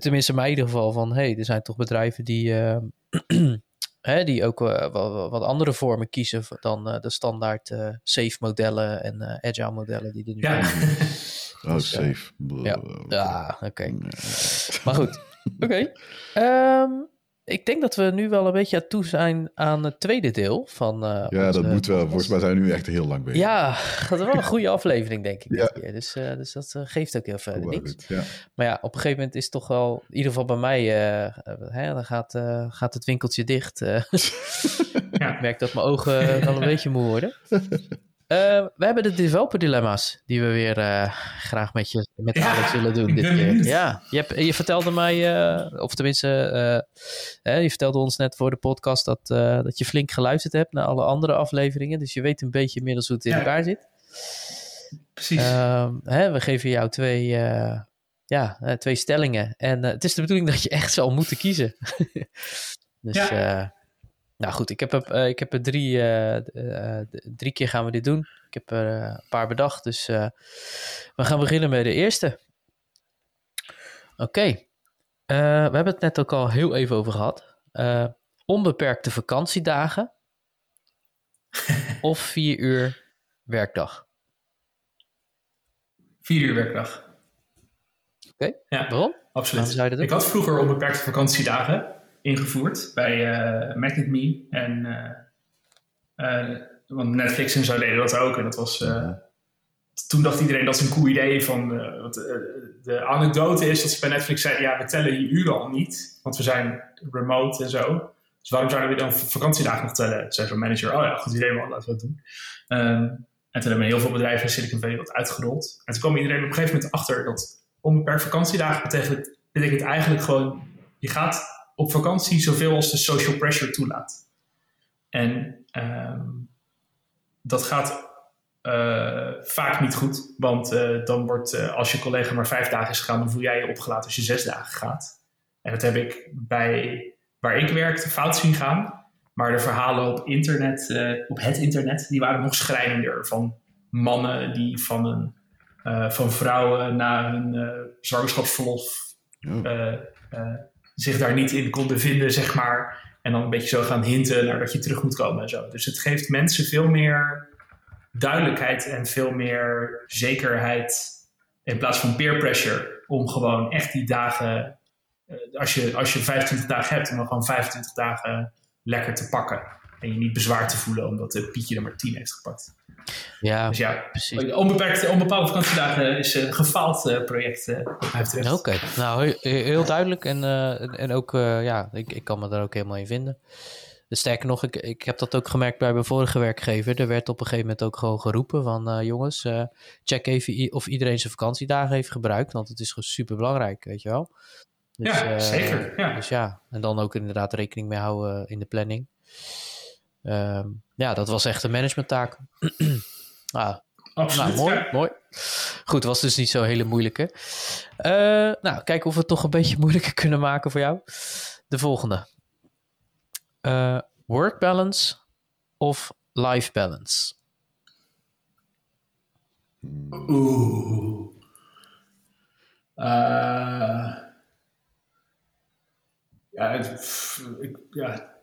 tenminste, in mij in ieder geval. Van, hey, er zijn toch bedrijven die... (clears throat) Hè, die ook uh, wat, wat, andere vormen kiezen dan uh, de standaard uh, safe modellen en agile modellen die er nu ja. zijn. (laughs) Oh, safe. Ja, ja oké. Okay. Maar goed, (laughs) oké. Okay. Um, ik denk dat we nu wel een beetje aan toe zijn aan het tweede deel van. ja, onze, dat moet wel. Volgens mij zijn we nu echt heel lang bezig. Ja, (laughs) dat is wel een goede aflevering, denk ik. Ja. Dus, uh, dus dat uh, geeft ook heel verder niks. Ja. Maar ja, op een gegeven moment is toch wel, in ieder geval bij mij, uh, hè, dan gaat, gaat het winkeltje dicht. ja. (laughs) (laughs) Ik merk dat mijn ogen wel een beetje moe worden. Uh, we hebben de developer dilemma's die we weer uh, graag met je met ja, Alex willen doen dit keer. Ja, je, hebt, je vertelde mij, uh, of tenminste, je vertelde ons net voor de podcast dat, dat je flink geluisterd hebt naar alle andere afleveringen. Dus je weet een beetje inmiddels hoe het in ja. elkaar zit. Precies. Hè, we geven jou twee, ja, twee stellingen. En het is de bedoeling dat je echt zal moeten kiezen. (laughs) dus ja. Nou goed, ik heb er, uh, ik heb er drie, uh, uh, drie keer gaan we dit doen. Ik heb er een paar bedacht, dus we gaan beginnen met de eerste. Oké, okay. we hebben het net ook al heel even over gehad. onbeperkte vakantiedagen (laughs) of vier uur werkdag? Vier uur werkdag. Oké, okay. ja, waarom? Absoluut. Ik had vroeger onbeperkte vakantiedagen ingevoerd bij uh, Magnet Me. En, uh, uh, want Netflix en zo deden dat ook. En dat was, toen dacht iedereen dat is een cool idee. Van, wat, de anekdote is dat ze bij Netflix zeiden, ja, we tellen je uren al niet. Want we zijn remote en zo. Dus waarom zouden we dan vakantiedagen nog tellen? Zei zo'n manager, oh ja, goed idee man, laten we dat doen. Um, en toen hebben heel veel bedrijven in Silicon Valley dat uitgerold. En toen kwam iedereen op een gegeven moment achter dat onbeperkt vakantiedagen betekent, betekent eigenlijk gewoon, je gaat op vakantie zoveel als de social pressure toelaat. En um, dat gaat uh, vaak niet goed, want uh, dan wordt, uh, als je collega maar vijf dagen is gegaan, dan voel jij je opgelaten als je zes dagen gaat. En dat heb ik bij waar ik werkte fout zien gaan. Maar de verhalen op internet, op het internet, die waren nog schrijnender. Van mannen die van, een, van vrouwen na hun zwangerschapsverlof zich daar niet in konden vinden, zeg maar. En dan een beetje zo gaan hinten naar dat je terug moet komen en zo. Dus het geeft mensen veel meer duidelijkheid en veel meer zekerheid in plaats van peer pressure. Om gewoon echt die dagen, als je, als je 25 dagen hebt, om gewoon 25 dagen lekker te pakken. En je niet bezwaar te voelen omdat de Pietje er maar 10 heeft gepakt. Ja, dus ja, precies. Onbeperkte, onbepaalde vakantiedagen is een gefaald project, wat mij betreft. Oké, okay. nou heel, duidelijk. En, uh, en ook, ja, ik, ik kan me daar ook helemaal in vinden. Sterker nog, ik, ik heb dat ook gemerkt bij mijn vorige werkgever. Er werd op een gegeven moment ook gewoon geroepen van... jongens, check even of iedereen zijn vakantiedagen heeft gebruikt. Want het is gewoon super belangrijk, weet je wel. Dus, ja, zeker. Ja. Dus ja, en dan ook inderdaad rekening mee houden in de planning. Um, ja, dat was echt een managementtaak. (clears throat) ah, Absoluut, nou, mooi, ja. mooi. Goed, was dus niet zo hele moeilijke. Uh, nou, kijken of we het toch een beetje (laughs) moeilijker kunnen maken voor jou. De volgende. Uh, work balance of life balance? Oeh. Uh, ja, het, ik, ja,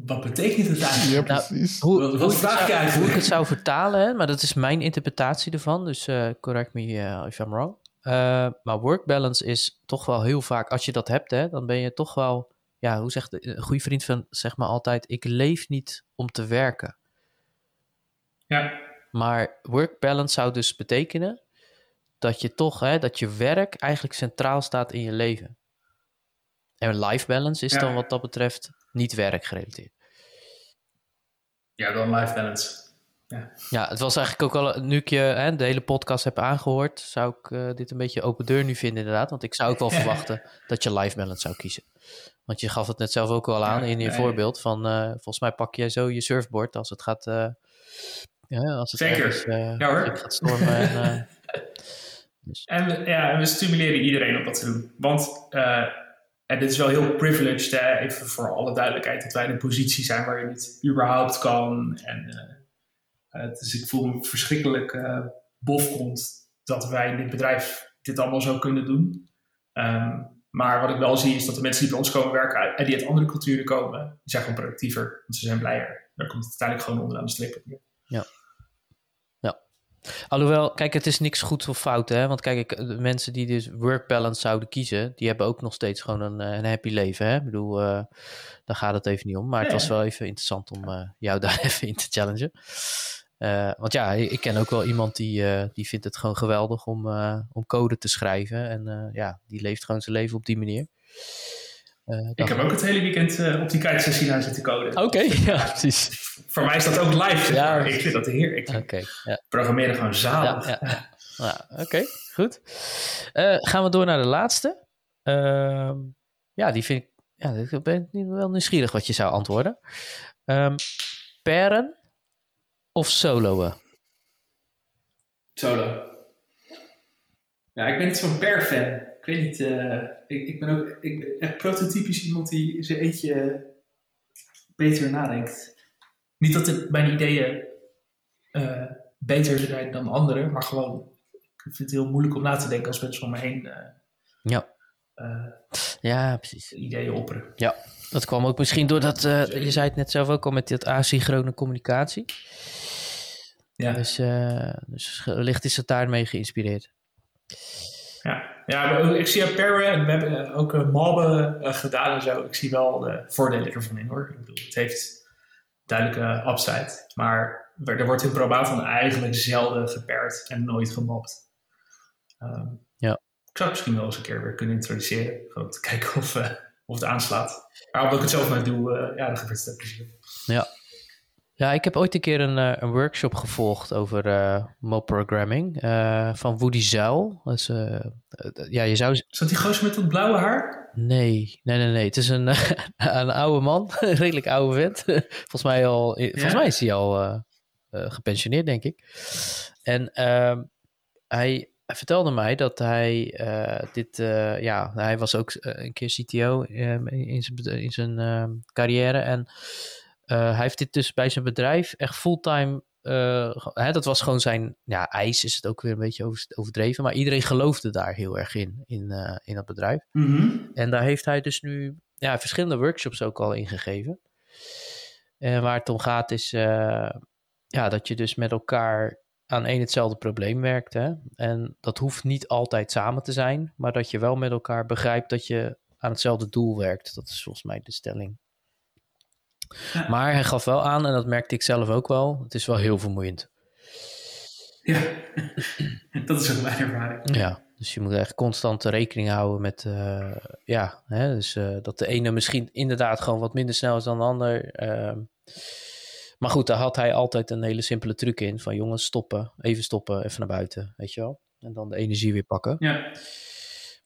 wat betekent het eigenlijk? Ja, precies. Nou, hoe, Wat- hoe, ik het zou, eigenlijk? hoe ik het zou vertalen, hè, maar dat is mijn interpretatie ervan. Dus eh, correct me uh, if I'm wrong. Uh, maar work balance is toch wel heel vaak, als je dat hebt, hè, dan ben je toch wel, ja, hoe zegt een goede vriend van, zeg maar altijd, ik leef niet om te werken. Ja. Maar work balance zou dus betekenen dat je toch, hè, dat je werk eigenlijk centraal staat in je leven. En life balance is dan wat dat betreft niet werkgerelateerd. Ja, dan life balance. Ja. ja, het was eigenlijk ook al, nu ik je hè, de hele podcast heb aangehoord, zou ik uh, dit een beetje open deur nu vinden inderdaad. Want ik zou ook wel (laughs) verwachten dat je life balance zou kiezen. Want je gaf het net zelf ook al aan in je voorbeeld van, uh, volgens mij pak jij zo je surfboard als het gaat, uh, ja, als het Zeker. Ergens, ja, hoor. gaat stormen. en, (laughs) dus. en, ja, we stimuleren iedereen om dat te doen. Want en dit is wel heel privileged, hè? even voor alle duidelijkheid, dat wij in een positie zijn waar je dit überhaupt kan. En uh, dus ik voel me verschrikkelijk uh, bofkont dat wij in dit bedrijf dit allemaal zo kunnen doen. Um, maar wat ik wel zie is dat de mensen die bij ons komen werken en die uit andere culturen komen, die zijn gewoon productiever, want ze zijn blijer. Daar komt het uiteindelijk gewoon onderaan de streep. Ja. Alhoewel, kijk, het is niks goed of fout, hè? Want kijk, de mensen die dus work balance zouden kiezen, die hebben ook nog steeds gewoon een, een happy leven, hè? Ik bedoel, uh, daar gaat het even niet om. Maar ja, het was wel even interessant om uh, jou (laughs) daar even in te challengen. Uh, want ja, ik ken ook wel iemand die, die vindt het gewoon geweldig om, om code te schrijven. En ja, die leeft gewoon zijn leven op die manier. Ik heb ook het hele weekend op die kijksessie naar zitten coden. Oké, okay, (laughs) ja, precies. Voor mij is dat ook live. Ja, (laughs) ik vind dat heerlijk. Oké. Okay, ja. Programmeren gewoon zalig. Ja, ja, ja. Oké, okay, goed. gaan we door naar de laatste. Ehm, ja, die vind ik. Ja, ik ben wel nieuwsgierig wat je zou antwoorden. Um, peren of soloen? Solo. Ja, ik ben niet zo'n per-fan. Ik weet niet, uh, ik, ik ben ook ik ben echt prototypisch iemand die zijn eentje beter nadenkt. Niet dat het mijn ideeën uh, beter zijn dan anderen, maar gewoon, ik vind het heel moeilijk om na te denken als mensen om me heen uh, ja. ja, precies. ideeën opperen. Ja, dat kwam ook misschien doordat, je zei het net zelf ook al met dat asynchrone communicatie. Ja. Dus, dus wellicht is het daarmee geïnspireerd. Ja, ja ik zie Perre en we hebben ook uh, mobben uh, gedaan en zo. Ik zie wel de voordelen ervan in hoor. Ik bedoel, het heeft duidelijke upside. Maar er wordt in Probaton eigenlijk zelden geperd en nooit gemobt. Um, ja. Ik zou het misschien wel eens een keer weer kunnen introduceren. Gewoon te (laughs) kijken of, of het aanslaat. Maar omdat ik het zelf maar doe, ja, dan gebeurt het plezier. Ja, ja, ik heb ooit een keer een, uh, een workshop gevolgd over uh, mob-programming uh, van Woody Zuil. Dus, ja, je zou... Is dat die gozer met dat blauwe haar? Nee, nee, nee, nee. Het is een, (laughs) een oude man, (laughs) een redelijk oude vent. (laughs) volgens, mij al, volgens mij is hij al gepensioneerd, denk ik. En ehm, hij, hij vertelde mij dat hij dit, ja, hij was ook een keer CTO in zijn, in zijn ehm, carrière en hij heeft dit dus bij zijn bedrijf echt fulltime. Uh, hè, dat was gewoon zijn ja, eis, is het ook weer een beetje overdreven. Maar iedereen geloofde daar heel erg in, in, uh, in dat bedrijf. Mm -hmm. En daar heeft hij dus nu ja, verschillende workshops ook al ingegeven. En waar het om gaat is ja, dat je dus met elkaar aan één hetzelfde probleem werkt. Hè? En dat hoeft niet altijd samen te zijn, maar dat je wel met elkaar begrijpt dat je aan hetzelfde doel werkt. Dat is volgens mij de stelling. Maar hij gaf wel aan, en dat merkte ik zelf ook wel, het is wel heel vermoeiend. Ja, (laughs) dat is ook mijn ervaring. Ja, dus je moet echt constant rekening houden met, uh, ja, hè, dus uh, dat de ene misschien inderdaad gewoon wat minder snel is dan de ander. Uh, maar goed, daar had hij altijd een hele simpele truc in, van jongens, stoppen, even stoppen, even naar buiten, weet je wel. En dan de energie weer pakken. Ja.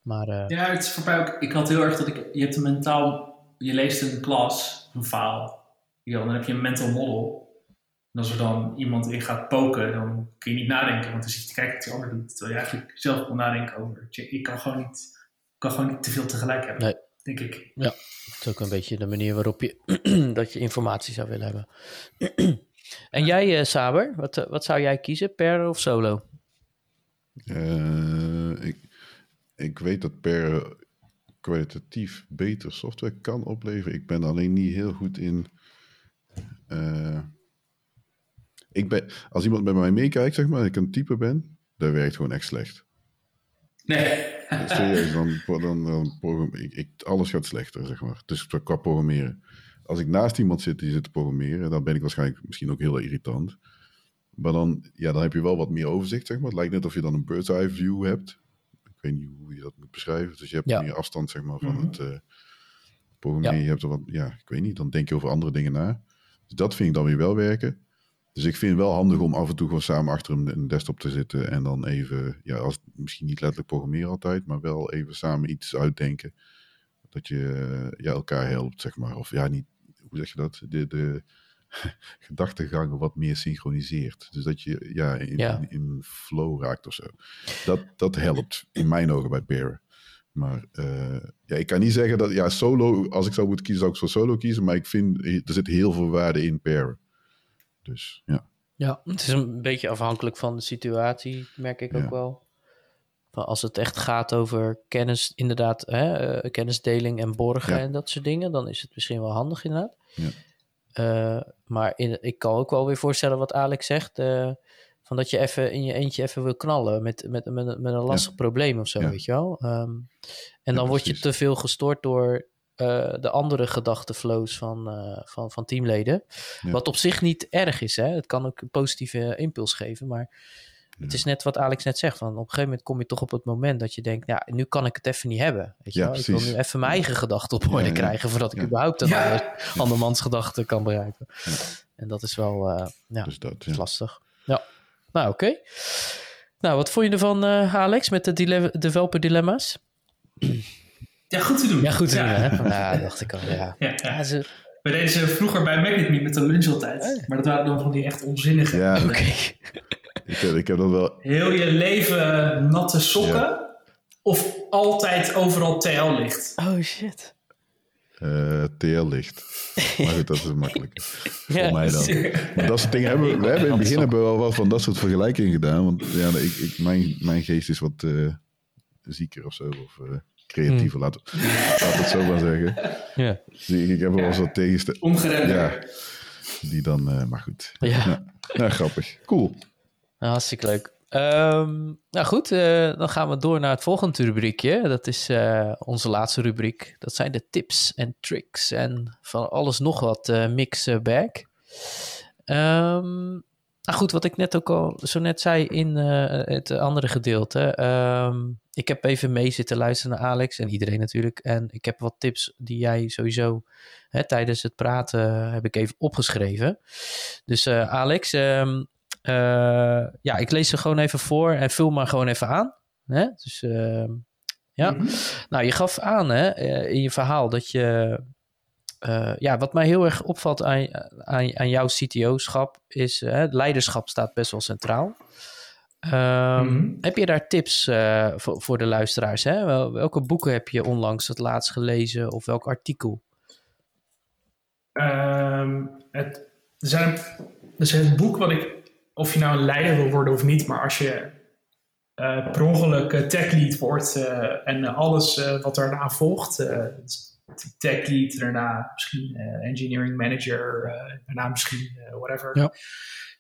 Maar, uh, ja, het is voor mij ook, ik had heel erg dat ik, je hebt een mentaal, je leest een klas, een faal ja, dan heb je een mental model. En als er dan iemand in gaat poken, dan kun je niet nadenken, want dan zit je te kijken wat die ander doet. Terwijl je eigenlijk zelf moet nadenken over. Ik kan gewoon niet, kan gewoon niet te veel tegelijk hebben, nee. denk ik. Ja, dat is ook een beetje de manier waarop je (clears throat) dat je informatie zou willen hebben. (clears throat) en jij, uh, Saber, wat, wat zou jij kiezen, per of solo? Uh, ik, ik weet dat per kwalitatief beter software kan opleveren. Ik ben alleen niet heel goed in uh, ik ben, als iemand bij mij meekijkt, zeg maar, en ik een type ben, dat werkt gewoon echt slecht. Nee. Serieus, dan, dan, dan ik, alles gaat slechter, zeg maar. Dus qua programmeren. Als ik naast iemand zit die zit te programmeren, dan ben ik waarschijnlijk misschien ook heel irritant. Maar dan, ja, dan heb je wel wat meer overzicht, zeg maar. Het lijkt net of je dan een bird's eye view hebt. Weet niet hoe je dat moet beschrijven. Dus je hebt Ja. meer afstand, zeg maar, van Mhm. het eh, programmeren. Ja. Je hebt er wat, ja, ik weet niet. Dan denk je over andere dingen na. Dus dat vind ik dan weer wel werken. Dus ik vind het wel handig om af en toe gewoon samen achter een, een desktop te zitten. En dan even, ja, als, misschien niet letterlijk programmeren altijd, maar wel even samen iets uitdenken. Dat je eh, ja, elkaar helpt, zeg maar. Of ja, niet, hoe zeg je dat? De, de (laughs) gedachtegangen wat meer synchroniseert. Dus dat je ja, in, Ja. in, in flow raakt of zo. Dat, dat helpt in mijn ogen bij pairen. Maar eh, ja, ik kan niet zeggen dat, ja, solo, als ik zou moeten kiezen, zou ik voor solo kiezen. Maar ik vind, er zit heel veel waarde in pairen. Dus ja. Ja, het is een beetje afhankelijk van de situatie, merk ik Ja. ook wel. Als het echt gaat over kennis, inderdaad, hè, eh, kennisdeling en borgen Ja. en dat soort dingen, dan is het misschien wel handig inderdaad. Ja. Eh, maar in, ik kan ook wel weer voorstellen wat Alex zegt, eh, van dat je even in je eentje even wil knallen met, met, met, met een lastig probleem of zo, Ja. weet je wel. Ehm, en dan word je te veel gestoord door eh, de andere gedachtenflows van, van, van teamleden. Wat op zich niet erg is, hè. Het kan ook een positieve impuls geven, maar het is net wat Alex net zegt. Van op een gegeven moment kom je toch op het moment dat je denkt, ja, nu kan ik het even niet hebben. Weet je Ja, wel? Ik wil nu even mijn eigen gedachten op orde Ja, ja. krijgen voordat ik Ja. überhaupt een Ja. ander- andermans gedachten kan begrijpen. En dat is wel eh, ja, Dus dat, ja. is lastig. Ja, nou oké. Nou, wat vond je ervan, eh, Alex, met de dile- developer dilemma's? Ja, goed te doen. Ja, goed te ja. doen, hè? Ja, dacht ik al, ja. Ja, (laughs) ja. ja ze, We deden ze vroeger bij Magnet Meet met de lunch altijd. Maar dat waren dan van die echt onzinnige. Ja, Oké. (laughs) (laughs) ik, heb, ik heb dat wel. Heel je leven natte sokken. Of altijd overal TL ligt. Oh shit. eh TL ligt. Maar goed, dat is makkelijk. (laughs) Ja, Voor mij dan. Maar dat soort dingen hebben we. We hebben in het begin hebben we wel wat van dat soort vergelijkingen gedaan. Want ja, ik, ik, mijn, mijn geest is wat eh, zieker of zo. Of eh, creatiever, laten we laten we het zo maar zeggen. (laughs) Ja. Dus ik, ik heb wel eens wat tegenstellingen. Ongeremd. Ja, die dan, eh, maar goed. Ja. Nou, grappig. Cool. Nou, hartstikke leuk. Ehm, nou goed, eh, dan gaan we door naar het volgende rubriekje. Dat is eh, onze laatste rubriek. Dat zijn de tips en tricks en van alles nog wat eh mix bag. Ehm, nou goed, wat ik net ook al zo net zei in het andere gedeelte. Ehm, ik heb even mee zitten luisteren naar Alex en iedereen natuurlijk. En ik heb wat tips die jij sowieso hè, tijdens het praten heb ik even opgeschreven. Dus Alex, ja, ik lees ze gewoon even voor en vul maar gewoon even aan. Hè? Dus ehm, ja, Mhm. nou, je gaf aan hè, eh, in je verhaal dat je. eh, ja, wat mij heel erg opvalt aan, aan, aan jouw CTO-schap is. eh, het leiderschap staat best wel centraal. Ehm, Mhm. Heb je daar tips eh, voor, voor de luisteraars? Hè? Wel- Welke boeken heb je onlangs het laatst gelezen of welk artikel? Ehm, het, er, zijn, er is een boek wat ik, of je nou een leider wil worden of niet, maar als je eh per ongeluk eh, tech lead wordt eh, en alles wat daarna volgt, dus tech lead, daarna misschien engineering manager, daarna misschien whatever,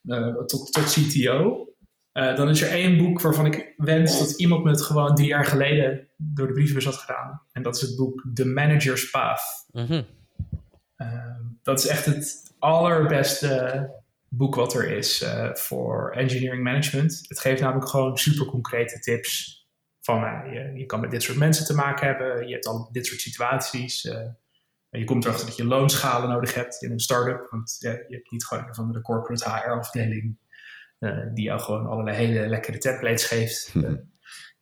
Ja. tot, tot CTO. Dan is er één boek waarvan ik wens dat iemand me het gewoon drie jaar geleden door de brievenbus had gedaan. En dat is het boek The Manager's Path. Mhm. Dat is echt het allerbeste boek wat er is eh, voor engineering management. Het geeft namelijk gewoon super concrete tips. Van eh, je, je kan met dit soort mensen te maken hebben, je hebt al dit soort situaties. eh, en je komt erachter dat je loonschalen nodig hebt in een start-up. Want ja, je hebt niet gewoon een van de corporate HR-afdeling die jou gewoon allerlei hele lekkere templates geeft. Eh,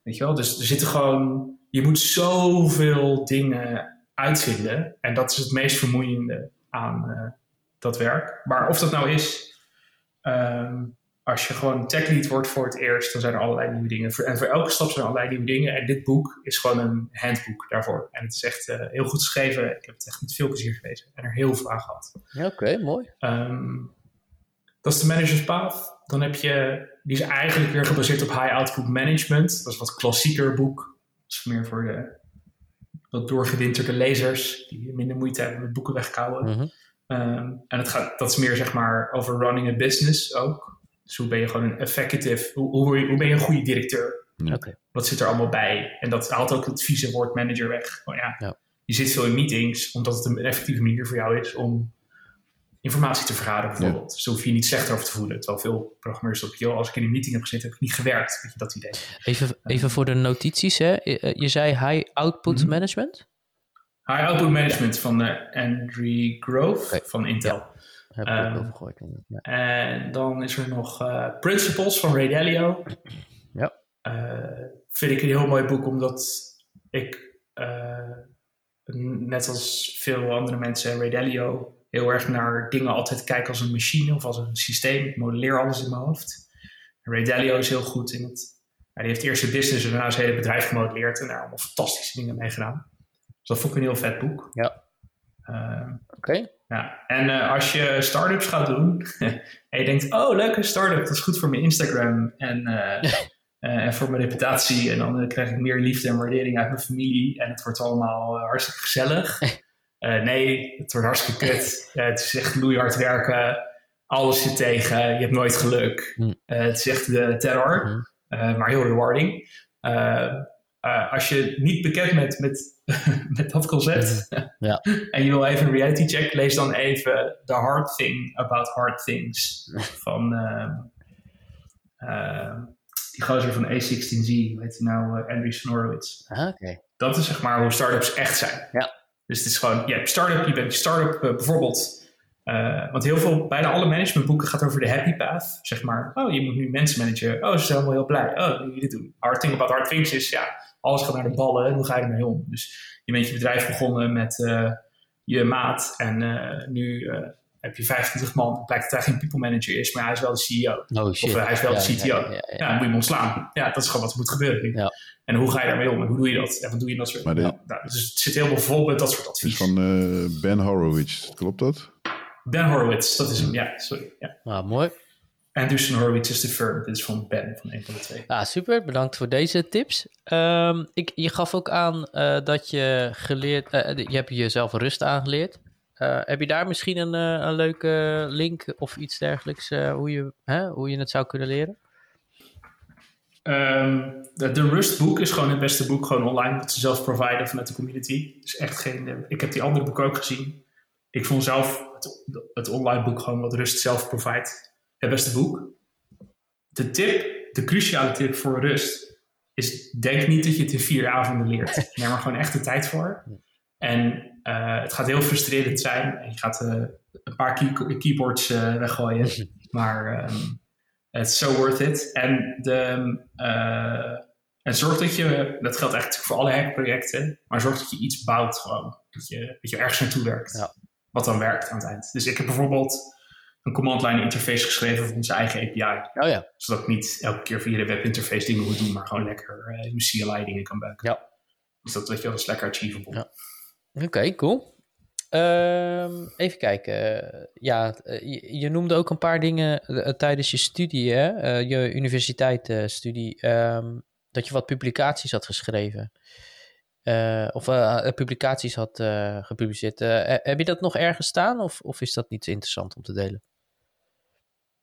weet je wel? Dus er zitten gewoon, je moet zoveel dingen uitvinden. En dat is het meest vermoeiende aan dat werk. Maar of dat nou is, ehm, als je gewoon tech lead wordt voor het eerst, dan zijn er allerlei nieuwe dingen. En voor elke stap zijn er allerlei nieuwe dingen. En dit boek is gewoon een handboek daarvoor. En het is echt eh, heel goed geschreven. Ik heb het echt met veel plezier gelezen en er heel veel aan gehad. Ja, Oké, mooi. Ehm, dat is de Manager's Path. Dan heb je, die is eigenlijk weer gebaseerd op High Output Management. Dat is wat klassieker boek. Dat is meer voor de wat doorgewinterde lezers die minder moeite hebben met boeken wegkouwen. Mhm. Ehm, en het gaat, dat is meer zeg maar over running a business ook. Dus hoe ben je gewoon een effective, hoe, hoe, hoe ben je een goede directeur? Ja. Oké. Wat zit er allemaal bij? En dat haalt ook het vieze woord manager weg. Oh ja, Ja. Je zit veel in meetings, omdat het een effectieve manier voor jou is om informatie te vergaren, bijvoorbeeld. Dus daar hoef je je niet slecht over te voelen. Terwijl veel programmeurs op, joh, als ik in een meeting heb gezeten, heb ik niet gewerkt. Weet je, dat idee. Even, even voor de notities, hè. Je, eh, je zei high output Mhm. management? High Output Management van eh, Andrew Grove van Intel. Heb ik ook Ehm. Ja. En dan is er nog eh, Principles van Ray Dalio. (clears throat) Ja. Eh, vind ik een heel mooi boek, omdat ik, net als veel andere mensen, Ray Dalio, heel erg naar dingen altijd kijk als een machine of als een systeem. Ik modelleer alles in mijn hoofd. En Ray Dalio is heel goed in het. die heeft eerst een business en daarna zijn hele bedrijf gemodelleerd en daar allemaal fantastische dingen mee gedaan. Dus dat vond ik een heel vet boek. Ja. Eh, Oké. ja, en eh, als je startups gaat doen (laughs) en je denkt, oh, leuke start-up, dat is goed voor mijn Instagram en, eh, (laughs) en voor mijn reputatie. En dan krijg ik meer liefde en waardering uit mijn familie en het wordt allemaal hartstikke gezellig. (laughs) Nee, het wordt hartstikke kut. Het is echt loeihard werken, alles zit tegen, je hebt nooit geluk. Hm. Het is echt de terror, eh, maar heel rewarding. Eh, eh, als je niet bekend bent met, (laughs) met dat concept, Ja. (laughs) en je wil even een reality check, lees dan even The Hard Thing About Hard Things van ehm, ehm, die gozer van A16Z, hoe heet hij nou, eh, Andrew Snorowitz. Ah, Oké. Dat is zeg maar hoe startups echt zijn. Ja. Dus het is gewoon, je hebt start-up, je bent je start-up eh, bijvoorbeeld. want heel veel, bijna alle managementboeken gaat over de happy path. Zeg maar, oh, je moet nu mensen managen. Oh, ze zijn allemaal heel blij. Oh, je dit doen. Hard thing about hard things is, ja, alles gaat naar de ballen. En hoe ga je ermee om? Dus je bent je bedrijf begonnen met eh, je maat. En eh, nu eh, heb je 25 man. Het blijkt dat hij geen people manager is, maar hij is wel de CEO. Oh shit. Of hij is wel Ja, de CTO. Ja, Ja, ja, ja, ja. dan moet je hem ontslaan. Ja, dat is gewoon wat er moet gebeuren. En hoe ga je daarmee om? En hoe doe je dat? En wat doe je in dat soort... Maar Nou, dus het zit helemaal vol met dat soort Het is advies. van eh, Ben Horowitz, klopt dat? Ben Horowitz, dat is hem. Ja, sorry. Ja. Ah, mooi. Anderson Horowitz is de firm. Dit is van Ben, van een van de twee. Ah, super. Bedankt voor deze tips. Ehm, ik, je gaf ook aan eh, dat je geleerd... eh, je hebt jezelf rust aangeleerd. Eh, heb je daar misschien een, eh, een leuke link of iets dergelijks... eh, hoe, je, hè, hoe je het zou kunnen leren? Ehm, de, de Rust boek is gewoon het beste boek, gewoon online, dat ze zelf providen vanuit de community. Dus echt geen, eh, ik heb die andere boeken ook gezien. Ik vond zelf het, het online boek gewoon wat Rust zelf provide het beste boek. De tip, de cruciale tip voor Rust, is denk niet dat je het in vier avonden leert. (laughs) Neem er gewoon echt de tijd voor. En eh, het gaat heel frustrerend zijn. En je gaat eh, een paar key- keyboards eh, weggooien. (laughs) Maar ehm, het is so worth it. En, de, eh, zorg dat je, dat geldt eigenlijk voor alle hackprojecten, maar zorg dat je iets bouwt gewoon. Dat je, dat je ergens naartoe werkt. Ja. Wat dan werkt aan het eind. Dus ik heb bijvoorbeeld een command line interface geschreven voor onze eigen API. Oh ja. Zodat ik niet elke keer via de webinterface dingen moet doen, maar gewoon lekker eh mijn CLI dingen kan buiken. Ja. Dus dat, weet je, wel, is lekker achievable. Ja. Oké, cool. Ehm, even kijken. Ja, eh, je, je noemde ook een paar dingen eh, tijdens je studie, hè? Eh, je universiteitsstudie, ehm, dat je wat publicaties had geschreven. Eh, of eh, publicaties had eh, gepubliceerd. Eh, heb je dat nog ergens staan of, of is dat niet interessant om te delen?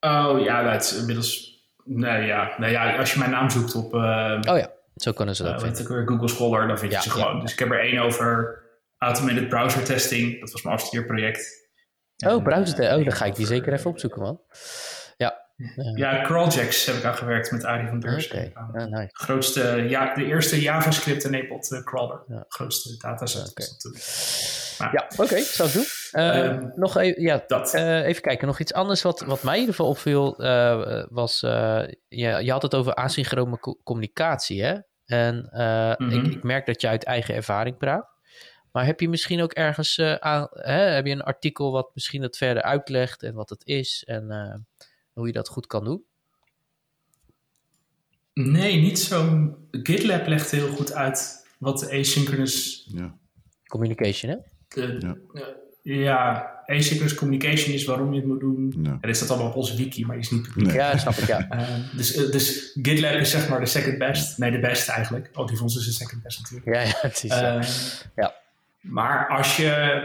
Oh ja, dat is inmiddels. Nee, ja. Nee, ja, als je mijn naam zoekt op eh, Oh ja, zo kunnen ze dat uh, vinden. weer, Google Scholar, dan vind je Ja, ze gewoon. ja. Dus ik heb er één over automated browser testing. Dat was mijn afstudeerproject. Oh, browser. eh, oh, dan ga ik die zeker even eh, opzoeken, man. Ja. Eh, Ja, crawljacks heb ik aan gewerkt met Arie van Deurs. Oké, ah, nice. Grootste, ja, de eerste JavaScript-enabled crawler. Ja. Grootste dataset. Dat. Maar Ja, oké, zou ik doen. Eh, Ehm, nog even, ja, dat. eh, even kijken. Nog iets anders wat, wat mij in ieder geval opviel, eh, was, eh, je, je had het over asynchrone co- communicatie, hè? En eh, Mhm. ik, ik merk dat je uit eigen ervaring praat. Maar heb je misschien ook ergens eh, aan, hè, heb je een artikel wat misschien het verder uitlegt en wat het is en eh, hoe je dat goed kan doen? Nee, niet zo. GitLab legt heel goed uit wat de asynchronous Ja. Communication, hè? De, Ja. Ja. asynchronous communication is waarom je het moet doen. Ja. Er staat allemaal op onze wiki, maar die is niet publiek. Nee. Ja, snap ik, ja. (laughs) Eh, dus, eh, dus GitLab is zeg maar de second best. Nee, de beste eigenlijk. Oh, die van ons is de second best natuurlijk. Ja, ja, precies. ja. Eh, Ja. Maar als je,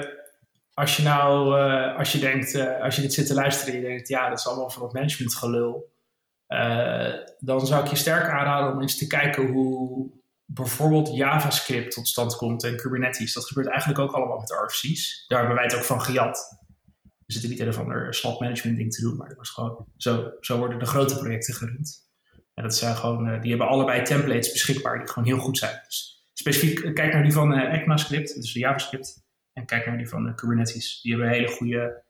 als je nou, eh, als je denkt, eh, als je dit zit te luisteren en je denkt, ja, dat is allemaal van het management gelul. uh, dan zou ik je sterk aanraden om eens te kijken hoe bijvoorbeeld JavaScript tot stand komt en Kubernetes. Dat gebeurt eigenlijk ook allemaal met RFC's. Daar hebben wij het ook van gejat. We zitten niet een of ander slot management ding te doen, maar dat was gewoon, zo, zo worden de grote projecten gerund. En dat zijn gewoon, uh, die hebben allebei templates beschikbaar die gewoon heel goed zijn. Dus specifiek, kijk naar die van uh, ECMAScript, dus de JavaScript. En kijk naar die van Kubernetes. Die hebben hele goede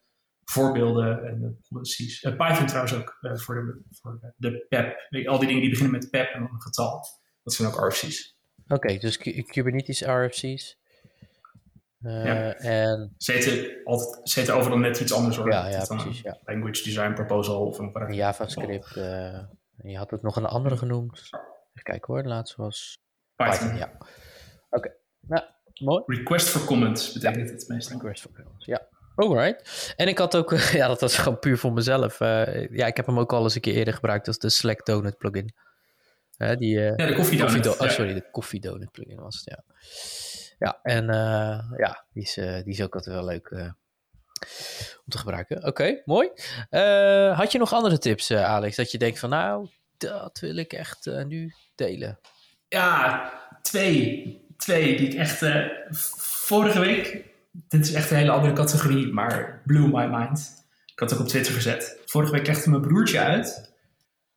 voorbeelden en policies. Python trouwens ook voor, de, voor de, de PEP. Al die dingen die beginnen met PEP en dan een getal. Dat zijn ook RFC's. Oké, dus Kubernetes RFC's. Uh, ja. en... Ze altijd, overal net iets anders hoor. Ja, ja precies. Ja. Language Design Proposal of een. JavaScript. Uh, je had het nog een andere genoemd. Even kijken hoor, de laatste was Python. Python ja. Oké, okay. nou, mooi. Request for comments betekent ja. het meestal. Request for comments, ja. Alright. En ik had ook, (laughs) ja, dat was gewoon puur voor mezelf. Uh, ja, ik heb hem ook al eens een keer eerder gebruikt als de Slack Donut plugin. Die, uh, ja, de koffiedonut. Koffie oh, sorry, de koffiedonut plugin was het, ja. Ja, en uh, ja, die is, die is ook altijd wel leuk om te gebruiken. Oké, okay, mooi. had je nog andere tips, Alex? Dat je denkt van, nou, dat wil ik echt nu delen. Ja, twee. Twee die ik echt vorige week dit is echt een hele andere categorie, maar blew my mind. Ik had het ook op Twitter gezet. Vorige week legde mijn broertje uit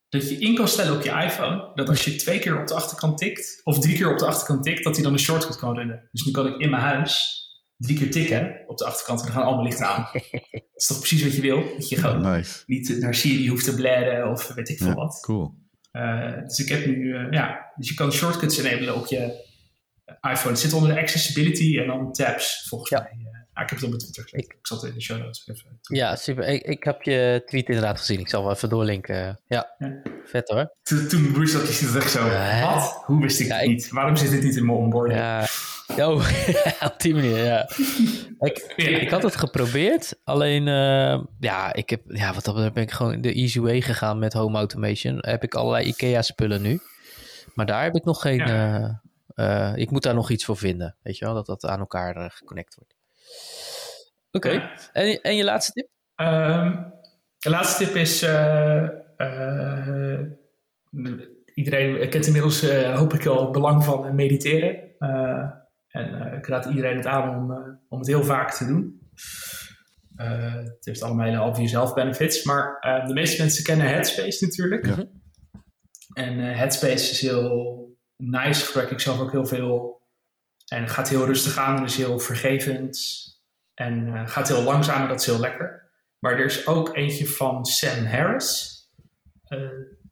dat je in kan stellen op je iPhone dat als je twee keer op de achterkant tikt, of drie keer op de achterkant tikt, dat hij dan een shortcut kan runnen. Dus nu kan ik in mijn huis drie keer tikken op de achterkant en dan gaan allemaal lichten aan. (laughs) dat is toch precies wat je wil? Dat je gewoon niet naar Siri hoeft te bladden of weet ik veel ja, wat. Cool. Uh, dus ik heb nu, uh, ja, dus je kan shortcuts enablen op je iPhone. Het zit onder de accessibility en dan tabs, volgens mij. Ik heb het op mijn Twitter. Ik, ik zat in de show notes even. Ja, super. Ik, ik heb je tweet inderdaad gezien. Ik zal wel even doorlinken. Ja, ja. vet hoor. Toen, toen Bruce dat echt zo, wat? Hoe wist ik ja, het niet? Waarom zit dit niet in mijn onboarding? Ja, oh, (laughs) op die manier, ja. ik, ik had het geprobeerd, alleen, uh, ja, ik heb, ja, wat dat ben ik gewoon de easy way gegaan met home automation. Heb ik allerlei IKEA spullen nu. Maar daar heb ik nog geen, ja. uh, ik moet daar nog iets voor vinden, weet je wel, dat dat aan elkaar geconnect wordt. Oké, okay. en, en je laatste tip? Um, de laatste tip is, iedereen kent inmiddels, hoop ik al, het belang van mediteren. En ik raad iedereen het aan om, om het heel vaak te doen. Uh, het heeft allemaal hele obvious health benefits. Maar uh, de meeste mensen kennen Headspace natuurlijk. Ja. En uh, Headspace is heel nice, gebruik ik zelf ook heel veel. En het gaat heel rustig aan en is heel vergevend. En uh, gaat heel langzaam en dat is heel lekker. Maar er is ook eentje van Sam Harris. Uh,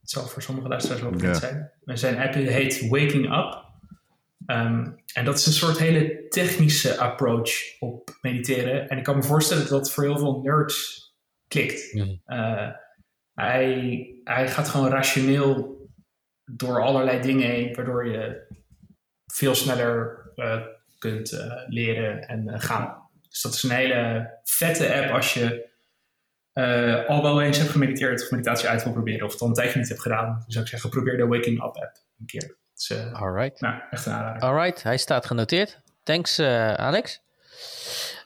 het zal voor sommige luisteraars ook bekend zijn. Zijn app heet Waking Up. Um, en dat is een soort hele technische approach op mediteren. En ik kan me voorstellen dat dat voor heel veel nerds klikt. Mm. Uh, hij, hij gaat gewoon rationeel door allerlei dingen heen, waardoor je veel sneller kunt uh, leren en gaan. Dus dat is een hele vette app als je al wel eens hebt gemediteerd of meditatie uit wil proberen, of het al een tijdje niet hebt gedaan. Dan zou ik zeggen, probeer de Waking Up app een keer. Dus, uh, Alright. Nou, echt een aanrader. Alright, hij staat genoteerd. Thanks, uh, Alex.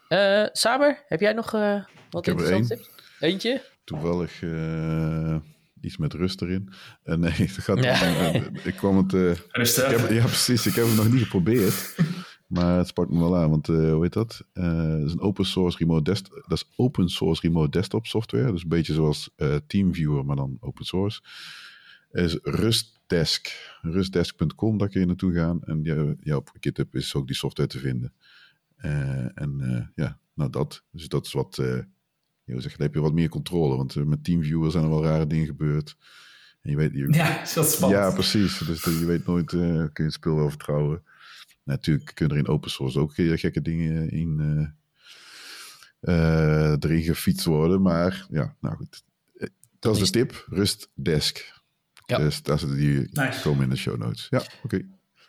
Uh, Saber, heb jij nog wat interessant tips? Eentje? Toevallig iets met rust erin. nee, (laughs) het gaat ja. ik kwam het... Heb, ja, precies. Ik heb het nog niet geprobeerd. (laughs) Maar het sprak me wel aan, want uh, hoe heet dat? Uh, is een open source remote desktop. Dat is open source remote desktop software. Dus een beetje zoals uh, TeamViewer, maar dan open source. Is Rustdesk. Rustdesk.com, daar kun je naartoe gaan. En ja, ja, op GitHub is ook die software te vinden. en ja, nou dat. Dus dat is wat, je zeg, dan heb je wat meer controle. Want met TeamViewer zijn er wel rare dingen gebeurd. En je weet, je, ja, is dat spannend. Ja, precies. Dus je weet nooit, kun je het speel wel vertrouwen. Natuurlijk kunnen er in open source ook gekke dingen in uh, erin gefietst worden. Maar ja, nou goed. Eh, dat is de tip. Rustdesk. Ja. Dus daar zitten die nice. komen in de show notes. Ja, oké.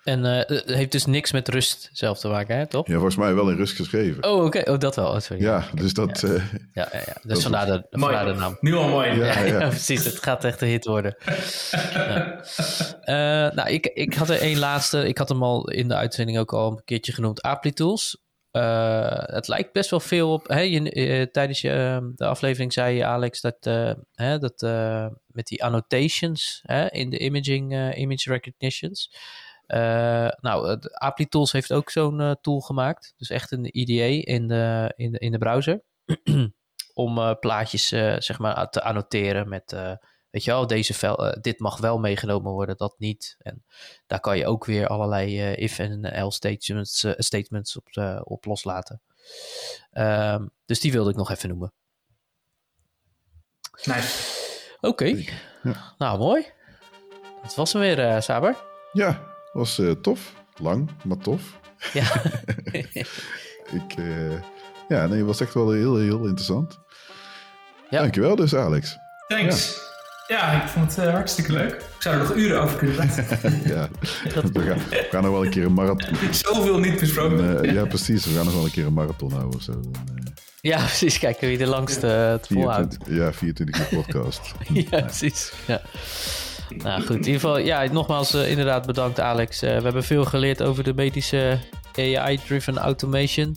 En uh, het heeft dus niks met rust zelf te maken, hè, toch? Ja, volgens mij wel in rust geschreven. Oh, oké. Oh, dat wel. Oh, sorry. Ja, dus dat... Ja, uh, ja, ja, ja. Dus vandaar de, vandaar de naam. Nu al mooi. Ja, (laughs) ja, precies. Het gaat echt een hit worden. (laughs) uh, nou, ik, ik had er één laatste. Ik had hem al in de uitzending ook al een keertje genoemd. Applitools. het lijkt best wel veel op. Hè, je, tijdens je, ehm, de aflevering zei je, Alex, dat, hè, dat met die annotations hè, in de imaging, image recognitions. Nou, Appli Tools heeft ook zo'n tool gemaakt. Dus echt een IDE in de, in de, in de browser. (clears throat) om plaatjes zeg maar, te annoteren met Weet je wel, deze vel, uh, dit mag wel meegenomen worden, dat niet. En daar kan je ook weer allerlei uh, if en else statements, uh, statements op, op loslaten. Um, dus die wilde ik nog even noemen. Nice. Oké. Okay. Ja. Nou, mooi. Dat was hem weer, Saber. Ja, was tof. Lang, maar tof. Ja. (laughs) ik, ja, nee, was echt wel heel, heel interessant. Ja. Dankjewel dus, Alex. Thanks. Ja. Ja, ik vond het uh, hartstikke leuk. Ik zou er nog uren over kunnen praten. (laughs) ja, we gaan, we gaan nog wel een keer een marathon. (laughs) Zoveel niet besproken. Uh, ja, precies. We gaan nog wel een keer een marathon houden of zo. Uh, ja, precies. Kijken wie de langste het volhoudt. Ja, 24 uur podcast. ja, precies. Ja. Nou goed, in ieder geval, ja, nogmaals inderdaad bedankt Alex. we hebben veel geleerd over de medische AI-driven automation.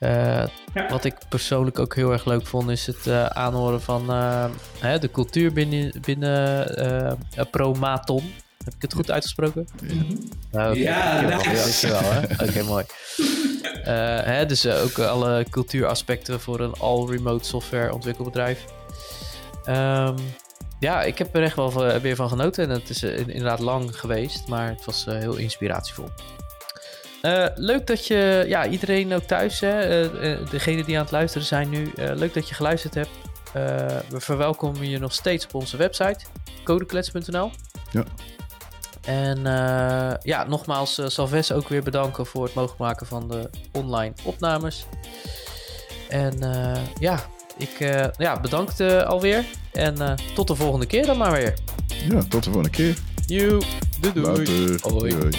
Uh, Wat ik persoonlijk ook heel erg leuk vond, is het uh, aanhoren van uh, hè, de cultuur binnen, binnen Promaton. Heb ik het goed uitgesproken? Ja, okay. ja nice. Oké, okay, mooi. hè, dus ook alle cultuuraspecten voor een all-remote software ontwikkelbedrijf. Um, ja, ik heb er echt wel weer van genoten. En het is inderdaad lang geweest, maar het was heel inspiratievol. Uh, leuk dat je, ja, iedereen ook thuis, hè, uh, degene die aan het luisteren zijn nu, leuk dat je geluisterd hebt. we verwelkomen je nog steeds op onze website, codeklets.nl. Ja. En ja, nogmaals, Salves ook weer bedanken voor het mogelijk maken van de online opnames. En ja, ik ja, bedankt alweer. En tot de volgende keer dan maar weer. Ja, tot de volgende keer. Joe, doei doei. Later. Hoi. doei.